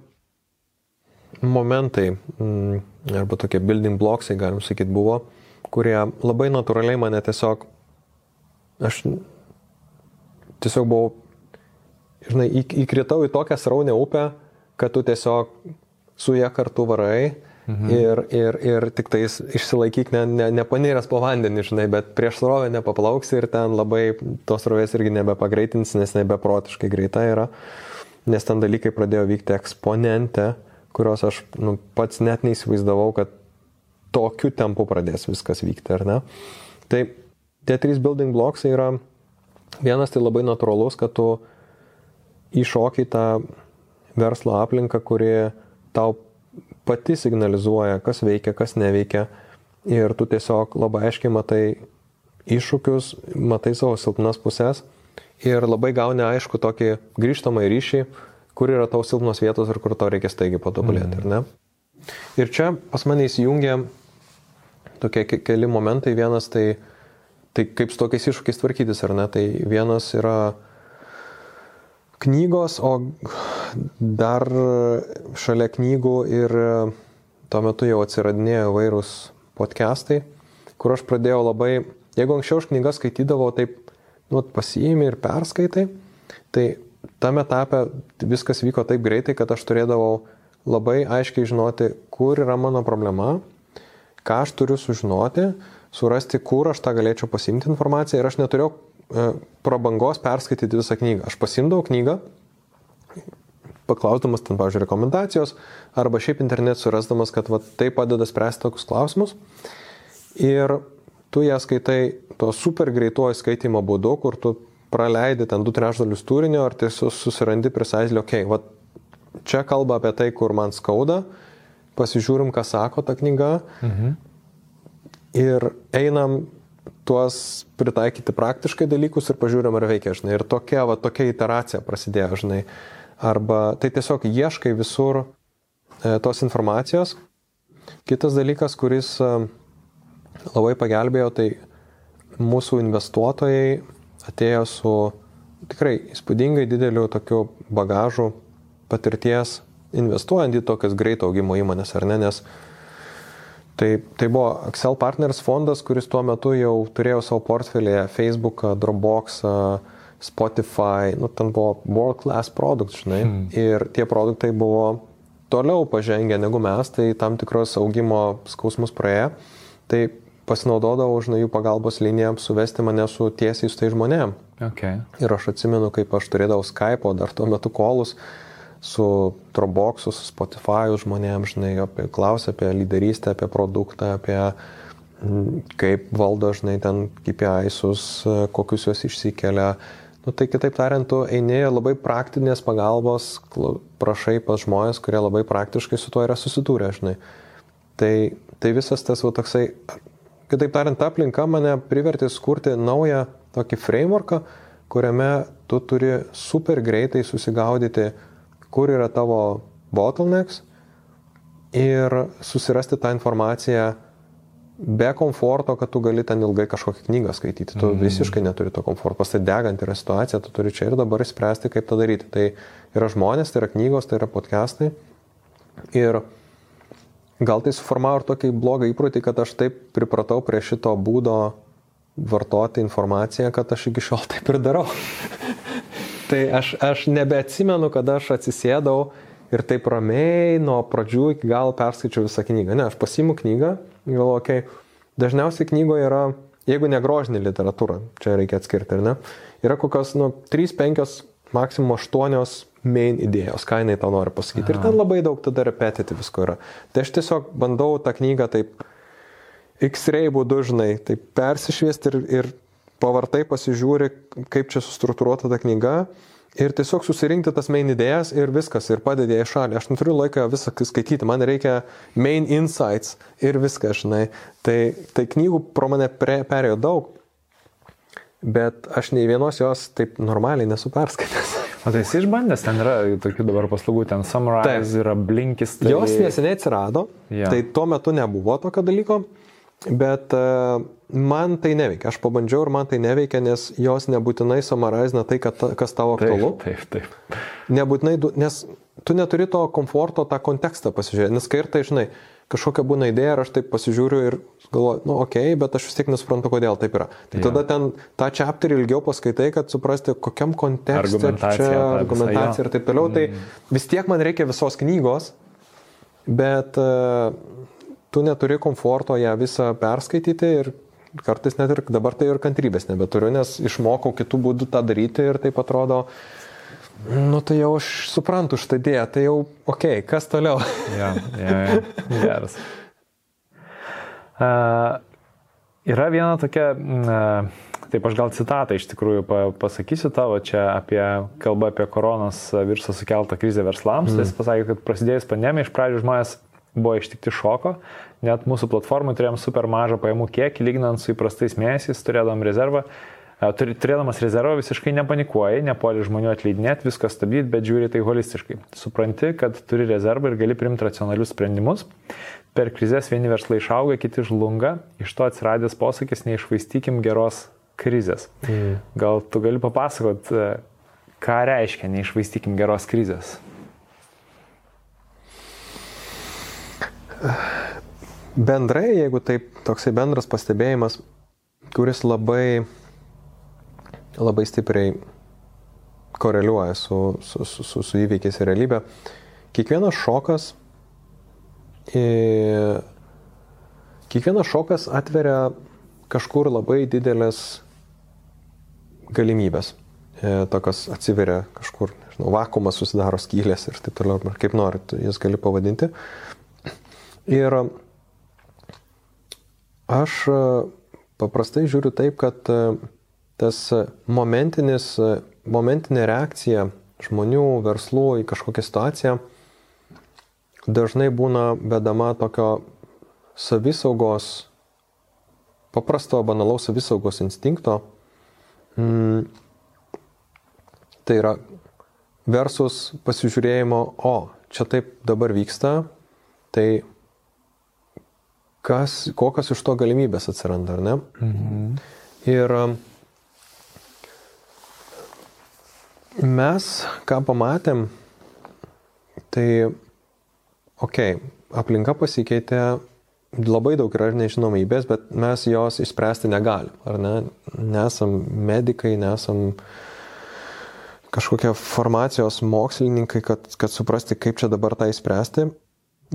momentai, mm, arba tokie building blocksai, galim sakyti, buvo, kurie labai natūraliai mane tiesiog, aš tiesiog buvau, žinai, įkritau į tokią sraunę upę, kad tu tiesiog su ją kartu varai mhm. ir, ir, ir tik tais išsilaikyk, ne, ne, nepaniręs po vandenį, žinai, bet prieš srovę nepaplauksi ir ten labai tos srovės irgi nebepagreitins, nes nebeprotiškai greita yra, nes ten dalykai pradėjo vykti eksponente kurios aš nu, pats net neįsivaizdavau, kad tokiu tempu pradės viskas vykti, ar ne? Tai tie trys building blocks yra, vienas tai labai natūralus, kad tu iššokiai tą verslo aplinką, kuri tau pati signalizuoja, kas veikia, kas neveikia. Ir tu tiesiog labai aiškiai matai iššūkius, matai savo silpnas pusės ir labai gauni aišku tokį grįžtamą ryšį, kur yra tau silpnos vietos ir kur tau reikia staigiai patobulėti, mm. ar ne? Ir čia pas mane įsijungia tokie keli momentai. Vienas tai, tai kaip su tokiais iššūkiais tvarkytis, ar ne? Tai vienas yra knygos, o dar šalia knygų ir tuo metu jau atsiradinėjo vairūs podcastai, kur aš pradėjau labai, jeigu anksčiau aš knygas skaitydavau taip, nu, pasiimi ir perskaitai, tai tame etape viskas vyko taip greitai, kad aš turėdavau labai aiškiai žinoti, kur yra mano problema, ką aš turiu sužinoti, surasti, kur aš tą galėčiau pasimti informaciją ir aš neturėjau e, prabangos perskaityti visą knygą. Aš pasimdavau knygą, paklausdamas ten, pavyzdžiui, rekomendacijos, arba šiaip internet surasdamas, kad va, tai padeda spręsti tokius klausimus. Ir tu ją skaitai to super greituoju skaitimo būdu, kur tu praleidi ten du trečdalius turinio, ar tiesiog susirandi prisaizlį, okei, okay, va čia kalba apie tai, kur man skauda, pasižiūrim, ką sako ta knyga mhm. ir einam tuos pritaikyti praktiškai dalykus ir pažiūrim, ar veikia, žinai. Ir tokia, va, tokia iteracija prasidėjo, žinai. Arba tai tiesiog ieškai visur e, tos informacijos. Kitas dalykas, kuris e, labai pagelbėjo, tai mūsų investuotojai atėjo su tikrai įspūdingai dideliu tokiu bagažu patirties investuojant į tokias greito augimo įmonės, ar ne, nes tai, tai buvo Excel Partners fondas, kuris tuo metu jau turėjo savo portfelėje Facebooką, Dropboxą, Spotify, nu, ten buvo world class produkt, žinai, hmm. ir tie produktai buvo toliau pažengę negu mes, tai tam tikros augimo skausmus praėjo. Tai pasinaudodavau, žinai, jų pagalbos liniją suvesti mane su tiesiai su tai žmonėm. Okay. Ir aš atsimenu, kaip aš turėdavau Skype, dar tuo metu kolus su Dropbox'u, su Spotify žmonėm, žinai, apie klausę apie lyderystę, apie produktą, apie kaip valdo, žinai, ten KPI'sus, kokius juos išsikelia. Nu, tai kitaip tariant, tu eini labai praktinės pagalbos, prašai pas žmonės, kurie labai praktiškai su tuo yra susidūrę, žinai. Tai, tai visas tas va, toksai Kitaip tariant, ta aplinka mane privertė skurti naują tokį frameworką, kuriame tu turi super greitai susigaudyti, kur yra tavo bottlenecks ir susirasti tą informaciją be komforto, kad tu gali ten ilgai kažkokią knygą skaityti. Tu mm. visiškai neturi to komforto. Pas tai degant yra situacija, tu turi čia ir dabar spręsti, kaip tą daryti. Tai yra žmonės, tai yra knygos, tai yra podcastai. Ir Gal tai suformavo ir tokį blogą įprotį, kad aš taip pripratau prie šito būdo vartoti informaciją, kad aš iki šiol [laughs] taip ir darau. [laughs] tai aš, aš nebeatsimenu, kad aš atsisėdau ir taip ramiai nuo pradžių iki galo perskaičiau visą knygą. Ne, aš pasiimu knygą, galvoju, okei, okay, dažniausiai knygoje yra, jeigu ne grožinė literatūra, čia reikia atskirti, ar ne, yra kokios, nu, 3-5 maksimum aštuonios main idėjos, ką jinai tau nori pasakyti. Ir ten labai daug tada repetiti visko yra. Tai aš tiesiog bandau tą knygą taip X-ray būdu, žinai, taip persišviesti ir, ir pavartai pasižiūri, kaip čia sustruktūruota ta knyga. Ir tiesiog susirinkti tas main idėjas ir viskas, ir padėdė į šalį. Aš neturiu laiko visą skaityti, man reikia main insights ir viskas, žinai. Tai, tai knygų pro mane pre, perėjo daug, bet aš nei vienos jos taip normaliai nesu perskaitęs. [laughs] O tai esi išbandęs, ten yra tokių dabar paslaugų, ten Summarize, Taip. yra Blinkis. Tai... Jos neseniai atsirado, ja. tai tuo metu nebuvo tokio dalyko, bet uh, man tai neveikia. Aš pabandžiau ir man tai neveikia, nes jos nebūtinai summarizina tai, kad, kas tavo aktualu. Taip, taip. taip. Nebūtinai, nes tu neturi to komforto, tą kontekstą pasižiūrėti, nes kai ir tai, žinai, kažkokia būna idėja ir aš taip pasižiūriu ir galvoju, nu okei, okay, bet aš vis tiek nesuprantu, kodėl taip yra. Tai ja. tada ten tą chapterį ilgiau paskaitai, kad suprasti, kokiam kontekste argumentacija, čia argumentacija ir taip toliau. Tai mm. Tai vis tiek man reikia visos knygos, bet uh, tu neturi komforto ją visą perskaityti ir kartais net ir dabar tai ir kantrybės nebeturiu, nes išmokau kitų būdų tą daryti ir taip atrodo, Nu tai jau aš suprantu šitą idėją, tai jau, okei, okay, kas toliau? ja, ja, ja. geras. Uh, yra viena tokia, uh, taip aš gal citatą iš tikrųjų pasakysiu tavo čia apie kalbą apie koronos viruso sukeltą krizę verslams. Mm. Tai jis pasakė, kad prasidėjus pandemijai iš pradžių žmonės buvo ištikti šoko, net mūsų platformai turėjom super mažą pajamų kiekį, lyginant su įprastais mėnesiais, turėdam rezervą turėdamas rezervą visiškai nepanikuoji, nepoli žmonių atleidinėti, viską stabdyti, bet žiūri tai holistiškai. Supranti, kad turi rezervą ir gali primti racionalius sprendimus. Per krizės vieni verslai išauga, kiti žlunga. Iš to atsiradęs posakis neišvaistykim geros krizės. Mm. Gal tu gali papasakot, e, ką reiškia neišvaistykim geros krizės? Bendrai, jeigu taip toksai bendras pastebėjimas, kuris labai labai stipriai koreliuoja su, su, su, su, su įvykiais ir realybė. Kiekvienas šokas, e, kiekvienas šokas atveria kažkur labai didelės galimybės. E, tokios atsiveria kažkur, nežinau, vakumas susidaro skylės ir taip toliau, kaip norit, jas gali pavadinti. Ir aš paprastai žiūriu taip, kad tas momentinis, momentinė reakcija žmonių, verslų į kažkokią situaciją dažnai būna bedama tokio savisaugos, paprasto banalaus savisaugos instinkto. Mm, tai yra versus pasižiūrėjimo, o čia taip dabar vyksta, tai kas, kokios iš to galimybės atsiranda, ar ne? Mhm. Ir Mes, ką pamatėm, tai, okei, okay, aplinka pasikeitė, labai daug yra nežinomybės, bet mes jos išspręsti negalim, ar ne? Nesam medikai, nesam kažkokie formacijos mokslininkai, kad, kad suprasti, kaip čia dabar tą įspręsti,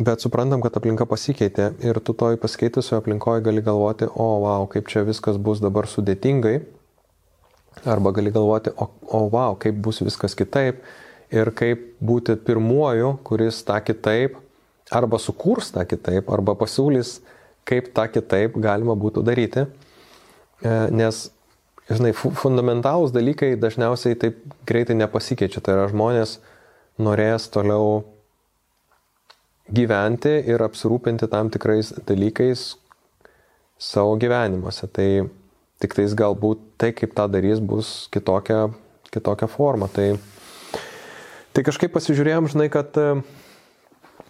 bet suprantam, kad aplinka pasikeitė ir tu toj pasikeitusioje aplinkoje gali galvoti, o, wow, kaip čia viskas bus dabar sudėtingai Arba gali galvoti, o, o wow, kaip bus viskas kitaip ir kaip būti pirmuoju, kuris tą kitaip arba sukurs tą kitaip, arba pasiūlys, kaip tą kitaip galima būtų daryti. E, nes, žinai, fundamentalūs dalykai dažniausiai taip greitai nepasikeičia. Tai yra žmonės norės toliau gyventi ir apsirūpinti tam tikrais dalykais savo gyvenimuose. Tai Tik tais galbūt tai, kaip tą darys, bus kitokia, kitokia forma. Tai, tai kažkaip pasižiūrėjom, žinai, kad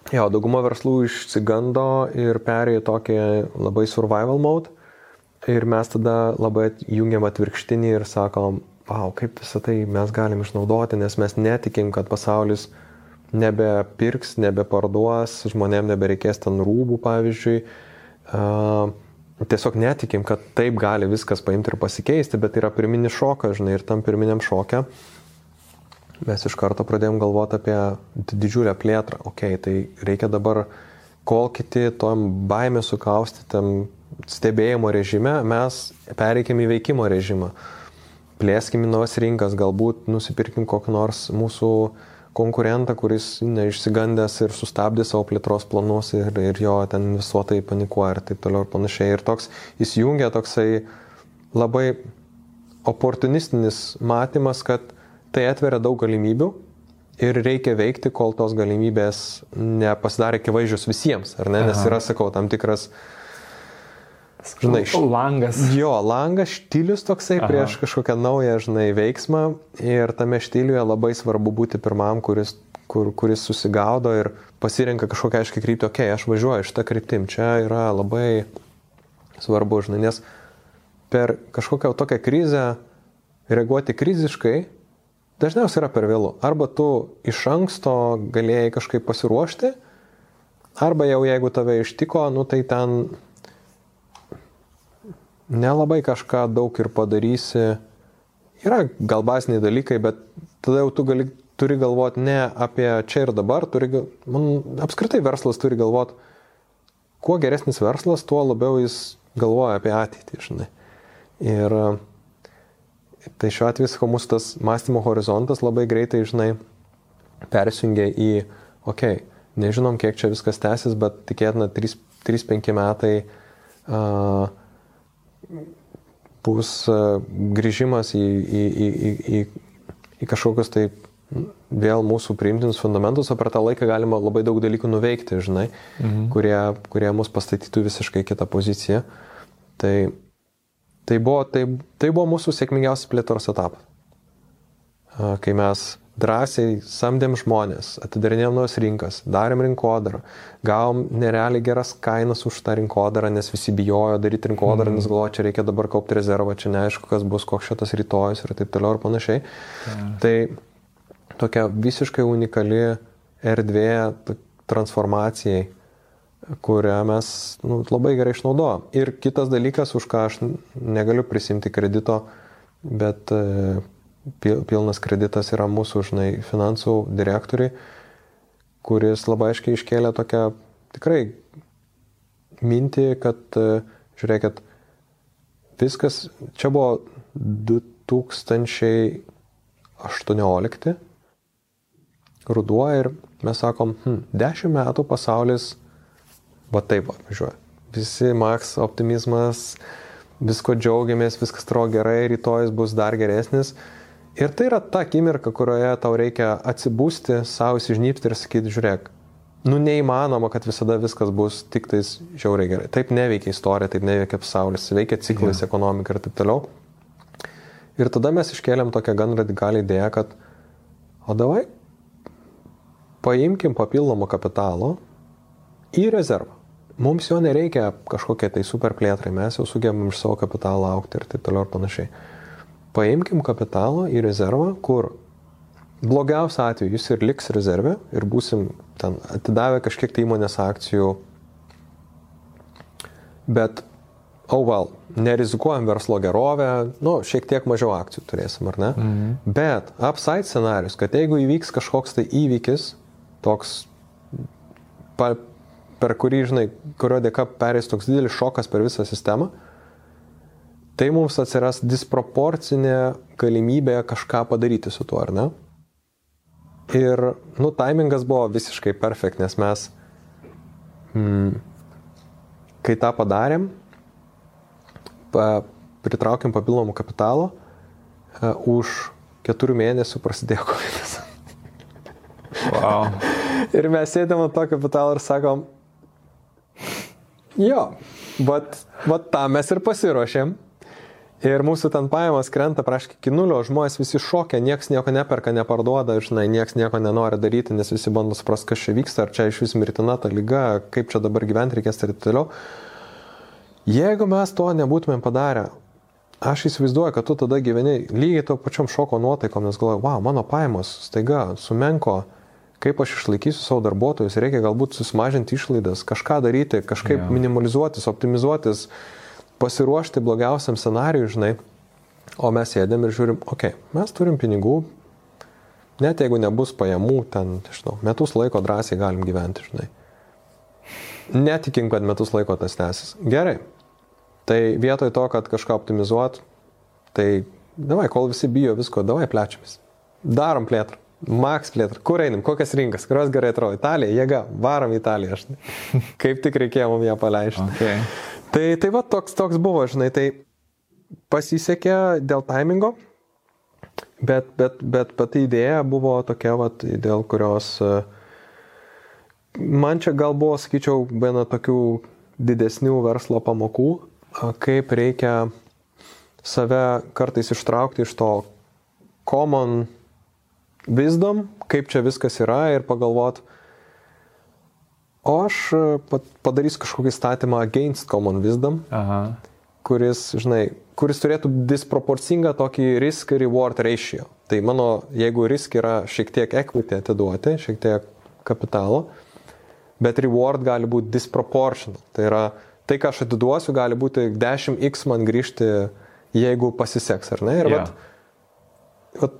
jo, dauguma verslų išsigando ir perėjo tokį labai survival mode. Ir mes tada labai jungiam atvirkštinį ir sakom, wow, kaip visą tai mes galim išnaudoti, nes mes netikim, kad pasaulis nebepirks, nebeparduos, žmonėm nebereikės ten rūbų, pavyzdžiui. Uh, tiesiog netikim, kad taip gali viskas paimti ir pasikeisti, bet yra pirminis šokas, žinai, ir tam pirminiam šokė mes iš karto pradėjom galvoti apie didžiulę plėtrą. Ok, tai reikia dabar, kol kiti tom baimė sukaustytam stebėjimo režime, mes pereikim į veikimo režimą. plėskim į naujas rinkas, galbūt nusipirkim kokį nors mūsų konkurentą, kuris neišsigandęs ir sustabdė savo plėtros planus ir, ir jo ten visuotai panikuoja ir taip toliau ir panašiai. Ir toks įsijungia toksai labai oportunistinis matymas, kad tai atveria daug galimybių ir reikia veikti, kol tos galimybės nepasidarė akivaizdžios visiems, ar ne? Nes yra, sakau, tam tikras Žinai, langas. Jo, langas štilius toksai Aha. prieš kažkokią naują, žinai, veiksmą ir tame štiliuje labai svarbu būti pirmam, kuris, kur, kuris susigaudo ir pasirenka kažkokią aiškiai kryptį, okei, okay, aš važiuoju šitą kryptim, čia yra labai svarbu, žinai, nes per kažkokią tokią krizę reaguoti kriziškai dažniausiai yra per vėlų. Arba tu iš anksto galėjai kažkaip pasiruošti, arba jau jeigu tave ištiko, nu tai ten nelabai kažką daug ir padarysi. Yra gal baziniai dalykai, bet tada jau tu gali, turi galvoti ne apie čia ir dabar, turi, man apskritai verslas turi galvoti, kuo geresnis verslas, tuo labiau jis galvoja apie ateitį, žinai. Ir Tai šiuo atveju, sakau, mūsų tas mąstymo horizontas labai greitai, žinai, persijungia į, okei, okay, nežinom, kiek čia viskas tęsis, bet tikėtina 3-5 metai uh, bus uh, grįžimas į, į, į, į, į, į kažkokius tai vėl mūsų priimtinus fundamentus, o per tą laiką galima labai daug dalykų nuveikti, žinai, mhm. kurie, kurie mus pastatytų visiškai kitą poziciją. Tai Tai buvo, tai, tai buvo mūsų sėkmingiausias plėtros etapas. Kai mes drąsiai samdėm žmonės, atidarinėjom nuos rinkas, darėm rinkodarą, gavom nerealiai geras kainas už tą rinkodarą, nes visi bijojo daryti rinkodarą, mm. nes galvojo, čia reikia dabar kaupti rezervą, čia neaišku, kas bus, koks šitas rytojus ir taip toliau ir panašiai. Mm. Tai tokia visiškai unikali erdvė transformacijai kurią mes nu, labai gerai išnaudojom. Ir kitas dalykas, už ką aš negaliu prisimti kredito, bet e, pilnas kreditas yra mūsų, žinai, finansų direktoriui, kuris labai aiškiai iškėlė tokią tikrai mintį, kad, e, žiūrėkit, viskas, čia buvo 2018 ruduo ir mes sakom, hm, 10 metų pasaulis va taip važiuoja. Visi maks optimizmas, visko džiaugiamės, viskas atrodo gerai, rytojus bus dar geresnis. Ir tai yra ta akimirka, kurioje tau reikia atsibūsti, savo įsižnypti ir sakyti, žiūrėk, nu neįmanoma, kad visada viskas bus tik tais žiauriai gerai. Taip neveikia istorija, taip neveikia pasaulis, veikia ciklais, yeah. ekonomika ir taip toliau. Ir tada mes iškėlėm tokią gan radikalią idėją, kad o davai, paimkim papildomą kapitalo į rezervą. Mums jo nereikia kažkokie tai super plėtrai, mes jau sugebam iš savo kapitalo aukti ir taip toliau ir panašiai. Paimkim kapitalą į rezervą, kur blogiausiu atveju jis ir liks rezervė ir būsim ten atidavę kažkiek tai įmonės akcijų, bet, oh well, nerizikuojam verslo gerovę, nu, šiek tiek mažiau akcijų turėsim, ar ne? Mhm. Bet upside scenarius, kad jeigu įvyks kažkoks tai įvykis, toks pa, per kurį, žinai, kurio dėka perės toks didelis šokas per visą sistemą, tai mums atsiras disproporcinė galimybė kažką padaryti su tuo, ar ne? Ir, nu, taimingas buvo visiškai perfekt, nes mes, mm, kai tą padarėm, pa, pritraukėm papildomų kapitalo, uh, už keturių mėnesių prasidėjo COVID. Wow. [laughs] ir mes sėdėm ant to kapitalo ir sakom, Jo, bet tam mes ir pasiruošėm. Ir mūsų ten pajamos krenta praškai iki nulio, žmonės visi šokia, niekas nieko neperka, neparduoda, žinai, niekas nieko nenori daryti, nes visi bando suprasti, kas čia vyksta, ar čia iš vis mirtina ta lyga, kaip čia dabar gyventi reikės ir taip toliau. Jeigu mes to nebūtumėm padarę, aš įsivaizduoju, kad tu tada gyveni lygiai to pačiom šoko nuotaikom, nes galvoju, wow, mano pajamos staiga sumenko, kaip aš išlaikysiu savo darbuotojus, reikia galbūt susimažinti išlaidas, kažką daryti, kažkaip yeah. minimalizuotis, optimizuotis, pasiruošti blogiausiam scenariui, žinai. O mes sėdėm ir žiūrim, okei, okay, mes turim pinigų, net jeigu nebus pajamų, ten, žinau, metus laiko drąsiai galim gyventi, žinai. Netikim, kad metus laiko tas tęsis. Gerai. Tai vietoj to, kad kažką optimizuot, tai davai, kol visi bijo visko, davai plečiamės. Darom plėtrą. Max plėtrą. Kur einam, kokias rinkas, kurios gerai atrodo. Italija, jėga, varom į Italiją. Aš, [laughs] kaip tik reikėjo mums ją paleisti. Okay. Tai, tai va, toks, toks buvo, žinai, tai pasisekė dėl taimingo, bet, bet, bet pati idėja buvo tokia, va, dėl kurios e, man čia gal buvo, sakyčiau, viena tokių didesnių verslo pamokų, kaip reikia save kartais ištraukti iš to common wisdom, kaip čia viskas yra ir pagalvot, o aš e, padarysiu kažkokį statymą against common wisdom, Aha. kuris, žinai, kuris turėtų disproporcingą tokį risk reward ratio. Tai mano, jeigu risk yra šiek tiek equity atiduoti, šiek tiek kapitalo, bet reward gali būti disproportional. Tai yra, tai ką aš atiduosiu, gali būti 10x man grįžti, jeigu pasiseks, ar ne? Ir yeah. vat, vat,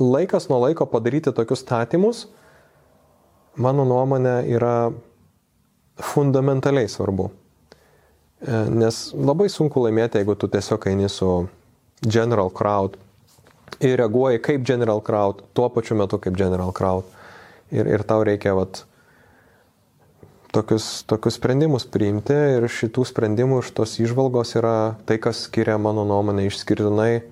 laikas nuo laiko padaryti tokius statymus, mano nuomonė, yra fundamentaliai svarbu. E, nes labai sunku laimėti, jeigu tu tiesiog eini su general crowd ir reaguoji kaip general crowd, tuo pačiu metu kaip general crowd. Ir, ir tau reikia vat, tokius, tokius sprendimus priimti ir šitų sprendimų iš tos išvalgos yra tai, kas skiria mano nuomonę išskirtinai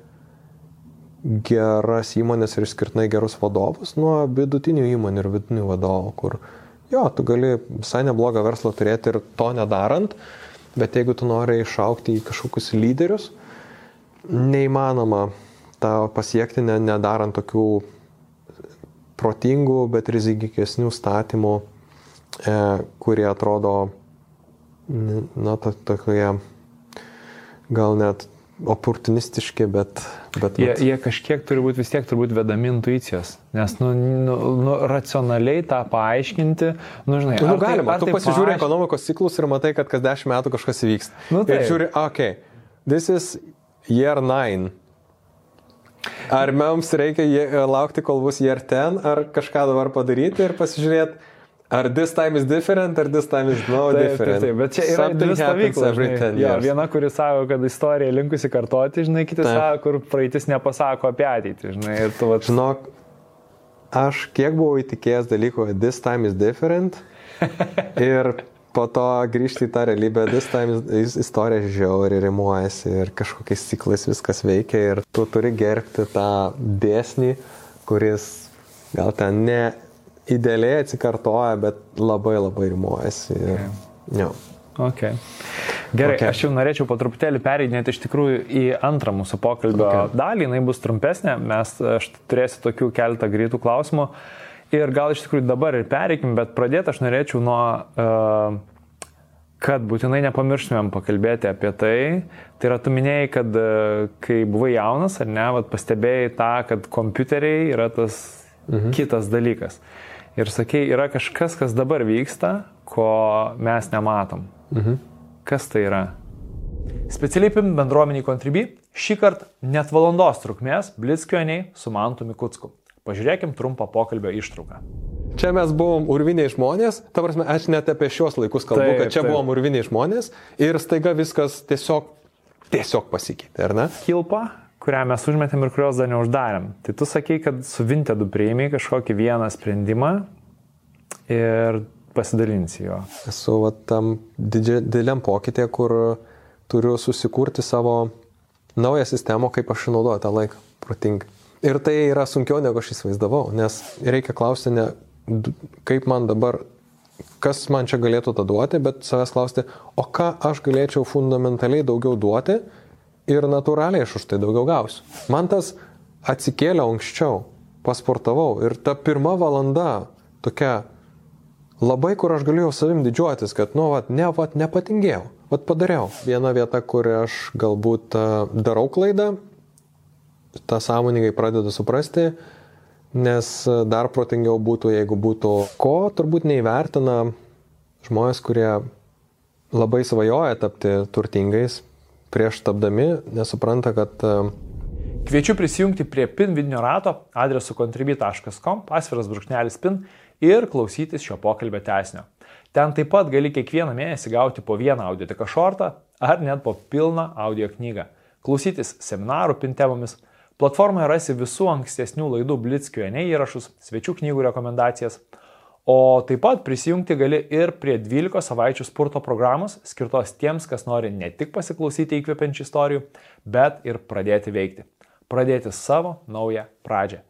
geras įmonės ir išskirtinai gerus vadovus nuo vidutinių įmonių ir vidutinių vadovų, kur jo, tu gali visai neblogą verslą turėti ir to nedarant, bet jeigu tu nori išaukti į kažkokius lyderius, neįmanoma tą pasiekti ne, nedarant tokių protingų, bet rizikingesnių statymų, e, kurie atrodo, na, tokie gal net oportunistiški, bet... bet jie, jie kažkiek turi būti vis tiek turbūt vedami intuicijos, nes nu, nu, nu, racionaliai tą paaiškinti, nu žinai, nu, galima, tai, tu pasižiūri paaišk... ekonomikos ciklus ir matai, kad kas dešimt metų kažkas įvyksta. Nu, tai. Žiūri, okay, this is year 9. Ar mums reikia laukti, kol bus year 10, ar kažką dabar padaryti ir pasižiūrėti, Ar this time is different, ar this time is no taip, different. Taip, taip, bet čia yra dvi stovyklos. Ja, viena, kuri sako, kad istorija linkusi kartoti, žinai, kiti taip. sako, kur praeitis nepasako apie ateitį, žinai. Ir tu, vat... Žinok, aš kiek buvau įtikėjęs dalyko, this time is different. [laughs] ir po to grįžti į tą realybę, this time is, istorija žiauri rimuojasi ir kažkokiais ciklais viskas veikia ir tu turi gerbti tą dėsnį, kuris gal ten ne idealiai atsikartoja, bet labai labai rimuojasi. Ir, okay. jo. Okay. Gerai, okay. aš jau norėčiau po truputėlį pereidinėti iš tikrųjų į antrą mūsų pokalbio okay. dalį, jinai bus trumpesnė, mes aš turėsiu tokių keletą greitų klausimų ir gal iš tikrųjų dabar ir pereikim, bet pradėti aš norėčiau nuo, uh, kad būtinai nepamirštumėm pakalbėti apie tai. Tai yra, tu minėjai, kad uh, kai buvai jaunas, ar ne, vat, pastebėjai tą, kad kompiuteriai yra tas mhm. kitas dalykas. Uh, ir sakei, yra kažkas, kas dabar vyksta, ko mes nematom. Mhm. Kas tai yra? Specialiai pim bendruomeniai Contribui šį kartą net valandos trukmės Blitzkioniai su Mantu Mikutsku. Pažiūrėkim trumpą pokalbio ištrauką. Čia mes buvom urviniai žmonės, ta prasme, aš net apie šios laikus kalbu, taip, kad čia taip. buvom urviniai žmonės ir staiga viskas tiesiog, tiesiog pasikeitė, ar ne? Kilpa, kurią mes užmetėm ir kurios dar neuždarėm. Tai tu sakei, kad su Vintedu prieimiai kažkokį vieną sprendimą ir pasidalinsi jo. Esu va, tam dideliam pokytė, kur turiu susikurti savo naują sistemą, kaip aš naudoju tą laiką protingai. Ir tai yra sunkiau negu aš įsivaizdavau, nes reikia klausti ne kaip man dabar, kas man čia galėtų tą duoti, bet savęs klausti, o ką aš galėčiau fundamentaliai daugiau duoti, ir natūraliai aš už tai daugiau gausiu. Man tas atsikėlė anksčiau, pasportavau ir ta pirma valanda tokia labai, kur aš galėjau savim didžiuotis, kad, nu, vat, ne, vat, nepatingėjau, vat padariau. Viena vieta, kur aš galbūt uh, darau klaidą, tą sąmoningai pradedu suprasti, nes dar protingiau būtų, jeigu būtų ko, turbūt neįvertina žmonės, kurie labai svajoja tapti turtingais, prieš tapdami nesupranta, kad... E, Kviečiu prisijungti prie PIN vidinio rato adresu contribui.com, pasviras brūkšnelis PIN ir klausytis šio pokalbio tesnio. Ten taip pat gali kiekvieną mėnesį gauti po vieną audioteka šortą ar net po pilną audio knygą. klausytis seminarų pin temomis. Platformoje rasi visų ankstesnių laidų Blitzkio ne įrašus, svečių knygų rekomendacijas, o taip pat prisijungti gali ir prie 12 savaičių spurto programos, skirtos tiems, kas nori ne tik pasiklausyti įkvepiančių istorijų, bet ir pradėti veikti. Pradėti savo naują pradžią.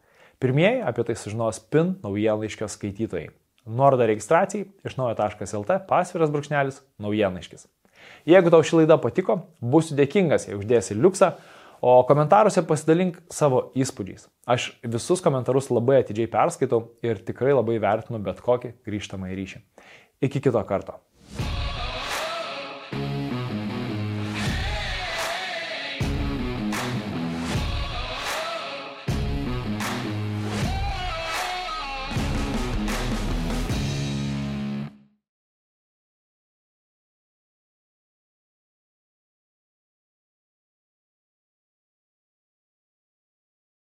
Pirmieji apie tai sužinos PIN naujienlaiškio skaitytojai. Nuoroda registracijai iš naujo.lt pasviras brūkšnelis naujienlaiškis. Jeigu tau ši laida patiko, būsiu dėkingas, jei uždėsi liuksą, o komentaruose pasidalink savo įspūdžiais. Aš visus komentarus labai atidžiai perskaitau ir tikrai labai vertinu bet kokį grįžtamą ryšį. Iki kito karto.